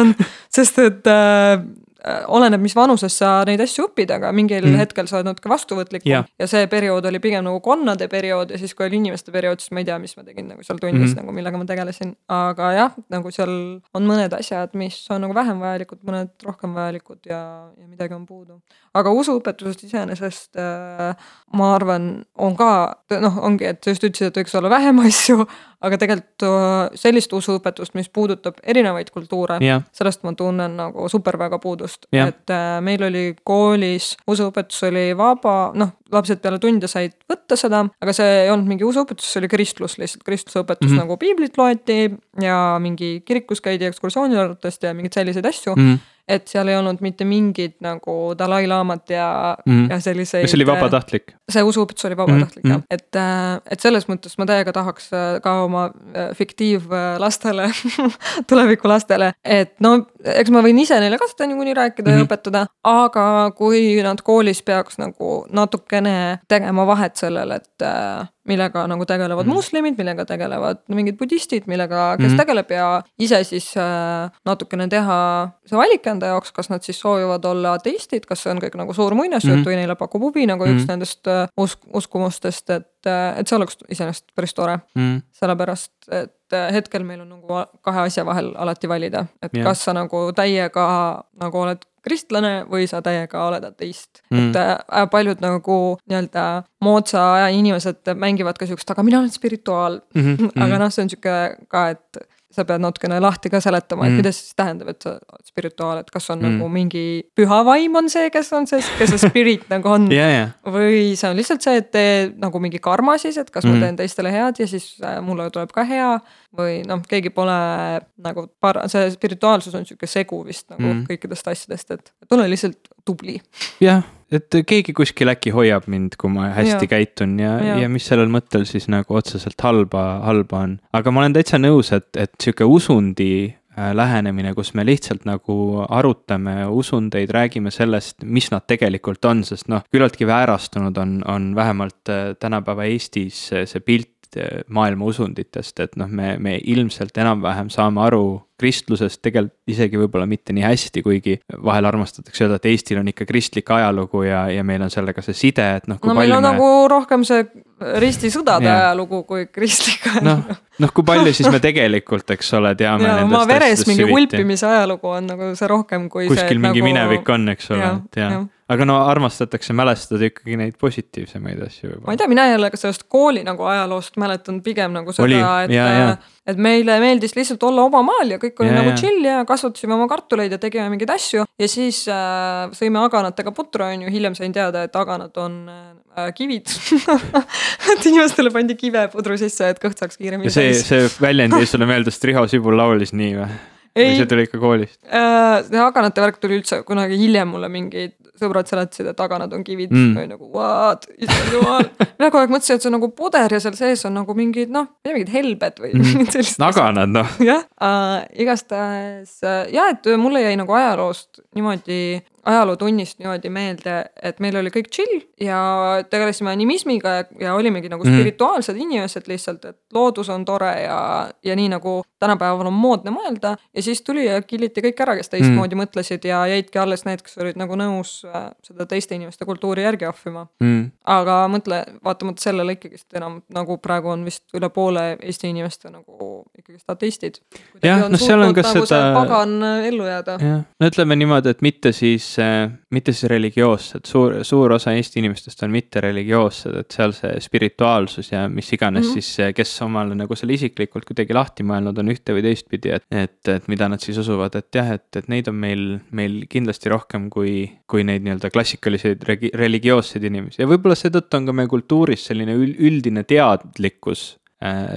sest et Äh, oleneb, mis vanuses sa neid asju õpid, aga mingil mm. hetkel sa oled natuke vastuvõtlikum yeah. ja see periood oli pigem nagu konnade periood ja siis, kui oli inimeste periood, siis ma ei tea, mis ma tegin nagu seal tunnis mm. nagu, millega ma tegelesin. aga jah, nagu seal on mõned asjad, mis on nagu vähem vajalikud, mõned rohkem vajalikud ja, ja midagi on puudu. aga usuõpetusest iseenesest äh, ma arvan, on ka noh, ongi, et sa just ütlesid, et võiks olla vähem asju, aga tegelikult äh, sellist usuõpetust, mis puudutab erinevaid kultuure yeah., sellest ma tunnen nagu super väga puudust yeah., et äh, meil oli koolis usuõpetus oli vaba, noh, lapsed peale tunde said võtta seda, aga see ei olnud mingi usuõpetus, see oli kristlus lihtsalt, kristluseõpetus mm -hmm. nagu piiblit loeti ja mingi kirikus käidi ekskursiooniautodest ja mingeid selliseid asju mm. -hmm et seal ei olnud mitte mingit nagu Dalai-laamat ja mm., ja selliseid. see oli vabatahtlik? see usuõpetus oli vabatahtlik mm. jah, et, äh, et selles mõttes ma täiega tahaks äh, ka oma äh, fiktiivlastele tulevikulastele, et no eks ma võin ise neile ka seda niikuinii rääkida mm -hmm. ja mhm. õpetada, aga kui nad koolis peaks nagu natukene tegema vahet sellel, et millega nagu tegelevad mm. moslemid, millega tegelevad mingid budistid, millega, kes mm. tegeleb ja ise siis äh, natukene teha see valik enda jaoks, kas nad siis soovivad olla ateistid, kas see on kõik nagu suur muinasjutt mm. või neile pakub huvi nagu mm. üks nendest äh, usk-, uskumustest, et, äh, et see oleks iseenesest päris tore mm.. sellepärast, et äh, hetkel meil on nagu kahe asja vahel alati valida, et yeah. kas sa nagu täiega nagu oled kristlane või sa täiega oled ateist mm.. et äh, paljud nagu nii-öelda moodsa aja inimesed mängivad ka siukest, aga mina olen spirituaal mm. -hmm. aga noh, see on sihuke ka, et sa pead natukene lahti ka seletama, et mm. mida see siis tähendab, et sa oled spirituaal, et kas on mm. nagu mingi püha vaim on see, kes on see, kes see spirit nagu on yeah,. Yeah. või see on lihtsalt see, et tee nagu mingi karma siis, et kas mm. ma teen teistele head ja siis äh, mulle tuleb ka hea või noh, keegi pole nagu par-, see spirituaalsus on sihuke segu vist nagu mm. kõikidest asjadest, et, et ole lihtsalt tubli. jah, et keegi kuskil äkki hoiab mind, kui ma hästi ja. käitun ja, ja., ja mis sellel mõttel siis nagu otseselt halba, halba on. aga ma olen täitsa nõus, et, et sihuke usundi äh, lähenemine, kus me lihtsalt nagu arutame usundeid, räägime sellest, mis nad tegelikult on, sest noh, küllaltki väärastunud on, on vähemalt äh, tänapäeva Eestis see pilt Äh, maailma usunditest, et noh, me, me ilmselt enam-vähem saame aru kristlusest tegelikult isegi võib-olla mitte nii hästi, kuigi vahel armastatakse öelda, et Eestil on ikka kristlik ajalugu ja, ja meil on sellega see side, et noh. no meil on me... nagu rohkem see ristisõdade ajalugu kui kristlik ajalugu. noh, noh, kui palju siis me tegelikult, eks ole, teame. ja oma veres mingi hulpimise ajalugu on nagu see rohkem kui kuskil see, mingi nagu... minevik on, eks ole, et jah ja aga no armastatakse mälestada ikkagi neid positiivsemaid asju võib-olla. ma ei tea, mina ei ole ka sellest kooli nagu ajaloost mäletanud pigem nagu seda, et, et meile meeldis lihtsalt olla oma maal ja kõik oli ja, nagu chill ja kasvatasime oma kartuleid ja tegime mingeid asju. ja siis äh, sõime aganatega putru, on ju, hiljem sain teada, et aganad on äh, kivid et inimestele pandi kive pudru sisse, et kõht saaks kiiremini täis. see, see väljend jäi sulle meelde, sest Riho Sibul laulis nii või? või see tuli ikka koolist äh,? see aganate värk tuli üldse kunagi hiljem mulle mingid sõbrad seletasid, et taganad on kivid mm., või nagu what, issand jumal. mina kogu aeg mõtlesin, et see on nagu puder ja seal sees on nagu mingid noh, ma mingid helbed või mm. mingid sellised. taganad noh. jah äh,, igastahes äh, jah, et mulle jäi nagu ajaloost niimoodi ajalootunnist niimoodi meelde, et meil oli kõik chill ja tegelesime animismiga ja, ja olimegi nagu mm. spirituaalsed inimesed lihtsalt, et loodus on tore ja, ja nii nagu tänapäeval on moodne mõelda. ja siis tuli ja killiti kõik ära, kes teistmoodi mm. mõtlesid ja jäidki alles need, kes olid nagu nõus äh, seda teiste inimeste kultuuri järgi ahvima mm.. aga mõtle, vaatamata sellele ikkagist enam nagu praegu on vist üle poole Eesti inimeste nagu ikkagist ateistid. jah, noh, seal on ka nagu seda. pagan ellu jääda. jah, no ütleme niimoodi, et mitte siis, mitte siis religioossed, suur, suur osa Eesti inimestest on mitte religioossed, et seal see spirituaalsus ja mis iganes mm -hmm. siis, kes omale nagu selle isiklikult kuidagi lahti mõelnud on ühte või teistpidi, et, et, et mida nad siis usuvad, et jah, et, et neid on meil, meil kindlasti rohkem kui, kui neid nii-öelda klassikaliseid religioosseid inimesi ja võib-olla seetõttu on ka meie kultuuris selline üldine teadlikkus Äh,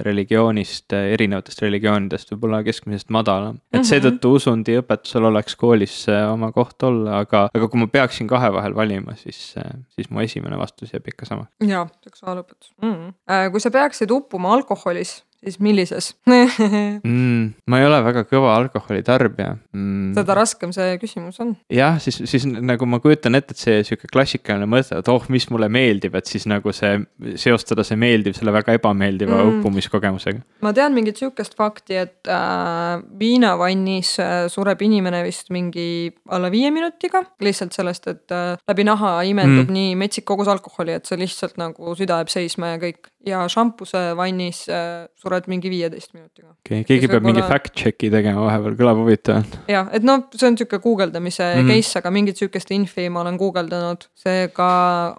religioonist, äh, erinevatest religioonidest võib-olla keskmisest madalam. et mhm. seetõttu usundi õpetusel oleks koolis äh, oma koht olla, aga, aga kui ma peaksin kahe vahel valima, siis, siis mu esimene vastus jääb ikka samaks. jaa, seksuaalõpetus mm. -hmm. kui sa peaksid uppuma alkoholis, siis millises mm, ma ei ole väga kõva alkoholitarbija mm.. seda raskem see küsimus on. jah, siis, siis nagu ma kujutan ette, et see sihuke klassikaline mõte, et oh, mis mulle meeldib, et siis nagu see seostada see meeldiv selle väga ebameeldiva mm. uppumiskogemusega. ma tean mingit sihukest fakti, et äh, viinavannis äh, sureb inimene vist mingi alla viie minutiga, lihtsalt sellest, et äh, läbi naha imendub mm. nii metsik kogus alkoholi, et see lihtsalt nagu süda jääb seisma ja kõik ja šampuse vannis äh, sured mingi viieteist minutiga. okei okay,, keegi peab mingi fact check'i tegema vahepeal, kõlab huvitavalt. jah, et noh, see on sihuke guugeldamise mm -hmm. case, aga mingit sihukest infi ma olen guugeldanud. seega,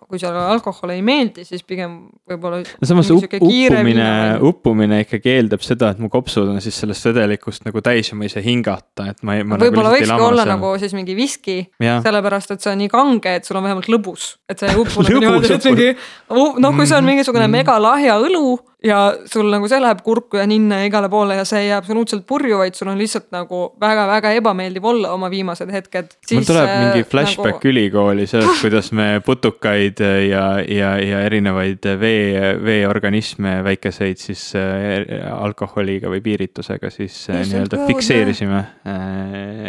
kui sulle alkohol ei meeldi, siis pigem võib-olla. no samas up, uppumine, uppumine ikkagi eeldab seda, et mu kopsud on siis sellest vedelikust nagu täis ja ma ei saa hingata, et ma ei. Nagu võib-olla nagu võikski olla seal. nagu siis mingi viski, sellepärast et see on nii kange, et sul on vähemalt lõbus, et sa ei uppu nagu niimoodi, et mingi noh, kui see on mingisugune mm -hmm. megalahe lahja õlu ja sul nagu see läheb kurku ja ninna ja igale poole ja see ei jää absoluutselt purju, vaid sul on lihtsalt nagu väga-väga ebameeldiv olla oma viimased hetked. mul tuleb äh, mingi flashback nagu... ülikooli sellest, kuidas me putukaid ja, ja, ja erinevaid vee, veeorganisme, väikeseid siis äh, alkoholiga või piiritusega siis äh, nii-öelda fikseerisime.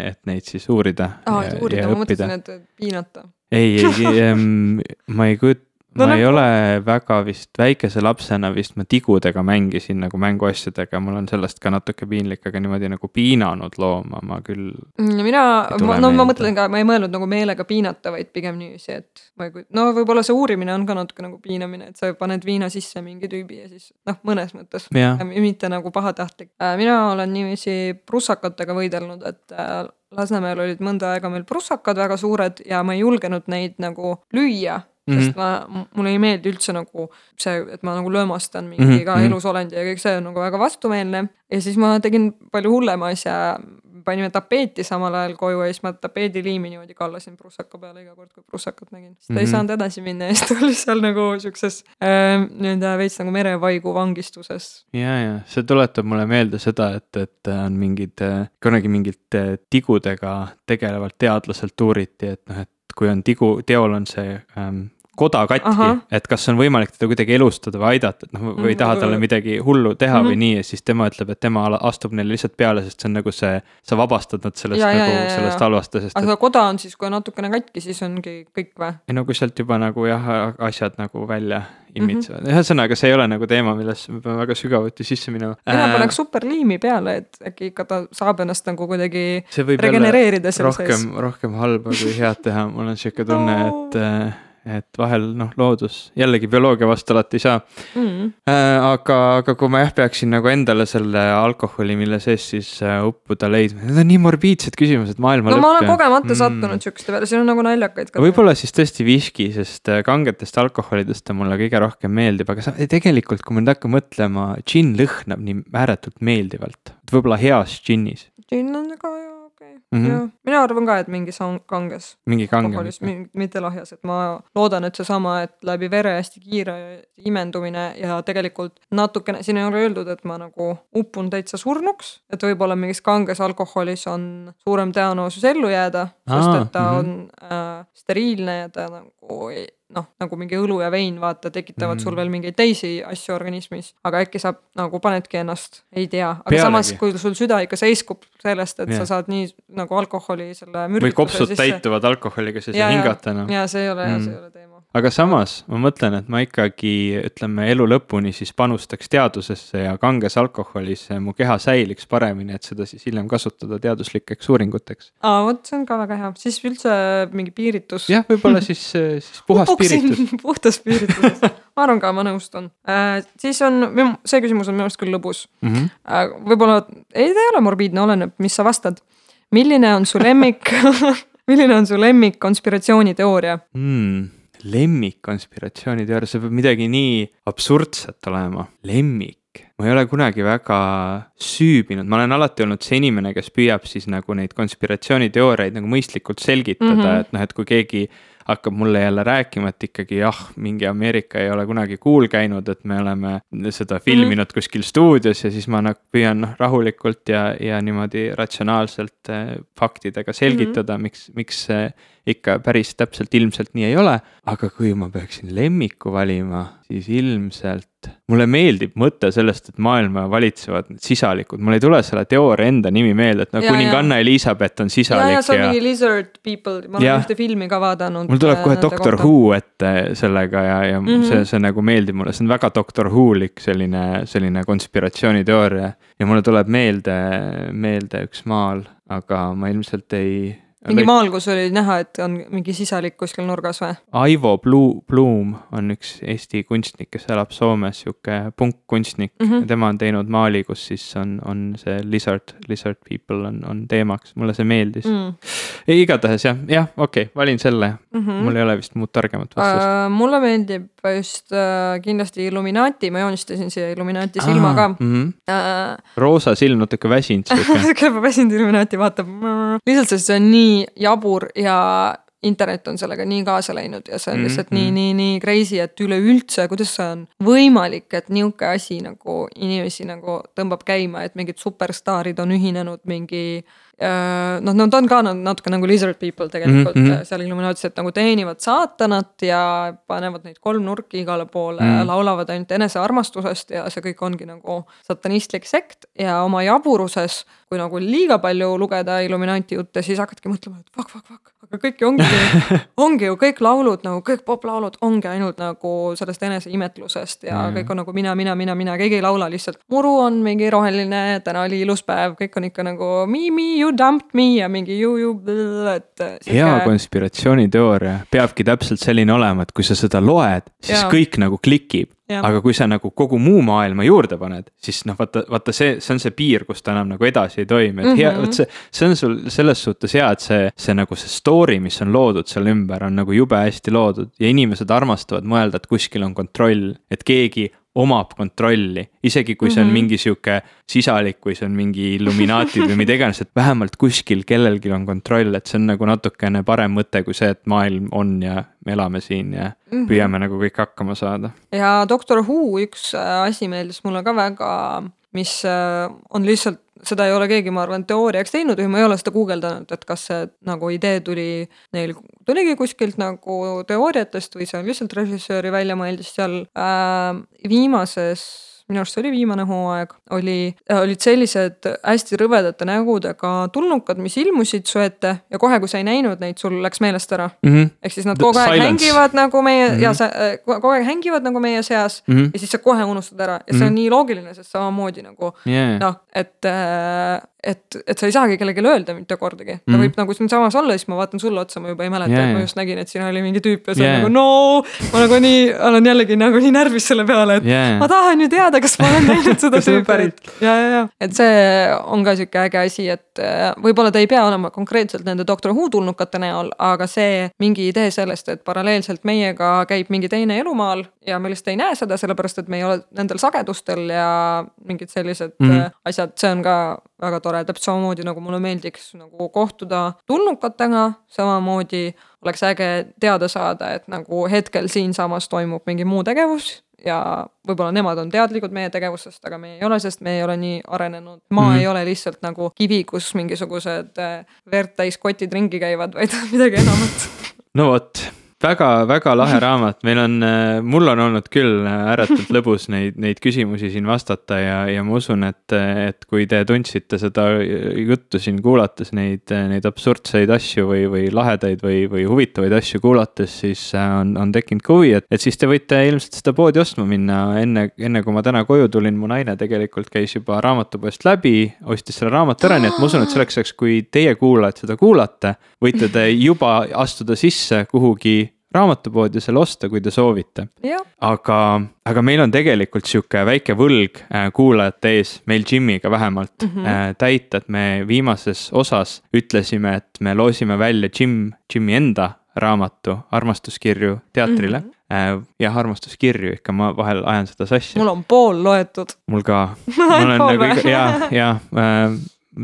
et neid siis uurida ah, ja, uurida, ma mõtlesin, et piinata ei, ei, ma ei kujuta no, ma nagu... ei ole väga vist, väikese lapsena vist ma tigudega mängisin nagu mänguasjadega, mul on sellest ka natuke piinlik, aga niimoodi nagu piinanud looma ma küll. Mm, mina, no ma mõtlen ka, ma ei mõelnud nagu meelega piinata, vaid pigem niiviisi, et ma ei kujuta, no võib-olla see uurimine on ka natuke nagu piinamine, et sa paned viina sisse mingi tüübi ja siis noh, mõnes mõttes, mitte nagu pahatahtlik. Äh, mina olen niiviisi prussakatega võidelnud, et äh, Lasnamäel olid mõnda aega meil prussakad väga suured ja ma ei julgenud neid nagu lüüa mm, -hmm. sest ma, mulle ei meeldi üldse nagu see, et ma nagu löömastan mingi mm -hmm. iga elusolendi ja kõik see on nagu väga vastumeelne. ja siis ma tegin palju hullema asja, panime tapeeti samal ajal koju ja siis ma tapeediliimi niimoodi kallasin prussaka peale iga kord, kui prussakat nägin. siis ta mm -hmm. ei mhm. saanud edasi minna ja siis ta oli seal nagu siukses äh, nii-öelda veits nagu merevaigu vangistuses. ja, ja see tuletab mulle meelde seda, et, et on mingid, kunagi mingit tigudega tegelevalt teadlaselt uuriti, et noh, et kui on tigu, teol on see ähm, koda katki, et kas on võimalik teda kuidagi elustada või aidata, et noh, või ei taha mhm. talle midagi hullu teha mm -hmm. või nii ja siis tema ütleb, et tema astub neile lihtsalt peale, sest see on nagu see, sa vabastad nad sellest ja, nagu ja, ja, sellest halvastusest. aga et... koda on siis, kui on natukene katki, siis ongi kõik või? ei no kui sealt juba nagu jah, asjad nagu välja imitsevad mm -hmm., ühesõnaga, see ei ole nagu teema, millesse me peame väga sügavuti sisse minema. mina äh, paneks superliimi peale, et äkki ikka ta saab ennast nagu kuidagi regenereerida seal sees. rohkem, rohkem halba kui head teha, mul on sihuke tunne et äh, et vahel noh, loodus jällegi bioloogia vastu alati ei saa mm.. Äh, aga, aga kui ma jah peaksin nagu endale selle alkoholi, mille sees siis äh, uppuda leidma, need on nii morbiidsed küsimused maailma no lõpp. ma olen kogemata mm. sattunud sihukeste peale, siin on nagu naljakaid ka. võib-olla siis tõesti viski, sest äh, kangetest alkoholidest ta mulle kõige rohkem meeldib, aga sa tegelikult, kui ma nüüd hakkan mõtlema, džinn lõhnab nii ääretult meeldivalt, võib-olla heas džinnis. džinn on väga hea mm. -hmm. mina arvan ka, et mingi kanges. mingi kange. mitte lahjas, et ma loodan, et seesama, et läbi vere hästi kiire imendumine ja tegelikult natukene, siin ei ole öeldud, et ma nagu uppun täitsa surnuks, et võib-olla mingis kanges alkoholis on suurem tõenäosus ellu jääda, sest et ta mm -hmm. on äh, steriilne ja ta nagu noh, nagu mingi õlu ja vein, vaata, tekitavad mm. sul veel mingeid teisi asju organismis, aga äkki sa nagu panedki ennast, ei tea, aga Pealegi. samas, kui sul süda ikka seiskub sellest, et yeah. sa saad nii nagu alkoholi selle või kopsud sisse... täituvad alkoholiga, siis ei hingata enam. ja see ei ole mm., see ei ole teema aga samas ma mõtlen, et ma ikkagi ütleme elu lõpuni siis panustaks teadusesse ja kanges alkoholis mu keha säiliks paremini, et seda siis hiljem kasutada teaduslikeks uuringuteks. aa, vot see on ka väga hea, siis üldse mingi piiritus. jah, võib-olla siis, siis puhas piiritus. puhtas piiritus ma arvan ka, ma nõustun äh,. siis on, see küsimus on minu arust küll lõbus mm. -hmm. Äh, võib-olla, ei, ta ei ole morbiidne, oleneb, mis sa vastad. milline on su lemmik milline on su lemmik konspiratsiooniteooria mm.? Lemmikkonspiratsiooniteooria, see peab midagi nii absurdset olema, lemmik. Ma ei ole kunagi väga süübinud, ma olen alati olnud see inimene, kes püüab siis nagu neid konspiratsiooniteooriaid nagu mõistlikult selgitada mm, -hmm. et noh, et kui keegi hakkab mulle jälle rääkima, et ikkagi jah, mingi Ameerika ei ole kunagi kuul käinud, et me oleme seda filminud mm -hmm. kuskil stuudios ja siis ma nagu püüan noh, rahulikult ja, ja niimoodi ratsionaalselt äh, faktidega selgitada mm, -hmm. miks, miks see ikka päris täpselt ilmselt nii ei ole. aga kui ma peaksin lemmiku valima, siis ilmselt mulle meeldib mõte sellest, et maailma valitsevad need sisalikud, mul ei tule selle teooria enda nimi meelde, et no ja, kuninganna Elizabeth on sisalik. ja, ja see on mingi lizard people, ma olen ühte filmi ka vaadanud. mul tuleb kohe Doctor kohta. Who ette sellega ja, ja mm -hmm. see, see nagu meeldib mulle, see on väga Doctor Who-lik selline, selline konspiratsiooniteooria. ja mulle tuleb meelde, meelde üks maal, aga ma ilmselt ei mingi maal, kus oli näha, et on mingi sisalik kuskil nurgas või? Aivo Blum on üks Eesti kunstnik, kes elab Soomes, sihuke punkkunstnik mm. -hmm. tema on teinud maali, kus siis on, on see lizard, lizard people on, on teemaks, mulle see meeldis mm.. igatahes jah, jah, okei okay,, valin selle mm. -hmm. mul ei ole vist muud targemat vastust uh,. mulle meeldib just uh, kindlasti Illuminati, ma joonistasin siia Illuminati silma ka mm. -hmm. Uh, roosa silm, natuke väsinud sihuke sihuke väsinud Illuminati vaatab, lihtsalt sest see on nii nii jabur ja internet on sellega nii kaasa läinud ja see on lihtsalt mm -hmm. nii, nii, nii crazy, et üleüldse, kuidas see on võimalik, et niisugune asi nagu inimesi nagu tõmbab käima, et mingid superstaarid on ühinenud mingi Äh, noh, nad on ka natuke nagu lizard people tegelikult mm -hmm. seal Illuminatis, et nagu teenivad saatanat ja panevad neid kolmnurki igale poole mm -hmm. ja laulavad ainult enesearmastusest ja see kõik ongi nagu satanistlik sekt ja oma jaburuses, kui nagu liiga palju lugeda Illuminati jutte, siis hakkadki mõtlema, et fuck, fuck, fuck, aga kõik ju ongi ongi ju kõik laulud nagu kõik poplaulud ongi ainult nagu sellest eneseimetlusest ja mm -hmm. kõik on nagu mina, mina, mina, mina, keegi ei laula lihtsalt. muru on mingi roheline, täna oli ilus päev, kõik on ikka nagu me, me, you dumped me ja mingi you, you, et. hea konspiratsiooniteooria peabki täpselt selline olema, et kui sa seda loed, siis ja. kõik nagu klikib. aga kui sa nagu kogu muu maailma juurde paned, siis noh, vaata, vaata see, see on see piir, kus ta enam nagu edasi ei toimi, et mm -hmm. hea, vot see, see on sul selles suhtes hea, et see, see nagu see story, mis on loodud seal ümber, on nagu jube hästi loodud ja inimesed armastavad mõelda, et kuskil on kontroll, et keegi omab kontrolli, isegi kui see on mm -hmm. mingi sihuke sisalik või see on mingi Illuminaatid või mida iganes, et vähemalt kuskil kellelgi on kontroll, et see on nagu natukene parem mõte kui see, et maailm on ja me elame siin ja mm -hmm. püüame nagu kõik hakkama saada. ja Doctor Who üks äh, asi meeldis mulle ka väga, mis äh, on lihtsalt seda ei ole keegi, ma arvan, teooriaks teinud või ma ei ole seda guugeldanud, et kas see nagu idee tuli neil, tuligi kuskilt nagu teooriatest või see on lihtsalt režissööri välja mõeldis seal. Äh, viimases minu arust see oli viimane hooaeg, oli, olid sellised hästi rõvedate nägudega tulnukad, mis ilmusid su ette ja kohe, kui sa ei näinud neid, sul läks meelest ära mm. -hmm. ehk siis nad kogu aeg hängivad nagu meie mm -hmm. ja sa kogu aeg hängivad nagu meie seas mm -hmm. ja siis sa kohe unustad ära ja see on mm -hmm. nii loogiline, sest samamoodi nagu yeah. noh, et äh, et, et sa ei saagi kellelegi öelda mitte kordagi. ta mm. võib nagu siinsamas olla, siis ma vaatan sulle otsa, ma juba ei mäleta yeah,, et ma just nägin, et siin oli mingi tüüp ja see yeah. nagu no. ma nagu nii, olen jällegi nagu nii närvis selle peale, et yeah. ma tahan ju teada, kas ma olen näinud seda tüüpi. ja, ja, ja, et see on ka sihuke äge asi, et äh, võib-olla ta ei pea olema konkreetselt nende Doctor Who tulnukate näol, aga see mingi idee sellest, et paralleelselt meiega käib mingi teine elumaal ja me lihtsalt ei näe seda, sellepärast et me ei ole nendel sagedustel ja mingid sellised mm -hmm. asjad, see on ka väga tore, täpselt samamoodi nagu mulle meeldiks nagu kohtuda tulnukatega, samamoodi oleks äge teada saada, et nagu hetkel siinsamas toimub mingi muu tegevus ja võib-olla nemad on teadlikud meie tegevusest, aga meie ei ole, sest me ei ole nii arenenud. maa mm -hmm. ei ole lihtsalt nagu kivi, kus mingisugused äh, verd täis kotid ringi käivad, vaid midagi enamat. no vot väga-väga lahe raamat, meil on, äh, mul on olnud küll äh, ääretult lõbus neid, neid küsimusi siin vastata ja, ja ma usun, et, et kui te tundsite seda juttu siin kuulates, neid, neid absurdseid asju või, või lahedaid või, või huvitavaid asju kuulates, siis äh, on, on tekkinud ka huvi, et, et siis te võite ilmselt seda poodi ostma minna. Enne, enne kui ma täna koju tulin, mu naine tegelikult käis juba raamatupoest läbi, ostis selle raamatu ära, nii et ma usun, et selleks ajaks, kui teie kuulajad seda kuulate, võite te juba astuda sisse kuhugi raamatupoodi selle osta, kui te soovite. aga, aga meil on tegelikult sihuke väike võlg äh, kuulajate ees, meil Jimiga vähemalt mm, -hmm. täita, et me viimases osas ütlesime, et me loosime välja Jim, Jimi enda raamatu Armastuskirju teatrile mm. -hmm. jah, armastuskirju ikka, ma vahel ajan seda sassi. mul on pool loetud. mul ka. ma olen nagu iga, ja, ja äh,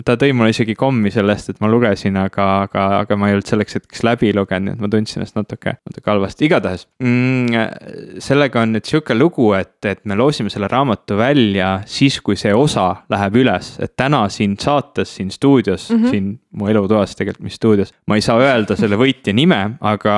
ta tõi mulle isegi kommi sellest, et ma lugesin, aga, aga, aga ma ei olnud selleks hetkeks läbi lugenud, nii et ma tundsin ennast natuke, natuke halvasti, igatahes mm,. sellega on nüüd sihuke lugu, et, et me loosime selle raamatu välja siis, kui see osa läheb üles, et täna siin saates, siin stuudios mm, -hmm. siin mu elutoas tegelikult, mis stuudios, ma ei saa öelda selle võitja nime, aga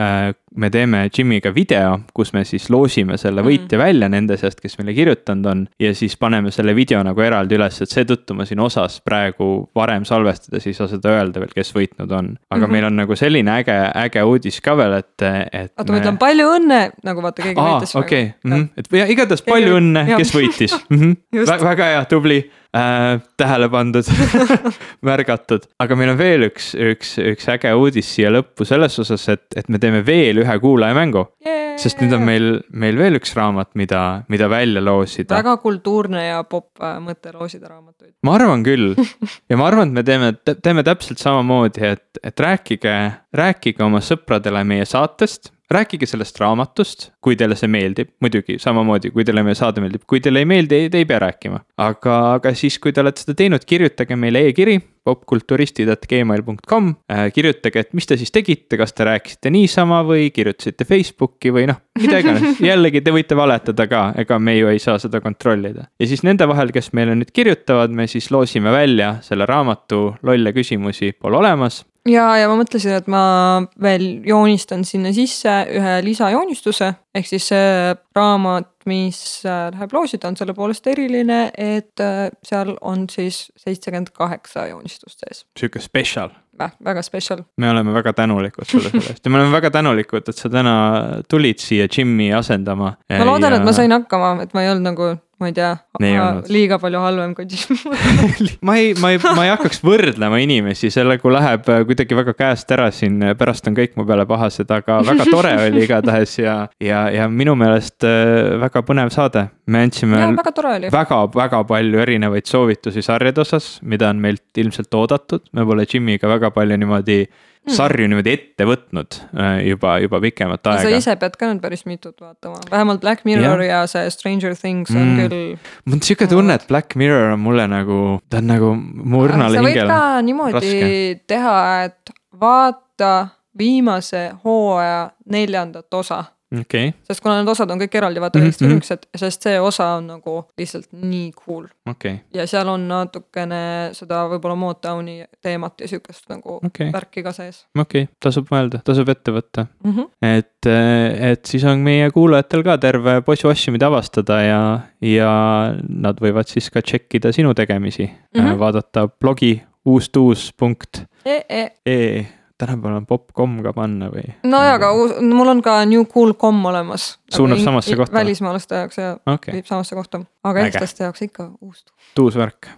äh, me teeme Jimiga video, kus me siis loosime selle mhm. võitja mm. välja nende seast, kes meile kirjutanud on. ja siis paneme selle video nagu eraldi üles, et seetõttu ma siin osas praegu varem salvestades ei saa seda öelda veel, kes võitnud on. aga mm -hmm. meil on nagu selline äge, äge uudis ka veel, et, et. oota me..., ma ütlen palju õnne, nagu vaata keegi võitis. okei -hmm. et igatahes palju õnne, kes võitis mm. -hmm. väga hea, tubli äh, tähele pandud märgatud. aga meil on veel üks, üks, üks äge uudis siia lõppu selles osas, et, et me teeme veel ühe kuulajamängu yeah.. sest nüüd on meil, meil veel üks raamat, mida, mida välja loosida. väga kultuurne ja popp äh, mõte loosida raamatuid. ma arvan küll ja ma arvan, et me teeme, teeme täpselt samamoodi, et, et rääkige, rääkige oma sõpradele meie saatest rääkige sellest raamatust, kui teile see meeldib, muidugi samamoodi, kui teile meie saade meeldib, kui teile ei meeldi, te ei pea rääkima. aga, aga siis, kui te olete seda teinud, kirjutage meile e-kiri popkulturistid.gmail.com äh,. kirjutage, et mis te siis tegite, kas te rääkisite niisama või kirjutasite Facebooki või noh, mida iganes jällegi te võite valetada ka, ega me ju ei saa seda kontrollida. ja siis nende vahel, kes meile nüüd kirjutavad, me siis loosime välja selle raamatu Lolle küsimusi pole olemas ja, ja ma mõtlesin, et ma veel joonistan sinna sisse ühe lisajoonistuse, ehk siis see raamat, mis äh, läheb loosida, on selle poolest eriline, et äh, seal on siis seitsekümmend kaheksa joonistust sees. sihuke spetsial Väh, väga special. me oleme väga tänulikud sulle selle eest ja me oleme väga tänulikud, et sa täna tulid siia Jimmy asendama. ma loodan ja..., et ma sain hakkama, et ma ei olnud nagu ma ei tea, liiga palju halvem kui Jim ma ei, ma ei, ma ei hakkaks võrdlema inimesi, selle kui läheb äh, kuidagi väga käest ära siin, äh, pärast on kõik mu peale pahased, aga väga tore oli igatahes ja, ja, ja minu meelest äh, väga põnev saade. me andsime ja, väga, väga, väga palju erinevaid soovitusi sarjade osas, mida on meilt ilmselt oodatud, me pole Jimiga väga palju niimoodi. Sarju niimoodi ette võtnud äh, juba, juba pikemat aega. sa ise pead ka nüüd päris mitut vaatama, vähemalt Black Mirror ja, ja see Stranger Things on mm. küll. mul on sihuke tunne, et Black Mirror on mulle nagu, ta on nagu mu õrnale hingele. sa võid ka niimoodi raske. teha, et vaata viimase hooaja neljandat osa okay.. sest kuna need osad on kõik eraldi, vaata ühest mm -hmm. üheksat, sest see osa on nagu lihtsalt nii cool okay.. ja seal on natukene seda võib-olla Motowni teemat ja sihukest nagu okay. värki ka sees. okei okay., tasub mõelda, tasub ette võtta mm. -hmm. et, et siis on meie kuulajatel ka terve posu asju, mida avastada ja, ja nad võivad siis ka tšekkida sinu tegemisi mm, -hmm. vaadata blogi uustuus.ee e. e tänapäeval on popcom ka panna või? nojah, aga uus, mul on ka newcool.com olemas. suunab samasse kohta? välismaalaste jaoks ja okay. viib samasse kohta, aga eestlaste jaoks ikka uus. uus värk